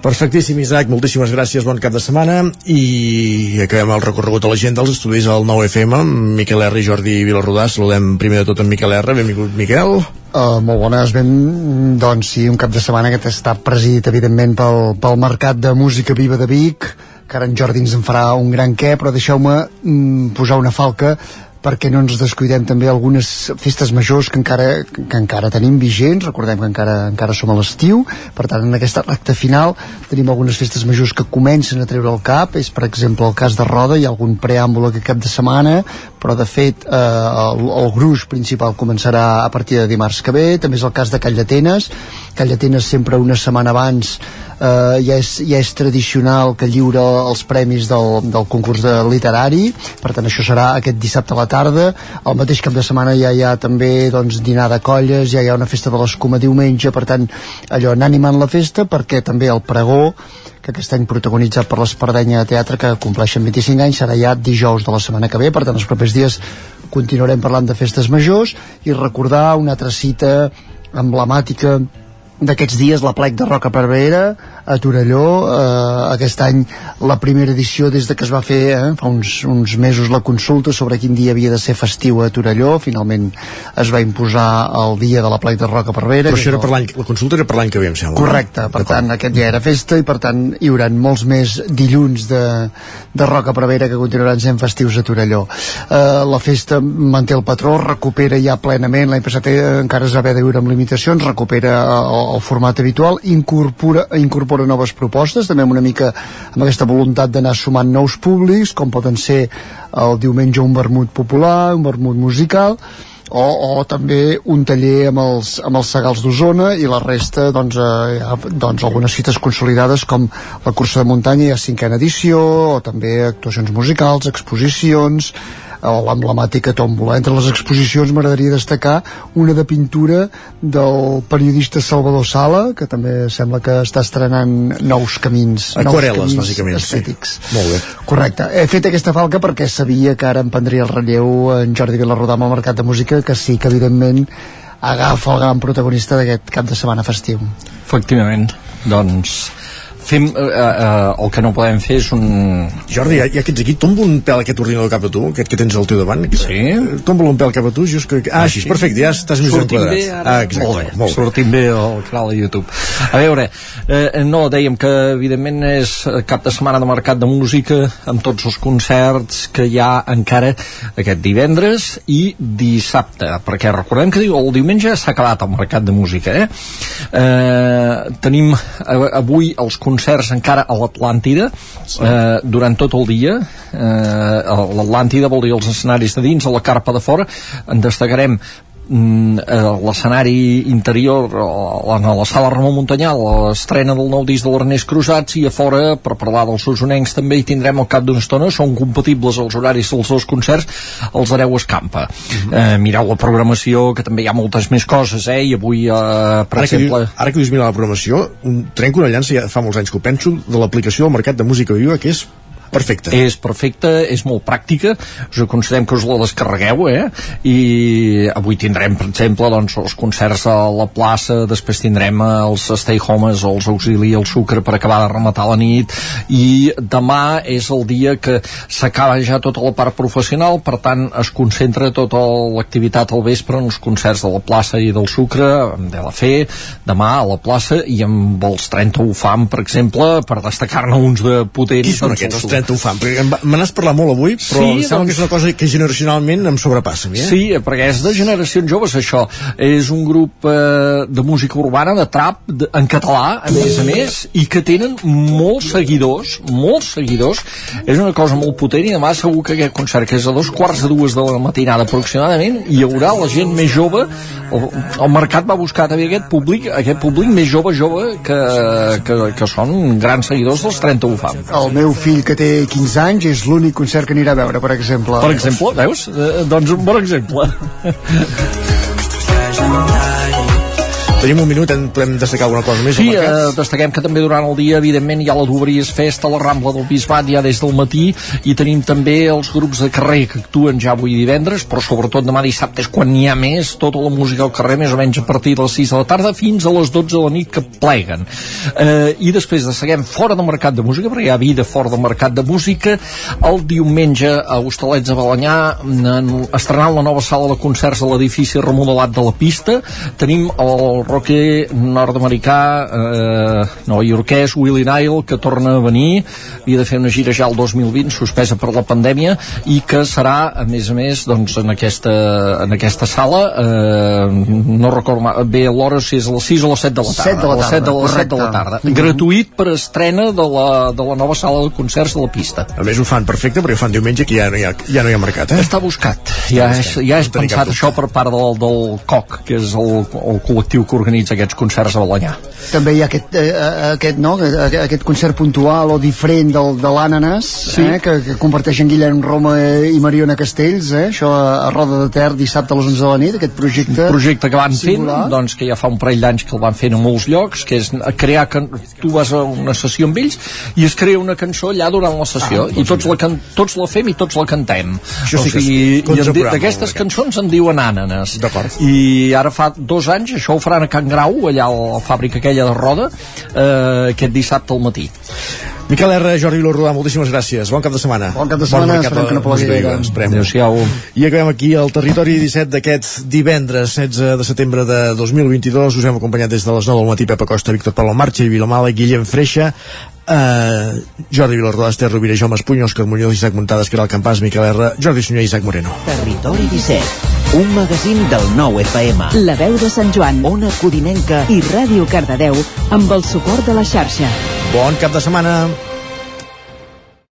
Perfectíssim, Isaac, moltíssimes gràcies, bon cap de setmana. I acabem el recorregut a la gent dels estudis al 9FM, Miquel R i Jordi Vilarrodà, saludem primer de tot en Miquel R, benvingut Miquel. Uh, molt bones, ben, doncs sí, un cap de setmana que està presidit evidentment pel, pel Mercat de Música Viva de Vic, que ara en Jordi ens en farà un gran què, però deixeu-me mm, posar una falca perquè no ens descuidem també algunes festes majors que encara, que encara tenim vigents, recordem que encara, encara som a l'estiu, per tant en aquesta recta final tenim algunes festes majors que comencen a treure el cap, és per exemple el cas de Roda, hi ha algun preàmbul aquest cap de setmana, però de fet eh, el, el gruix principal començarà a partir de dimarts que ve, també és el cas de Call d'Atenes, Call d'Atenes sempre una setmana abans eh, ja, és, ja és tradicional que lliura els premis del, del concurs de literari. Per tant això serà aquest dissabte a la tarda. El mateix cap de setmana ja hi ha també doncs, dinar de colles, ja hi ha una festa de l'escuma diumenge, per tant allò anar animant la festa perquè també el pregó que aquest any protagonitzat per l'Espardenya de Teatre que compleixen 25 anys serà ja dijous de la setmana que ve, per tant els propers dies continuarem parlant de festes majors. I recordar una altra cita emblemàtica d'aquests dies la plec de Roca Parvera a Torelló. Eh, aquest any la primera edició des de que es va fer eh, fa uns, uns mesos la consulta sobre quin dia havia de ser festiu a Torelló. Finalment es va imposar el dia de la plec de Roca Parvera però això era per l'any, la consulta era per l'any que ve em sembla correcte, per tant aquest dia era festa i per tant hi haurà molts més dilluns de, de Roca Parvera que continuaran sent festius a Torelló. Eh, la festa manté el patró recupera ja plenament. L'any passat eh, encara es va haver de viure amb limitacions recupera el, el format habitual, incorpora, incorpora noves propostes, també amb una mica amb aquesta voluntat d'anar sumant nous públics, com poden ser el diumenge un vermut popular, un vermut musical, o, o també un taller amb els, amb els segals d'Osona i la resta doncs, eh, ha, doncs, algunes cites consolidades com la cursa de muntanya i la cinquena edició o també actuacions musicals, exposicions l'emblemàtica tòmbola. Entre les exposicions m'agradaria destacar una de pintura del periodista Salvador Sala, que també sembla que està estrenant nous camins. Aquarel·les, nous bàsicament. Estètics. Sí. Molt bé. Correcte. He fet aquesta falca perquè sabia que ara em prendria el relleu en Jordi Vilarrodà amb el Mercat de Música, que sí que evidentment agafa el gran protagonista d'aquest cap de setmana festiu. Efectivament. Doncs fem, eh, eh, el que no podem fer és un... Jordi, ja, ja que ets aquí, tomba un pèl aquest ordinador cap a tu, aquest que tens al teu davant. Sí? Tomba un pèl cap a tu, just que... Ah, així, perfecte, ja estàs més Sortim enquadrat. bé ara? Ah, exacte, molt bé, molt bé. sortim bé al canal de YouTube. A veure, eh, no, dèiem que evidentment és cap de setmana de mercat de música amb tots els concerts que hi ha encara aquest divendres i dissabte, perquè recordem que el diumenge s'ha acabat el mercat de música, eh? eh tenim eh, avui els concerts encara a l'Atlàntida eh, durant tot el dia. Eh, l'Atlàntida vol dir els escenaris de dins a la carpa de fora. En destacarem l'escenari interior o, en la sala Ramon Montanyà l'estrena del nou disc de l'Ernest Cruzats i a fora per parlar dels usonencs també hi tindrem al cap d'una estona són compatibles els horaris dels dos concerts els Areu Escampa Mhm. eh, mireu la programació que també hi ha moltes més coses eh? i avui eh, per Ara que, exemple dius, ara que dius mira la programació, un, trenco una llança, ja fa molts anys que ho penso, de l'aplicació del Mercat de Música Viva, que és perfecte. És perfecta, és molt pràctica, us aconsellem que us la descarregueu, eh? I avui tindrem, per exemple, doncs, els concerts a la plaça, després tindrem els Stay Homes, els Auxili, el Sucre per acabar de rematar la nit, i demà és el dia que s'acaba ja tota la part professional, per tant es concentra tota l'activitat al vespre en els concerts de la plaça i del Sucre, de la Fe, demà a la plaça, i amb els 30 UFAM, per exemple, per destacar-ne uns de potents. Qui són doncs, aquests, els 30 Perquè em va- me n'has parlat molt avui, però Sí, em sembla doncs- que és una cosa que generacionalment em sobrepassa. Eh? Sí, perquè és de generacions joves això. És un grup eh, de música urbana, de trap, de, en català, a més a més, i que tenen molts seguidors, molts seguidors. És una cosa molt potent i demà segur que aquest concert, que és a dos quarts de dues de la matinada aproximadament, hi haurà la gent més jove, el, el mercat va buscar també aquest públic, aquest públic més jove, jove, que, que, que són grans seguidors dels 30 UFAM. El meu fill que té té 15 anys, és l'únic concert que anirà a veure, per exemple. Per exemple, veus? Eh, doncs un bon exemple. Tenim un minut, en podem destacar alguna cosa més? Sí, eh, destaquem que també durant el dia, evidentment, hi ha la Dobries Festa la Rambla del Bisbat ja des del matí i tenim també els grups de carrer que actuen ja avui divendres, però sobretot demà dissabte és quan n'hi ha més, tota la música al carrer, més o menys a partir de les 6 de la tarda fins a les 12 de la nit que pleguen. Eh, I després destaquem fora del mercat de música, perquè hi ha vida fora del mercat de música, el diumenge a Hostalets de Balanyà en- estrenant la nova sala de concerts de l'edifici remodelat de la pista, tenim el rocker nord-americà eh, nova-iorquès Willie Nile que torna a venir havia de fer una gira ja el 2020 suspesa per la pandèmia i que serà a més a més doncs, en, aquesta, en aquesta sala eh, no recordo bé l'hora si és a les 6 o a les 7 de la tarda, Set de la a les 7 de, tarda, les 7 de la tarda. Mhm. gratuït per estrena de la, de la nova sala de concerts de la pista A més ho fan perfecte perquè ho fan diumenge que ja no hi ha, ja no hi ha mercat, eh? està buscat ja és, ja és No pensat això per part del, del COC que és el, el col·lectiu que organitza aquests concerts a Balanyà També hi ha aquest, eh, eh, aquest, no? aquest, aquest concert puntual o diferent del, de l'Ànanas, Sí. eh? que, que comparteixen Guillem Roma i Mariona Castells, eh? això a, a Roda de Ter dissabte a les 11 de la nit, aquest projecte. un projecte que van fent, doncs que ja fa un parell d'anys que el van fent a molts llocs, que és crear can... tu vas a una sessió amb ells i es crea una cançó allà durant la sessió Ah, i tots la, can... tots la fem i tots la cantem Això sí o que és sigui, i d'aquestes cançons en diuen ànanes i ara fa dos anys això ho faran Can Grau allà a la fàbrica aquella de Roda eh, aquest dissabte al matí Miquel R, Jordi Vilorrodà, moltíssimes gràcies. Bon cap de setmana. Bon cap de setmana, mercat esperem de que no plogui gaire. Adéu-siau. I acabem aquí el territori 17 d'aquest divendres 16 de setembre de 2022. Us hem acompanyat des de les 9 del matí Pepa Costa, Víctor Palo Marxa i Vilamala, Guillem Freixa, eh, Jordi Vilarrodà, Esther Rovira, Jaume Espunyo, Òscar Muñoz, Isaac Muntades, Caral Campàs, Miquel R, Jordi Sunyer i Isaac Moreno. Territori 17, un magazín del nou FM. La veu de Sant Joan, Ona Codinenca i Ràdio Cardedeu amb el suport de la xarxa. Bon cap de setmana.